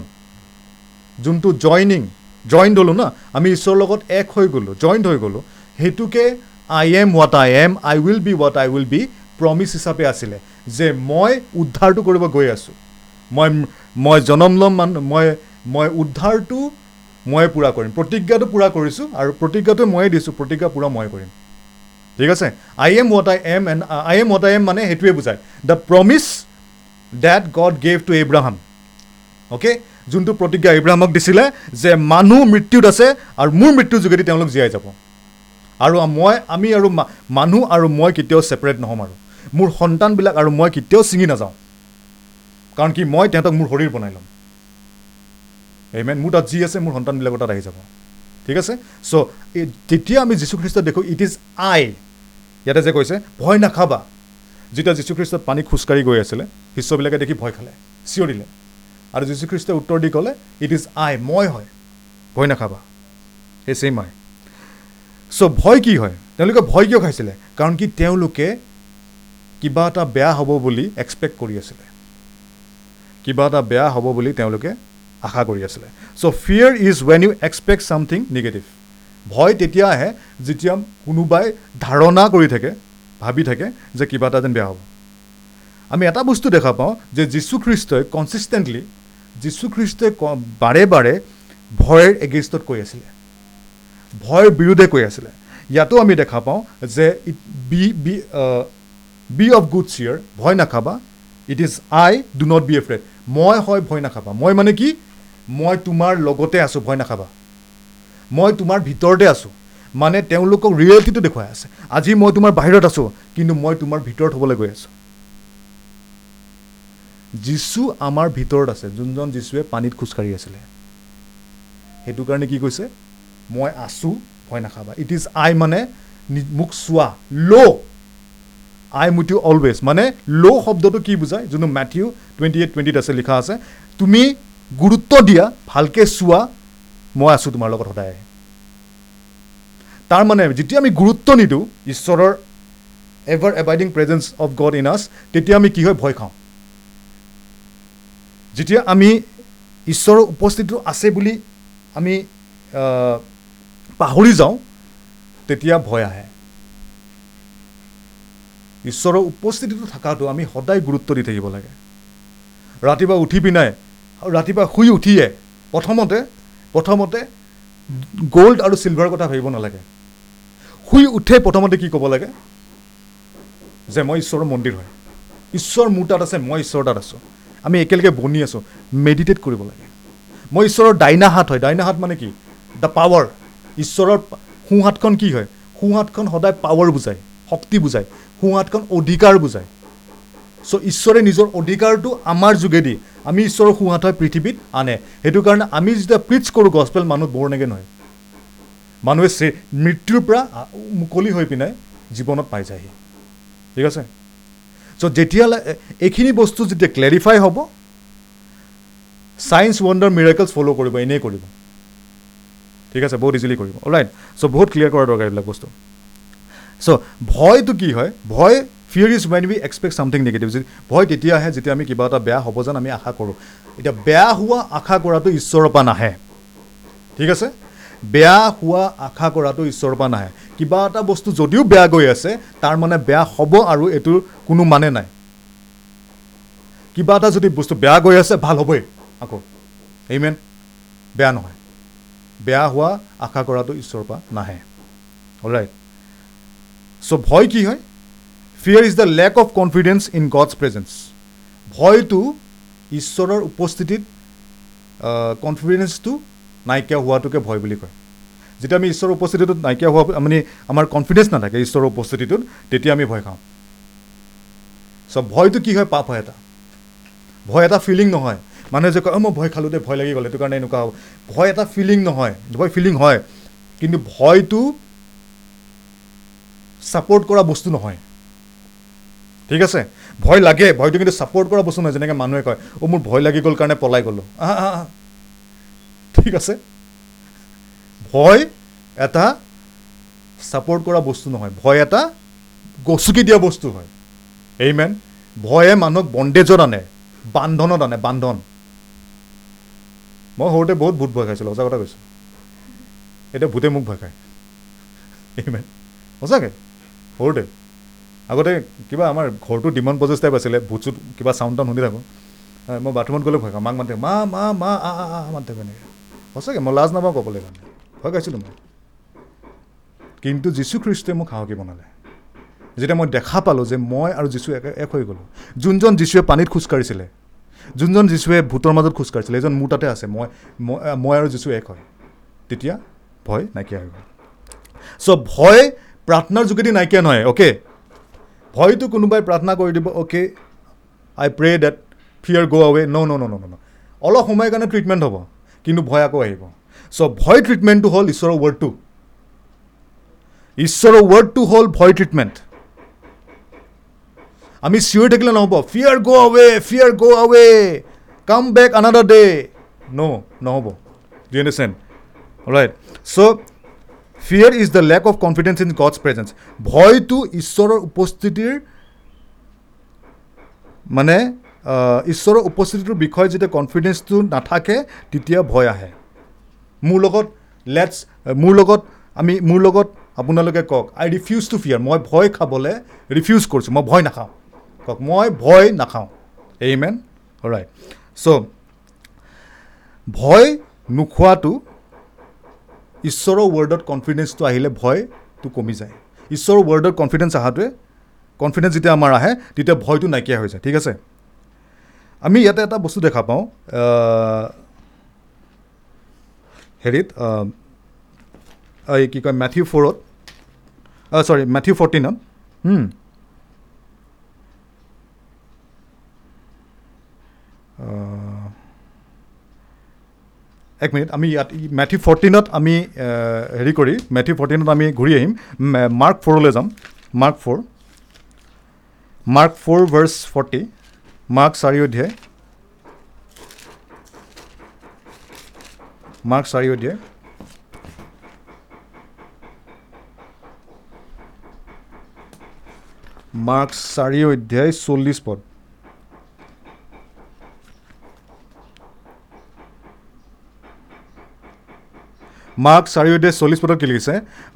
A: যোনটো জইনিং জইণ্ট হ'লোঁ না আমি ঈশ্বৰৰ লগত এক হৈ গ'লোঁ জইণ্ট হৈ গ'লোঁ সেইটোকে I am what I am I will be what I will be promise হিচাপে আছিলে। যে মই উদ্ধাৰটো কৰিব গৈ আছোঁ। মই মই জনম ল'ম মান মই মই উদ্ধাৰটো মই পূৰা কৰিম। প্ৰতিজ্ঞাটো পূৰা কৰিছোঁ আৰু প্ৰতিজ্ঞাটো ময়ে দিছোঁ। প্ৰতিজ্ঞা পূৰা মই কৰিম। ঠিক আছে? I am what I am and I am what I am মানে সেইটোৱে বুজায়। The promise that God gave to Abraham okay যোনটো প্ৰতিজ্ঞা ইব্ৰাহামক দিছিলে যে মানুহ মৃত্যুত আছে আৰু মোৰ মৃত্যুৰ যোগেদি তেওঁলোক জীয়াই যাব। আৰু মই আমি আৰু মানুহ আৰু মই কেতিয়াও ছেপাৰেট নহ'ম আৰু। মোৰ সন্তানবিলাক আৰু মই কেতিয়াও ছিঙি নাযাওঁ। কাৰণ কি মই তেহেঁতক মোৰ শৰীৰ বনাই ল'ম। এইমেন মোৰ তাত যি আছে মোৰ সন্তানবিলাকৰ তাত আহি যাব। ঠিক আছে? চ' তেতিয়া আমি যীশুখ্ৰীষ্ট দেখোঁ ইট ইজ আই ইয়াতে যে কৈছে ভয় নাখাবা। যেতিয়া যীশুখ্ৰীষ্টত পানী খোজকাঢ়ি গৈ আছিলে শিষ্যবিলাকে দেখি ভয় খালে চিঞৰিলে। আৰু যীশুখ্ৰীষ্টই উত্তৰ দি ক'লে ইট ইজ আই মই হয়। ভয় নাখাবা। সেই ছেইম আই চ' ভয় কি হয়? তেওঁলোকে ভয় কিয় খাইছিলে? কাৰণ কি তেওঁলোকে কিবা এটা বেয়া হ'ব বুলি এক্সপেক্ট কৰি আছিলে। কিবা এটা বেয়া হ'ব বুলি তেওঁলোকে আশা কৰি আছিলে। So' fear is when you expect something negative ভয় তেতিয়া আহে যেতিয়া কোনোবাই ধাৰণা কৰি থাকে ভাবি থাকে যে কিবা এটা যেন বেয়া হ'ব। আমি এটা বস্তু দেখা পাওঁ যে যীশুখ্ৰীষ্টই কনচিষ্টেণ্টলি যীশুখ্ৰীষ্টই ক- বাৰে বাৰে ভয়ৰ এগেইনষ্টত কৈ আছিলে। ভয়ৰ বিৰুদ্ধে কৈ আছিলে। ইয়াতো আমি দেখা পাওঁ যে it be be be of good cheer ভয় নাখাবা। It is I do not be afraid মই হয় ভয় নাখাবা। মই মানে কি? মই তোমাৰ লগতে আছোঁ ভয় নাখাবা। মই তোমাৰ ভিতৰতে আছোঁ। মানে তেওঁলোকক ৰিয়েলিটিটো দেখুৱাই আছে। আজি মই তোমাৰ বাহিৰত আছোঁ কিন্তু মই তোমাৰ ভিতৰত হ'বলৈ গৈ আছোঁ। যীশু আমাৰ ভিতৰত আছে যোনজন যীশুৱে পানীত খোজকাঢ়ি আছিলে। সেইটো কাৰণে কি কৈছে? মই আছোঁ ভয় নাখাবা। ইট ইজ আই মানে মোক চোৱা। ল' আই মুট ইউ অলৱেজ মানে ল' শব্দটো কি বুজায়? যোনটো মেথিউ টুৱেণ্টি এইট টুৱেণ্টিত আছে লিখা আছে তুমি গুৰুত্ব দিয়া ভালকৈ চোৱা মই আছোঁ তোমাৰ লগত সদায়। তাৰমানে যেতিয়া আমি গুৰুত্ব নিদিওঁ ঈশ্বৰৰ ever abiding presence of God in us তেতিয়া আমি কি হয় ভয় খাওঁ। যেতিয়া আমি ঈশ্বৰৰ উপস্থিতিটো আছে বুলি আমি পাহৰি যাওঁ তেতিয়া ভয় আহে। ঈশ্বৰৰ উপস্থিতিটো থকাটো আমি সদায় গুৰুত্ব দি থাকিব লাগে। ৰাতিপুৱা উঠি পিনাই ৰাতিপুৱা শুই উঠিয়ে প্ৰথমতে প্ৰথমতে গ'ল্ড আৰু চিলভাৰৰ কথা ভাবিব নালাগে। শুই উঠে প্ৰথমতে কি ক'ব লাগে? যে মই ঈশ্বৰৰ মন্দিৰ হয়। ঈশ্বৰ মোৰ তাত আছে মই ঈশ্বৰৰ তাত আছোঁ। আমি একেলগে বনি আছোঁ। মেডিটেট কৰিব লাগে। মই ঈশ্বৰৰ ডাইনা হাত হয়। ডাইনা হাত মানে কি? দ্য পাৱাৰ ঈশ্বৰৰ পা- সোঁ হাতখন কি হয়? সোঁ হাতখন সদায় পাৱাৰ বুজায় শক্তি বুজায়। সোঁ হাতখন অধিকাৰ বুজায়। চ' ঈশ্বৰে নিজৰ অধিকাৰটো আমাৰ যোগেদি আমি ঈশ্বৰৰ সোঁ হাত হয় পৃথিৱীত আনে। সেইটো কাৰণে আমি যেতিয়া প্ৰিচ কৰোঁ গছপেল মানুহ বৰ নেগে নহয়। মানুহে মৃত্যুৰ পৰা মুকলি হৈ পিনে জীৱনত পাই যায়হি। ঠিক আছে? চ' যেতিয়ালৈ এইখিনি বস্তু যেতিয়া ক্লেৰিফাই হ'ব ছায়েন্স ৱণ্ডাৰ মিৰাকলছ ফ'ল' কৰিব এনেই কৰিব। ঠিক আছে? বহুত ইজিলি কৰিব। ৰাইট চ' বহুত ক্লিয়াৰ কৰা দৰকাৰ এইবিলাক বস্তু। চ' ভয়টো কি হয়? ভয় fear is when we expect something negative ভয় তেতিয়া আহে যেতিয়া আমি কিবা এটা বেয়া হ'ব যেন আমি আশা কৰোঁ। এতিয়া বেয়া হোৱা আশা কৰাটো ঈশ্বৰৰ পৰা নাহে। ঠিক আছে? বেয়া হোৱা আশা কৰাটো ঈশ্বৰৰ পৰা নাহে। কিবা এটা বস্তু যদিও বেয়া গৈ আছে তাৰ মানে বেয়া হ'ব আৰু এইটোৰ কোনো মানে নাই। কিবা এটা যদি বস্তু বেয়া গৈ আছে ভাল হ'বই আকৌ। এইমেন বেয়া নহয়। বেয়া হোৱা আশা কৰাটো ঈশ্বৰৰ পৰা নাহে। ৰাইট চ' ভয় কি হয়? Fear is the lack of confidence in God's presence ভয়টো ঈশ্বৰৰ উপস্থিতিত কনফিডেঞ্চটো নাইকিয়া হোৱাটোকে ভয় বুলি কয়। যেতিয়া আমি ঈশ্বৰৰ উপস্থিতিটোত নাইকিয়া হোৱা মানে আমাৰ কনফিডেঞ্চ নাথাকে ঈশ্বৰৰ উপস্থিতিটোত তেতিয়া আমি ভয় খাওঁ। চ' ভয়টো কি হয়? পাপ হয় এটা। ভয় এটা ফিলিং নহয়। মানুহে যে কয় মই ভয় খালোঁ দে ভয় লাগি গ'ল সেইটো কাৰণে এনেকুৱা হ'ব। ভয় এটা ফিলিং নহয়। ভয় ফিলিং হয়। কিন্তু ভয়টো ছাপৰ্ট কৰা বস্তু নহয়। ঠিক আছে? ভয় লাগে ভয়টো কিন্তু ছাপৰ্ট কৰা বস্তু নহয় যেনেকৈ মানুহে কয় অ' মোৰ ভয় লাগি গ'ল কাৰণে পলাই গ'লোঁ। ঠিক আছে? ভয় এটা ছাপৰ্ট কৰা বস্তু নহয় ভয় এটা গচকি দিয়া বস্তু হয়। এই মেন ভয়ে মানুহক বন্দেজত আনে বান্ধনত আনে বান্ধন। মই সৰুতে বহুত ভূত ভয় খাইছিলোঁ সঁচা কথা কৈছোঁ। এতিয়া ভূতে মোক ভয় খায়। এই মেন সঁচাকৈ? সৰুতে? আগতে কিবা আমাৰ ঘৰটো ডিমন পজেছ টাইপ আছিলে ভূত চুত কিবা চাউণ্ড টাউন শুনি থাকোঁ। মই বাথৰুমত গ'লে ভয় খাওঁ মাক মাতে মা মা মা আ আ আ মাতি এনেকৈ সঁচাকৈ মই লাজ নাপাওঁ ক'বলৈ কাৰণে। ভয় খাইছিলোঁ মই। কিন্তু যীশুখ্ৰীষ্টই মোক সাহসী বনালে। যেতিয়া মই দেখা পালোঁ যে মই আৰু যীশু এক এক হৈ গ'লোঁ যোনজন যীশুৱে পানীত খোজকাঢ়িছিলে যোনজন যীশুৱে ভূতৰ মাজত খোজকাঢ়িছিলে এজন মোৰ তাতে আছে মই মই আৰু যীশু এক হয়। তেতিয়া ভয় নাইকিয়া হৈ গ'ল। চ' ভয় প্ৰাৰ্থনাৰ যোগেদি নাইকিয়া নহয় অ'কে ভয়টো কোনোবাই প্ৰাৰ্থনা কৰি দিব okay I pray that fear go' away no' ন' ন' ন' ন' অলপ সময়ৰ কাৰণে ট্ৰিটমেণ্ট হ'ব কিন্তু ভয় আকৌ আহিব। চ' ভয় ট্ৰিটমেণ্টটো হ'ল ঈশ্বৰৰ ৱৰ্ডটো ঈশ্বৰৰ ৱৰ্ডটো হ'ল ভয় ট্ৰিটমেণ্ট আমি চিঞৰি থাকিলে নহ'ব ফিয়াৰ গ' আৱে ফিয়াৰ গ' আৱে কাম বেক আনাডাৰ ডে ন' নহ'ব। D understand right so' fear is the lack of confidence in God's presence ভয়টো ঈশ্বৰৰ উপস্থিতিৰ মানে ঈশ্বৰৰ উপস্থিতিটোৰ বিষয়ে যেতিয়া কনফিডেঞ্চটো নাথাকে তেতিয়া ভয় আহে। মোৰ লগত লেটছ মোৰ লগত আমি মোৰ লগত আপোনালোকে কওক আই ৰিফিউজ টু ফিয়াৰ মই ভয় খাবলৈ ৰিফিউজ কৰিছোঁ মই ভয় নাখাওঁ। কওক মই ভয় নাখাওঁ। এই মেন ৰাইট চ' ভয় নোখোৱাটো ঈশ্বৰৰ ৱৰ্ডত কনফিডেঞ্চটো আহিলে ভয়টো কমি যায়। ঈশ্বৰৰ ৱৰ্ডত কনফিডেঞ্চ অহাটোৱে কনফিডেঞ্চ যেতিয়া আমাৰ আহে তেতিয়া ভয়টো নাইকিয়া হৈ যায়। ঠিক আছে? আমি ইয়াতে এটা বস্তু দেখা পাওঁ হেৰিত এই কি কয় মেথিউ ফ'ৰত চৰি মেথিউ ফৰ্টিনত এক মিনিট আমি ইয়াত মেথিউ ফৰ্টিনত আমি হেৰি কৰি মেথিউ ফৰ্টিনত আমি ঘূৰি আহিম। মাৰ্ক ফ'ৰলৈ যাম। Mark four Mark four verse forty Mark চাৰি অধ্যায়। মাৰ্ক চাৰি অধ্যায়। মাৰ্ক চাৰি অধ্যায় চল্লিছ পদ। মাৰ্ক চাৰি অধ্যায় চল্লিছ পদত কি লিখিছে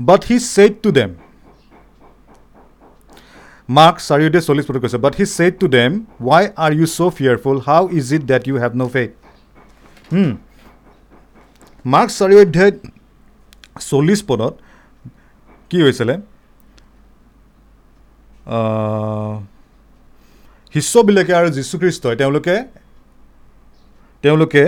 A: but he said to them Mark চাৰি অধ্যায় চল্লিছ পদত কৈছে but he said to them why are you so' fearful how is it that you have no' faith Mark চাৰি অধ্যায় চল্লিছ পদত কি হৈছিলে? শিষ্যবিলাকে আৰু যীশুখ্ৰীষ্টই তেওঁলোকে তেওঁলোকে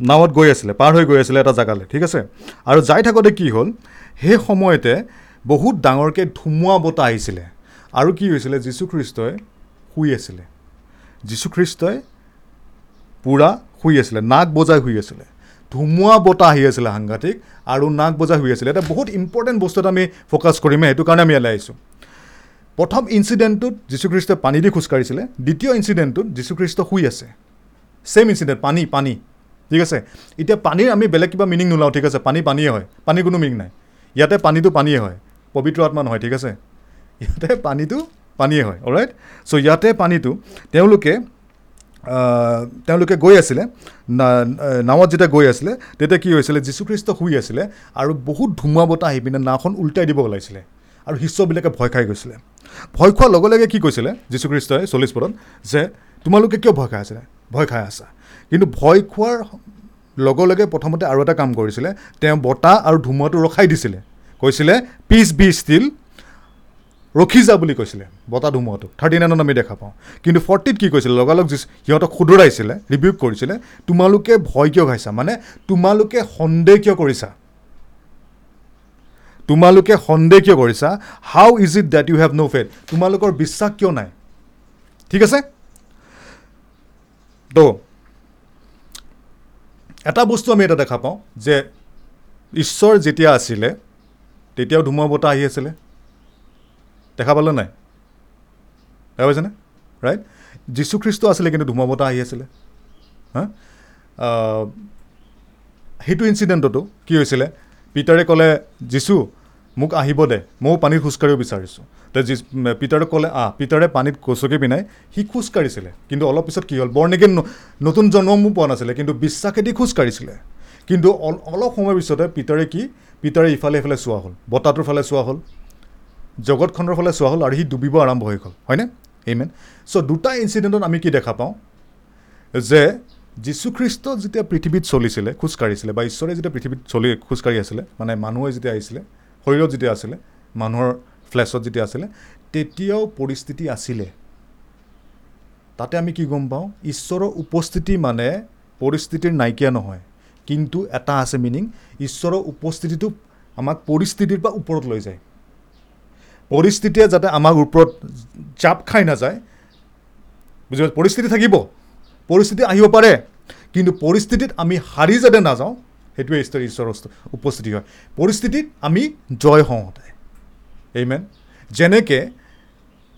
A: নাৱত গৈ আছিলে পাৰ হৈ গৈ আছিলে এটা জেগালৈ ঠিক আছে? আৰু যাই থাকোঁতে কি হ'ল সেই সময়তে বহুত ডাঙৰকৈ ধুমুহা বতাহ আহিছিলে। আৰু কি হৈছিলে যীশুখ্ৰীষ্টই শুই আছিলে। যীশুখ্ৰীষ্টই পূৰা শুই আছিলে নাক বজাই শুই আছিলে। ধুমুহা বতাহ আহি আছিলে সাংঘাতিক আৰু নাক বজাই শুই আছিলে। এটা বহুত ইম্পৰ্টেণ্ট বস্তু এটা আমি ফ'কাছ কৰিমে সেইটো কাৰণে আমি ইয়ালৈ আহিছোঁ। প্ৰথম ইনচিডেণ্টটোত যীশুখ্ৰীষ্টই পানী দি খোজকাঢ়িছিলে দ্বিতীয় ইনচিডেণ্টটোত যীশুখ্ৰীষ্ট শুই আছে। ছেইম ইনচিডেণ্ট পানী পানী। ঠিক আছে? এতিয়া পানীৰ আমি বেলেগ কিবা মিনিং নোলাওঁ ঠিক আছে? পানী পানীয়ে হয়। পানীৰ কোনো মিনিং নাই। ইয়াতে পানীটো পানীয়ে হয়। পবিত্ৰ আত্মা নহয় ঠিক আছে? ইয়াতে পানীটো পানীয়ে হয় অলৰাইট চ' ইয়াতে পানীটো তেওঁলোকে তেওঁলোকে গৈ আছিলে নাৱত যেতিয়া গৈ আছিলে তেতিয়া কি হৈছিলে? যীশুখ্ৰীষ্ট শুই আছিলে আৰু বহুত ধুমুহা বতাহ আহি পিনে নাওখন উল্টাই দিব ওলাইছিলে আৰু শিষ্যবিলাকে ভয় খাই গৈছিলে। ভয় খোৱাৰ লগে লগে কি কৈছিলে? যীশুখ্ৰীষ্টই চল্লিছ পদত যে তোমালোকে কিয় ভয় খাই আছিলে? ভয় খাই আছা। কিন্তু ভয় খোৱাৰ লগে লগে প্ৰথমতে আৰু এটা কাম কৰিছিলে তেওঁ বতাহ আৰু ধুমুহাটো ৰখাই দিছিলে। কৈছিলে পিচ বি ষ্টিল ৰখি যা বুলি কৈছিলে বতাহ ধুমুহাটো। থাৰ্টি নাইনত আমি দেখা পাওঁ। কিন্তু ফৰ্টিত কি কৈছিলে? লগালগ সিহঁতক শুধৰাইছিলে ৰিভিউ কৰিছিলে তোমালোকে ভয় কিয় খাইছা? মানে তোমালোকে সন্দেহ কিয় কৰিছা? তোমালোকে সন্দেহ কিয় কৰিছা? How is it that you have no' faith তোমালোকৰ বিশ্বাস কিয় নাই? ঠিক আছে? তো এটা বস্তু আমি এটা দেখা পাওঁ যে ঈশ্বৰ যেতিয়া আছিলে তেতিয়াও ধুমুহা বতাহ আহি আছিলে। দেখা পালে নাই? দেখা পাইছেনে ৰাইট যীশুখ্ৰীষ্ট আছিলে কিন্তু ধুমুহা বতাহ আহি আছিলে। হা? সেইটো ইনচিডেণ্টতো কি হৈছিলে? পিটাৰে ক'লে যীশু মোক আহিব দে ময়ো পানীত খোজকাঢ়িব বিচাৰিছোঁ। তে যীচ পিটাৰে ক'লে আহ পিটাৰে পানীত কচকি পিনাই সি খোজকাঢ়িছিলে। কিন্তু অলপ পিছত কি হ'ল বৰ্ণিকেন নতুন জন্মমো পোৱা নাছিলে কিন্তু বিশ্বাসেদি খোজকাঢ়িছিলে। কিন্তু অল- অলপ সময়ৰ পিছতে পিটাৰে কি পিটাৰে ইফালে ইফালে চোৱা হ'ল বতাহটোৰ ফালে চোৱা হ'ল জগতখনৰ ফালে চোৱা হ'ল আৰু সি ডুবিব আৰম্ভ হৈ গ'ল। হয়নে? এইমেন চ' দুটা ইনচিডেণ্টত আমি কি দেখা পাওঁ? যে যীশুখ্ৰীষ্ট যেতিয়া পৃথিৱীত চলিছিলে খোজকাঢ়িছিলে বা ঈশ্বৰে যেতিয়া পৃথিৱীত চলি খোজকাঢ়ি আছিলে মানে মানুহে যেতিয়া আহিছিলে শৰীৰত যেতিয়া আছিলে মানুহৰ ফ্লেছত যেতিয়া আছিলে তেতিয়াও পৰিস্থিতি আছিলে। তাতে আমি কি গম পাওঁ? ঈশ্বৰৰ উপস্থিতি মানে পৰিস্থিতিৰ নাইকিয়া নহয়। কিন্তু এটা আছে মিনিং ঈশ্বৰৰ উপস্থিতিটো আমাক পৰিস্থিতিৰ পৰা ওপৰত লৈ যায়। পৰিস্থিতিয়ে যাতে আমাক ওপৰত জাপ খাই নাযায়। বুজি পৰিস্থিতি থাকিব। পৰিস্থিতি আহিব পাৰে। কিন্তু পৰিস্থিতিত আমি হাৰি যাতে নাযাওঁ সেইটোৱে ঈশ্বৰ ঈশ্বৰৰ উপস্থিতি হয়। পৰিস্থিতিত আমি জয় হওঁ সদায়। এইমেন যেনেকৈ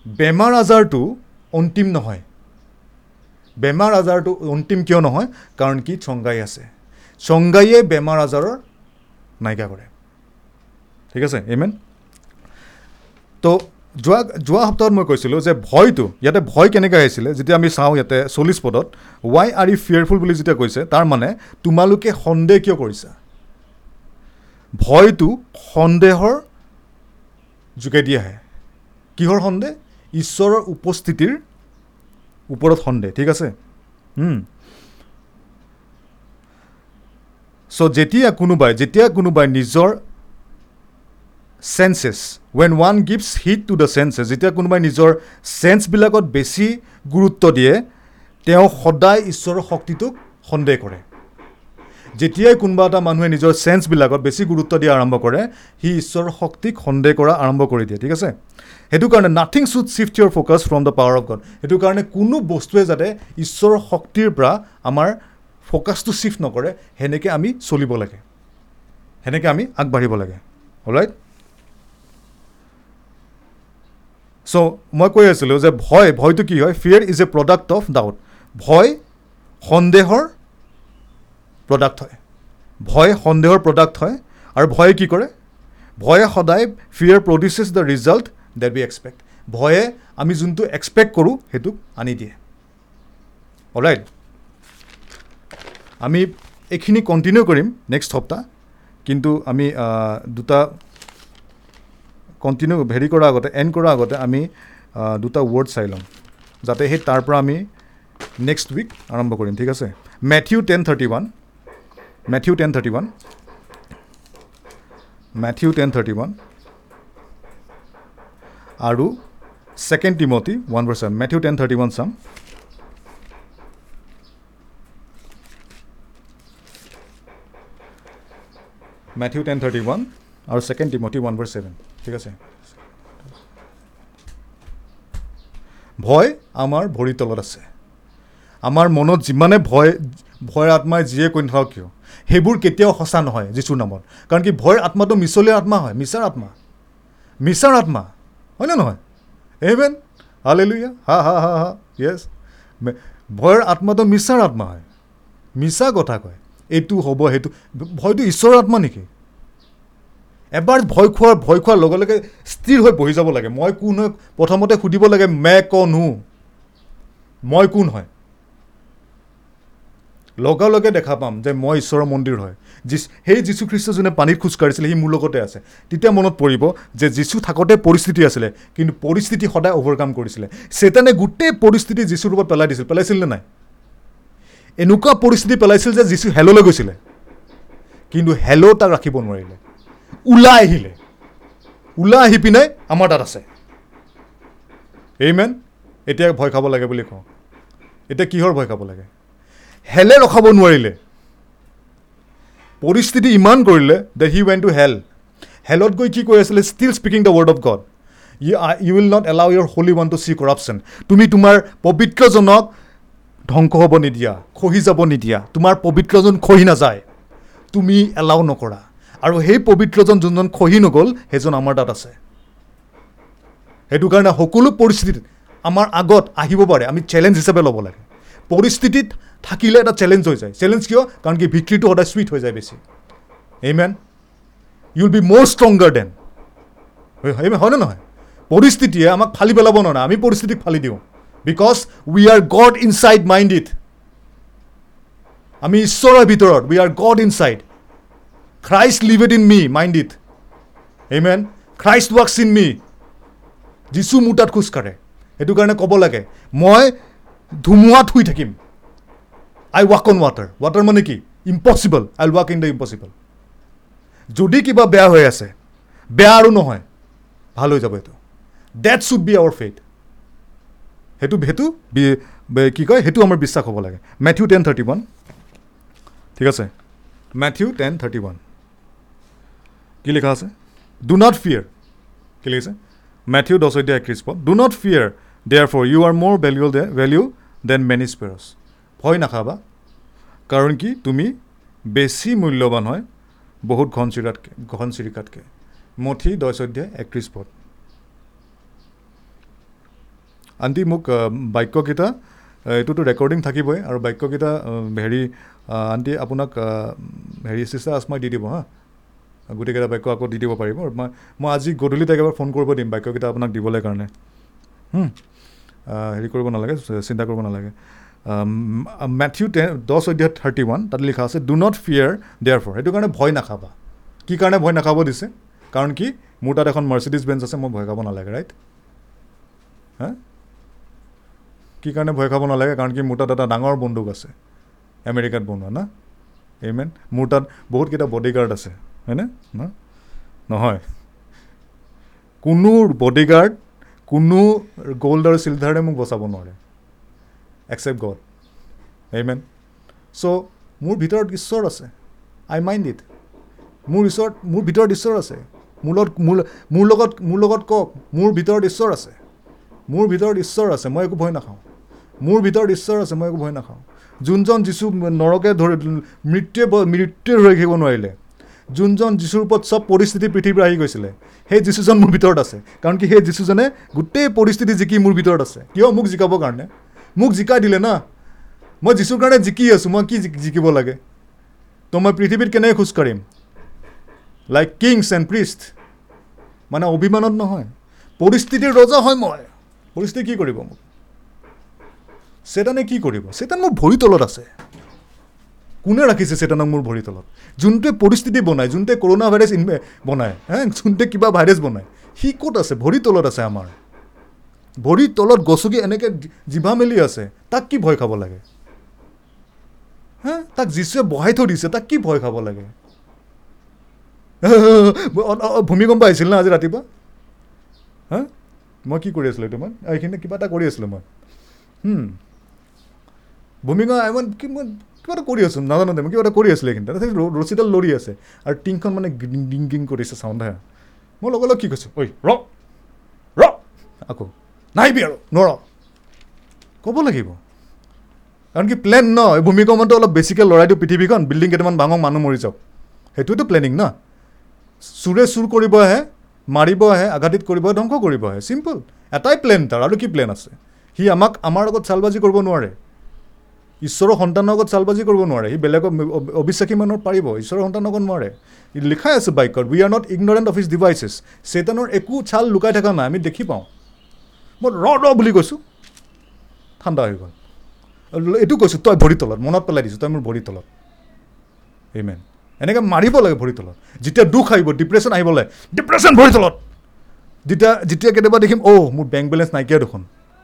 A: বেমাৰ আজাৰটো অন্তিম নহয়। বেমাৰ আজাৰটো অন্তিম কিয় নহয়? কাৰণ কি চংগাই আছে। চংগাইয়ে বেমাৰ আজাৰৰ নাইকিয়া কৰে। ঠিক আছে? এইমেন তো যোৱা যোৱা সপ্তাহত মই কৈছিলোঁ যে ভয়টো ইয়াতে ভয় কেনেকৈ আহিছিলে যেতিয়া আমি চাওঁ ইয়াতে চল্লিছ পদত ৱাই আৰ ইউ ফিয়াৰফুল বুলি যেতিয়া কৈছে তাৰ মানে তোমালোকে সন্দেহ কিয় কৰিছা? ভয়টো সন্দেহৰ যোগেদি আহে। কিহৰ সন্দেহ? ঈশ্বৰৰ উপস্থিতিৰ ওপৰত সন্দেহ ঠিক আছে? চ' যেতিয়া কোনোবাই যেতিয়া কোনোবাই নিজৰ senses when one gives heed to the senses যেতিয়া কোনোবাই নিজৰ চেন্সবিলাকত বেছি গুৰুত্ব দিয়ে তেওঁ সদায় ঈশ্বৰৰ শক্তিটোক সন্দেহ কৰে। যেতিয়াই কোনোবা এটা মানুহে নিজৰ চেন্সবিলাকত বেছি গুৰুত্ব দিয়া আৰম্ভ কৰে সি ঈশ্বৰৰ শক্তিক সন্দেহ কৰা আৰম্ভ কৰি দিয়ে ঠিক আছে? সেইটো কাৰণে nothing should shift your focus from the power of God সেইটো কাৰণে কোনো বস্তুৱে যাতে ঈশ্বৰৰ শক্তিৰ পৰা আমাৰ ফ'কাছটো চিফ্ট নকৰে সেনেকৈ আমি চলিব লাগে। সেনেকৈ আমি আগবাঢ়িব লাগে। ৰাইট চ' মই কৈ আছিলোঁ যে ভয় ভয়টো কি হয়? Fear is a product of doubt ভয় সন্দেহৰ প্ৰডাক্ট হয়। ভয় সন্দেহৰ প্ৰডাক্ট হয়। আৰু ভয়ে কি কৰে? ভয়ে সদায় fear produces the result that we expect ভয়ে আমি যোনটো এক্সপেক্ট কৰোঁ সেইটোক আনি দিয়ে। ৰাইট আমি এইখিনি কণ্টিনিউ কৰিম নেক্সট সপ্তাহ। কিন্তু আমি দুটা কণ্টিনিউ হেৰি কৰাৰ আগতে এণ্ড কৰাৰ আগতে আমি দুটা ৱৰ্ড চাই ল'ম। যাতে সেই তাৰ পৰা আমি নেক্সট উইক আৰম্ভ কৰিম ঠিক আছে? Matthew ten thirty one Matthew ten thirty one Matthew ten thirty one আৰু second Timothy one percent Matthew ten thirty one চাম। মেথিউ টেন থাৰ্টি ওৱান আৰু second Timothy one per seven আছে। ভয় আমাৰ ভৰিৰ তলত আছে। আমাৰ মনত যিমানে ভয় ভয়ৰ আত্মাই যিয়ে কৈ নাথাকক কিয়? সেইবোৰ কেতিয়াও সঁচা নহয় যীশুৰ নামত। কাৰণ কি ভয়ৰ আত্মাটো মিছলীয়া আত্মা হয় মিছাৰ আত্মা। মিছাৰ আত্মা হয়নে নহয়? এইমেন হালেলুয়া হা হা হা হা য়েছ ভয়ৰ আত্মাটো মিছাৰ আত্মা হয়। মিছা কথা কয়। এইটো হ'ব সেইটো ভয়টো ঈশ্বৰৰ আত্মা নেকি? এবাৰ ভয় খোৱাৰ ভয় খোৱাৰ লগে লগে স্থিৰ হৈ বহি যাব লাগে। মই কোন হয়? প্ৰথমতে সুধিব লাগে মে কন মই কোন হয়? লগে লগে দেখা পাম যে মই ঈশ্বৰৰ মন্দিৰ হয়। যিচ সেই যীশুখ্ৰীষ্ট যোনে পানীত খোজকাঢ়িছিলে সি মোৰ লগতে আছে। তেতিয়া মনত পৰিব যে যীশু থাকোঁতে পৰিস্থিতি আছিলে কিন্তু পৰিস্থিতি সদায় অভাৰকাম কৰিছিলে। চেতানে গোটেই পৰিস্থিতি যীশুৰ ওপৰত পেলাই দিছিল। পেলাইছিল নে নাই? এনেকুৱা পৰিস্থিতি পেলাইছিল যে যীশু হেললৈ গৈছিলে। কিন্তু হেল তাক ৰাখিব নোৱাৰিলে। ওলাই আহিলে ওলাই আহি পিনে আমাৰ তাত আছে। এইমেন এতিয়া ভয় খাব লাগে বুলি কওঁ। এতিয়া কিহৰ ভয় খাব লাগে? হেলে ৰখাব নোৱাৰিলে। পৰিস্থিতি ইমান কৰিলে ডেট হি ৱেন টু হেল হেলত গৈ কি কৈ আছিলে? Still speaking the word of God you you will not allow your holy one to see corruption তুমি তোমাৰ পবিত্ৰজনক ধ্বংস হ'ব নিদিয়া খহি যাব নিদিয়া। তোমাৰ পবিত্ৰজন খহি নাযায়। তুমি এলাউ নকৰা। আৰু সেই পবিত্ৰজন যোনজন খহি নগ'ল সেইজন আমাৰ তাত আছে। সেইটো কাৰণে সকলো পৰিস্থিতিত আমাৰ আগত আহিব পাৰে আমি চেলেঞ্জ হিচাপে ল'ব লাগে। পৰিস্থিতিত থাকিলে এটা চেলেঞ্জ হৈ যায়। চেলেঞ্জ কিয়? কাৰণ কি ভিক্ট্ৰিটো সদায় চুইট হৈ যায় বেছি। এই mean you will be more stronger than হয়নে নহয়? পৰিস্থিতিয়ে আমাক ফালি পেলাব নোৱাৰে। আমি পৰিস্থিতিক ফালি দিওঁ। Because we are God inside mind it আমি ঈশ্বৰৰ ভিতৰত we are God inside Christ live it in me mind it amen Christ walks in me যিচু মোৰ তাত খোজকাঢ়ে সেইটো কাৰণে ক'ব লাগে মই ধুমুহাত শুই থাকিম। I walk on water water মানে কি? Impossible I walk in the impossible যদি কিবা বেয়া হৈ আছে বেয়া আৰু নহয় ভাল হৈ যাব এইটো। That should be our faith সেইটো সেইটো কি কয়? সেইটো আমাৰ বিশ্বাস হ'ব লাগে। মেথিউ টেন থাৰ্টি ওৱান ঠিক আছে? মেথিউ টেন থাৰ্টি ওৱান কি লিখা আছে? ডু নট ফিয়াৰ কি লিখিছে? মেথিউ দহ অধ্যায় একত্ৰিছ পদ। Do not fear therefore you are more value the value than many sparrows ভয় নাখাবা। কাৰণ কি তুমি বেছি মূল্যৱান হয় বহুত ঘন চিৰাতকৈ ঘন চিৰিকাতকৈ। মঠি দহ অধ্যায় একত্ৰিছ পদ। আনটি মোক বাক্যকেইটা এইটোতো ৰেকৰ্ডিং থাকিবই আৰু বাক্যকেইটা হেৰি আনটি আপোনাক হেৰি চিষ্টাৰ আচমাই দি দিব হা। গোটেইকেইটা বাক্য আকৌ দি দিব পাৰিব। মই মই আজি গধূলিত একেবাৰে ফোন কৰিব দিম বাক্যকেইটা আপোনাক দিবলৈ কাৰণে। হেৰি কৰিব নালাগে চিন্তা কৰিব নালাগে। মেথিউ টেন দহ অধ্যায় থাৰ্টি ওৱান তাত লিখা আছে do not fear therefore সেইটো কাৰণে ভয় নাখাবা। কি কাৰণে ভয় নাখাব দিছে? কাৰণ কি মোৰ তাত এখন মাৰ্চিডিজ বেঞ্চ আছে মই ভয় খাব নালাগে ৰাইট হা? কি কাৰণে ভয় খাব নালাগে? কাৰণ কি মোৰ তাত এটা ডাঙৰ বন্দুক আছে। আমেৰিকাত বনোৱা না? এইমেন মোৰ তাত বহুতকেইটা বডিগাৰ্ড আছে। হয়নে? নহয়। কোনো বডিগাৰ্ড কোনো গ'ল্ড আৰু চিলভাৰে মোক বচাব নোৱাৰে। একচেপ্ট গড এইমেন চ' মোৰ ভিতৰত ঈশ্বৰ আছে। আই মাইণ্ড ইট মোৰ ঈশ্বৰত মোৰ ভিতৰত ঈশ্বৰ আছে। মোৰ লগত মোৰ মোৰ লগত মোৰ লগত কওক মোৰ ভিতৰত ঈশ্বৰ আছে। মোৰ ভিতৰত ঈশ্বৰ আছে মই একো ভয় নাখাওঁ। মোৰ ভিতৰত ঈশ্বৰ আছে মই একো ভয় নাখাওঁ। যোনজন যিচু নৰকে ধৰি মৃত্যুৱে মৃত্যুৱে ধৰি ৰাখিব নোৱাৰিলে যোনজন যিচুৰ ওপৰত চব পৰিস্থিতি পৃথিৱীৰ আহি গৈছিলে সেই যিচুজন মোৰ ভিতৰত আছে। কাৰণ কি সেই যিচুজনে গোটেই পৰিস্থিতি জিকি মোৰ ভিতৰত আছে। কিয়? মোক জিকাবৰ কাৰণে। মোক জিকাই দিলে না। মই যিচুৰ কাৰণে জিকি আছোঁ। মই কি জিকিব লাগে? তো মই পৃথিৱীত কেনেকৈ খোজকাঢ়িম লাইক কিংছ এণ্ড প্ৰিষ্ট মানে অভিমানত নহয়। পৰিস্থিতিৰ ৰজা হয় মই। পৰিস্থিতি কি কৰিব মোক? চেতানে কি কৰিব? চেতান মোৰ ভৰি তলত আছে। কোনে ৰাখিছে চেতানক মোৰ ভৰি তলত? যোনটোৱে পৰিস্থিতি বনায় যোনটোৱে কৰোণা ভাইৰাছ ইন- বনায় হে? যোনটোৱে কিবা ভাইৰাছ বনায় সি ক'ত আছে? ভৰি তলত আছে আমাৰ। ভৰিৰ তলত গছকি এনেকৈ জিভা মেলি আছে তাক কি ভয় খাব লাগে? হা? তাক যিচুৱে বহাই থৈ দিছে তাক কি ভয় খাব লাগে? [LAUGHS] ভূমিকম্প আহিছিল না আজি ৰাতিপুৱা? হা? মই কি কৰি আছিলোঁ তোমাৰ এইখিনি কিবা এটা কৰি আছিলোঁ মই। ভূমিকম্প কি মই কিবা এটা কৰি আছোঁ নাজানো দে মই কিবা এটা কৰি আছিলোঁ ৰ- ৰছীডাল লৰি আছে আৰু টিংখন মানে গিং গিং গিং কৰিছে চাউণ্ড হে। মই লগে লগে কি কৈছোঁ ঐ ৰ ৰ আকৌ নাহিবি আৰু নৰ ক'ব লাগিব। কাৰণ কি প্লেন ন এই ভূমিকম্পটো অলপ বেছিকৈ লৰাই দিওঁ পৃথিৱীখন বিল্ডিং কেইটামান ভাঙক মানুহ মৰি যাওক। সেইটোৱেতো প্লেনিং ন। চোৰে চুৰ মাৰিব আহে আঘাতিত কৰিব ধ্বংস কৰিব আহে। চিম্পল এটাই প্লেন তাৰ আৰু কি প্লেন আছে? সি আমাক আমাৰ লগত চালবাজি কৰিব নোৱাৰে। ঈশ্বৰৰ সন্তানৰ আগত চালবাজি কৰিব নোৱাৰে সি বেলেগক অবিশ্বাসী মানুহৰ পাৰিব ঈশ্বৰৰ সন্তানৰ আগত নোৱাৰে। লিখাই আছে বাক্যত we are not ignorant of his devices চেতানৰ একো ছাল লুকাই থকা নাই আমি দেখি পাওঁ। মই ৰ ৰ বুলি কৈছোঁ। ঠাণ্ডা হৈ গ'ল। এইটো কৈছোঁ তই ভৰি তলত মনত পেলাই দিছোঁ তই মোৰ ভৰি তলত এইমেন এনেকৈ মাৰিব লাগে ভৰি তলত। যেতিয়া দুখ আহিব ডিপ্ৰেশ্যন আহিব লাগে ডিপ্ৰেশ্যন ভৰি তলত যেতিয়া যেতিয়া কেতিয়াবা দেখিম অ' মোৰ বেংক বেলেঞ্চ নাইকিয়া দেখোন।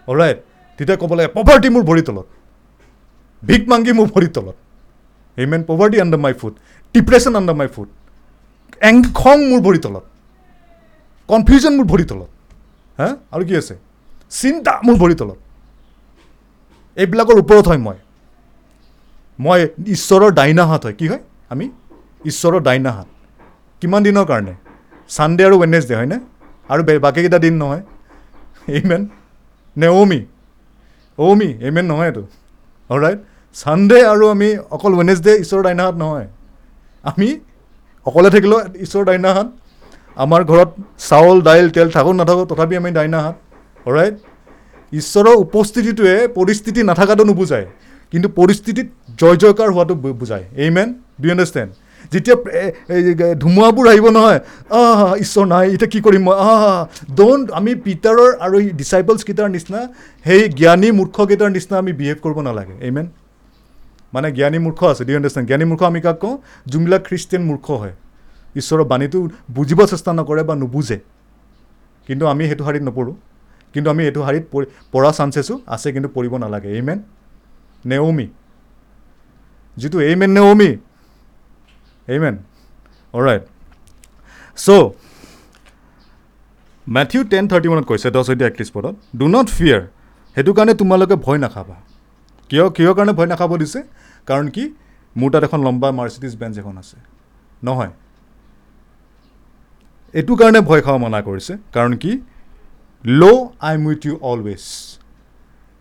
A: অলৰাইট তেতিয়া ক'ব লাগে পভাৰ্টি মোৰ ভৰি তলত। ভিক মাংগি মোৰ ভৰি তলত amen poverty under my foot depression under my foot এং খং মোৰ ভৰি তলত কনফিউজন মোৰ ভৰি তলত হা আৰু কি আছে চিন্তা মোৰ ভৰি তলত এইবিলাকৰ ওপৰত হয় মই মই ঈশ্বৰৰ দাইনা হাত হয় কি হয় আমি ঈশ্বৰৰ দাইনা হাত কিমান দিনৰ কাৰণে ছানডে আৰু ৱেডনেছডে হয়নে আৰু বাকীকেইটা দিন নহয় এইমেন নে অমি অমি এইমেন নহয় এইটো ৰাইট ছানডে আৰু আমি অকল ৱেডনেছডে ঈশ্বৰৰ দাইনা হাত নহয়। আমি অকলে থাকিলেও ঈশ্বৰৰ দাইনা হাত আমাৰ ঘৰত চাউল দাইল তেল থাকক নাথাকক তথাপি আমি দাইনা হাত ৰাইট ঈশ্বৰৰ উপস্থিতিটোৱে পৰিস্থিতি নাথাকাটো নুবুজায় কিন্তু পৰিস্থিতিত জয় জয়কাৰ হোৱাটো বুজায়। এই মেন ডু আণ্ডাৰষ্টেণ্ড যেতিয়া ধুমুহাবোৰ আহিব নহয় আহ ঈশ্বৰ নাই এতিয়া কি কৰিম মই? আহ ডোণ্ট আমি পিটাৰৰ আৰু ডিচাইপলছকেইটাৰ নিচিনা সেই জ্ঞানী মূৰ্খকেইটাৰ নিচিনা আমি বিহেভ কৰিব নালাগে। এই মেন জ্ঞানী মূৰ্খ আছে ডি আণ্ডাৰষ্টেণ্ড জ্ঞানী মূৰ্খ আমি কাক কওঁ? যোনবিলাক খ্ৰীষ্টিয়ান মূৰ্খ হয়। ঈশ্বৰৰ বাণীটো বুজিব চেষ্টা নকৰে বা নুবুজে। কিন্তু আমি সেইটো শাৰীত নপঢ়োঁ। কিন্তু আমি এইটো শাৰীত পঢ়ি পঢ়া চান্সেছো আছে কিন্তু পঢ়িব নালাগে। এই মেন নেওমি। যিটো amen Naomi. Amen right so' Matthew ten thirty ওৱানত কৈছে দহ সৈতে একত্ৰিছ পদত ডু নট ফিয়াৰ সেইটো কাৰণে তোমালোকে ভয় নাখাবা। কিয় কিহৰ কাৰণে ভয় নাখাব দিছে? কাৰণ কি মোৰ তাত এখন লম্বা মাৰ্চিডিজ বেঞ্চ এখন আছে। নহয়। এইটো কাৰণে ভয় খাব মনা কৰিছে। কাৰণ কি lo' I am with you always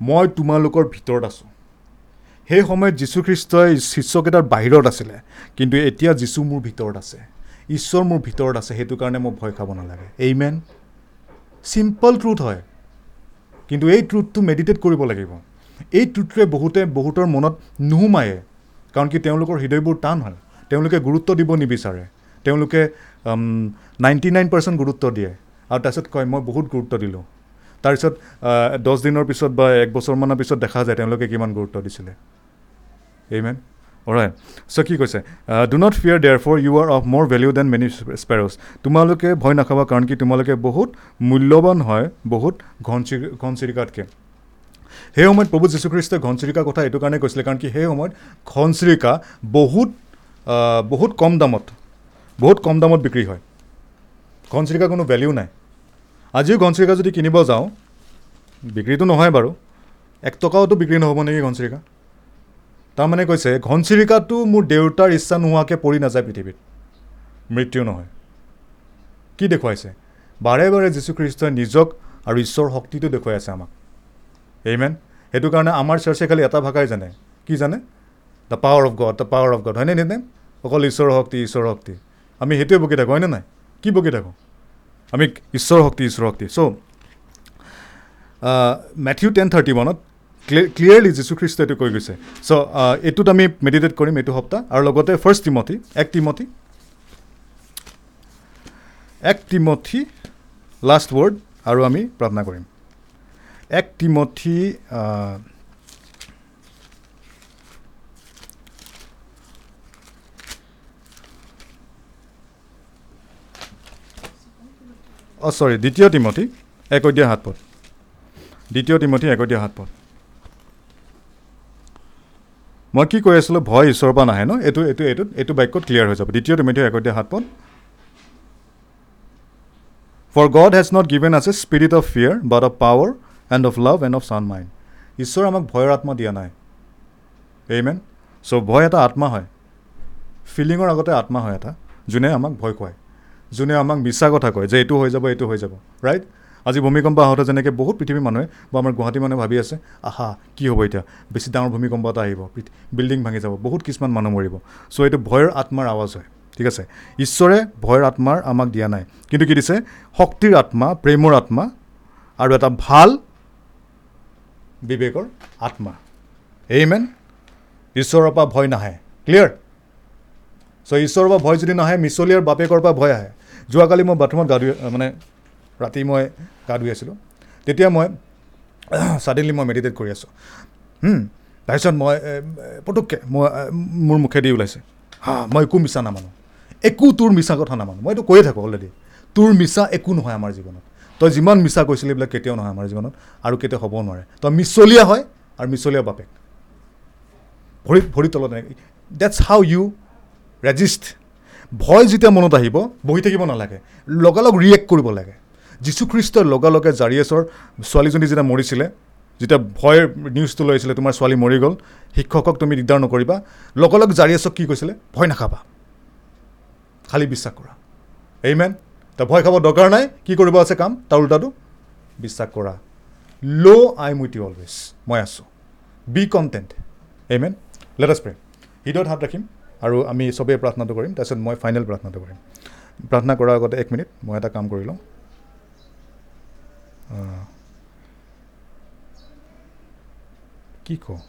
A: মই তোমালোকৰ ভিতৰত আছোঁ। সেই সময়ত যীশুখ্ৰীষ্টই শিষ্যকেইটাৰ বাহিৰত আছিলে। কিন্তু এতিয়া যীশু মোৰ ভিতৰত আছে। ঈশ্বৰ মোৰ ভিতৰত আছে। সেইটো কাৰণে মই ভয় খাব নালাগে। এই মেন চিম্পল ট্ৰুথ হয়। কিন্তু এই ট্ৰুথটো মেডিটেট কৰিব লাগিব। এই ট্ৰুথটোৱে বহুতে বহুতৰ মনত নুসুমায়ে কাৰণ কি তেওঁলোকৰ হৃদয়বোৰ টান হয়। তেওঁলোকে গুৰুত্ব দিব নিবিচাৰে। তেওঁলোকে নাইণ্টি নাইন পাৰ্চেণ্ট গুৰুত্ব দিয়ে। আৰু তাৰপিছত কয় মই বহুত গুৰুত্ব দিলোঁ। তাৰপিছত দহ দিনৰ পিছত বা এক বছৰমানৰ পিছত দেখা যায় তেওঁলোকে কিমান গুৰুত্ব দিছিলে। এই মেন অৰাই চ' কি কৈছে? Do not fear therefore you are of more value than many sparrows তোমালোকে ভয় নাখাবা কাৰণ কি তোমালোকে বহুত মূল্যৱান হয় বহুত ঘনচিৰি ঘনচিৰিকাতকৈ। সেই সময়ত প্ৰভু যীশুখ্ৰীষ্টই ঘনচিৰিকাৰ কথা এইটো কাৰণে কৈছিলে কাৰণ কি সেই সময়ত ঘনচিৰিকা বহুত বহুত কম দামত বহুত কম দামত বিক্ৰী হয়। ঘনচিৰিকাৰ কোনো ভেলিউ নাই। আজিও ঘনচিৰিকা যদি কিনিব যাওঁ বিক্ৰীটো নহয় বাৰু এক টকাওতো বিক্ৰী নহ'ব নেকি ঘনচিৰিকা? তাৰমানে কৈছে ঘনচিৰিকাটো মোৰ দেউতাৰ ইচ্ছা নোহোৱাকৈ পৰি নাযায় পৃথিৱীত। মৃত্যু নহয়। কি দেখুৱাইছে? বাৰে বাৰে যীশুখ্ৰীষ্টই নিজক আৰু ঈশ্বৰৰ শক্তিটো দেখুৱাই আছে আমাক। এইমেন সেইটো কাৰণে আমাৰ চাৰ্চে খালি এটা ভাষাই জানে। কি জানে? The power of God the power of God হয়নে নে অকল ঈশ্বৰৰ শক্তি ঈশ্বৰৰ শক্তি। আমি সেইটোৱে বকি থাকোঁ হয়নে নাই? কি বকি থাকোঁ? আমি ঈশ্বৰৰ শক্তি ঈশ্বৰৰ শক্তি। চ' মেথিউ টেন থাৰ্টি ওৱানত ক্লিয়াৰলি যীশুখ্ৰীষ্ট এইটো কৈ গৈছে। চ' এইটোত আমি মেডিটেট কৰিম এইটো সপ্তাহ। আৰু লগতে ফাৰ্ষ্ট টিমথি এক টিমথি এক টিমথি লাষ্ট ৱৰ্ড আৰু আমি প্ৰাৰ্থনা কৰিম। এক টিমথি অঁ চৰি দ্বিতীয় অধ্যায় সাত পদ। দ্বিতীয় অধ্যায় সাত পদ। মই কি কৈ আছিলোঁ? ভয় ঈশ্বৰৰ পৰা নাহে ন? এইটো এইটো এইটোত এইটো বাক্যত ক্লিয়াৰ হৈ যাব। দ্বিতীয় অধ্যায় সাত পদ। For God has not given us a spirit of fear but of power and of love and of sound mind ঈশ্বৰে আমাক ভয়ৰ আত্মা দিয়া নাই। এই মেন চ' ভয় এটা আত্মা হয়। ফিলিঙৰ আগতে আত্মা হয় এটা যোনে আমাক ভয় খুৱায়। যোনে আমাক মিছা কথা কয় যে এইটো হৈ যাব এইটো হৈ যাব ৰাইট আজি ভূমিকম্প আহোঁতে যেনেকৈ বহুত পৃথিৱীৰ মানুহে বা আমাৰ গুৱাহাটী মানুহে ভাবি আছে আহা কি হ'ব এতিয়া? বেছি ডাঙৰ ভূমিকম্প এটা আহিব বিল্ডিং ভাঙি যাব বহুত কিছুমান মানুহ মৰিব। চ' এইটো ভয়ৰ আত্মাৰ আৱাজ হয় ঠিক আছে? ঈশ্বৰে ভয়ৰ আত্মাৰ আমাক দিয়া নাই। কিন্তু কি দিছে? শক্তিৰ আত্মা প্ৰেমৰ আত্মা আৰু এটা ভাল বিবেকৰ আত্মা। এই মেন ঈশ্বৰৰ পৰা ভয় নাহে। ক্লিয়াৰ চ' ঈশ্বৰৰ পৰা ভয় যদি নাহে মিছলীয়াৰ বাপেকৰ পৰা ভয় আহে। যোৱাকালি মই বাথৰুমত গা ধুই মানে ৰাতি মই গা ধুই আছিলোঁ। তেতিয়া মই [CLEARS THROAT] ছাডেনলি মই মেডিটেট কৰি আছোঁ। তাৰপিছত মই পটককৈ মই মোৰ মুখেদি ওলাইছে। হা মই একো মিছা নামানো। একো তোৰ মিছা কথা নামানো। মই এইটো কৈয়ে থাকোঁ অলৰেডি তোৰ মিছা একো নহয় আমাৰ জীৱনত। তই যিমান মিছা কৈছিলি এইবিলাক কেতিয়াও নহয় আমাৰ জীৱনত আৰু কেতিয়াও হ'ব নোৱাৰে। তই মিছলীয়া হয় আৰু মিছলীয়া বাপেক। ভৰিত ভৰিৰ তলত ডেটছ হাউ ইউ ৰেজিষ্ট ভয় যেতিয়া মনত আহিব বহি থাকিব নালাগে। লগালগ ৰিয়েক্ট কৰিব লাগে। যীশুখ্ৰীষ্টই লগালগে জাৰিয়াছৰ ছোৱালীজনী যেতিয়া মৰিছিলে যেতিয়া ভয়ৰ নিউজটো লৈ আহিছিলে তোমাৰ ছোৱালী মৰি গ'ল শিক্ষকক তুমি দিগদাৰ নকৰিবা। লগালগ জাৰিয়াছক কি কৈছিলে? ভয় নাখাবা। খালী বিশ্বাস কৰা। এইমেন তই ভয় খাব দৰকাৰ নাই কি কৰিব আছে কাম তাৰ উল্টাটো বিশ্বাস কৰা। Lo' I am with you always মই আছোঁ। Be content amen let us pray হৃদয়ত হাত ৰাখিম আৰু আমি চবেই প্ৰাৰ্থনাটো কৰিম তাৰপিছত মই ফাইনেল প্ৰাৰ্থনাটো কৰিম। প্ৰাৰ্থনা কৰাৰ আগতে এক মিনিট মই এটা কাম কৰি লওঁ। কি কওঁ?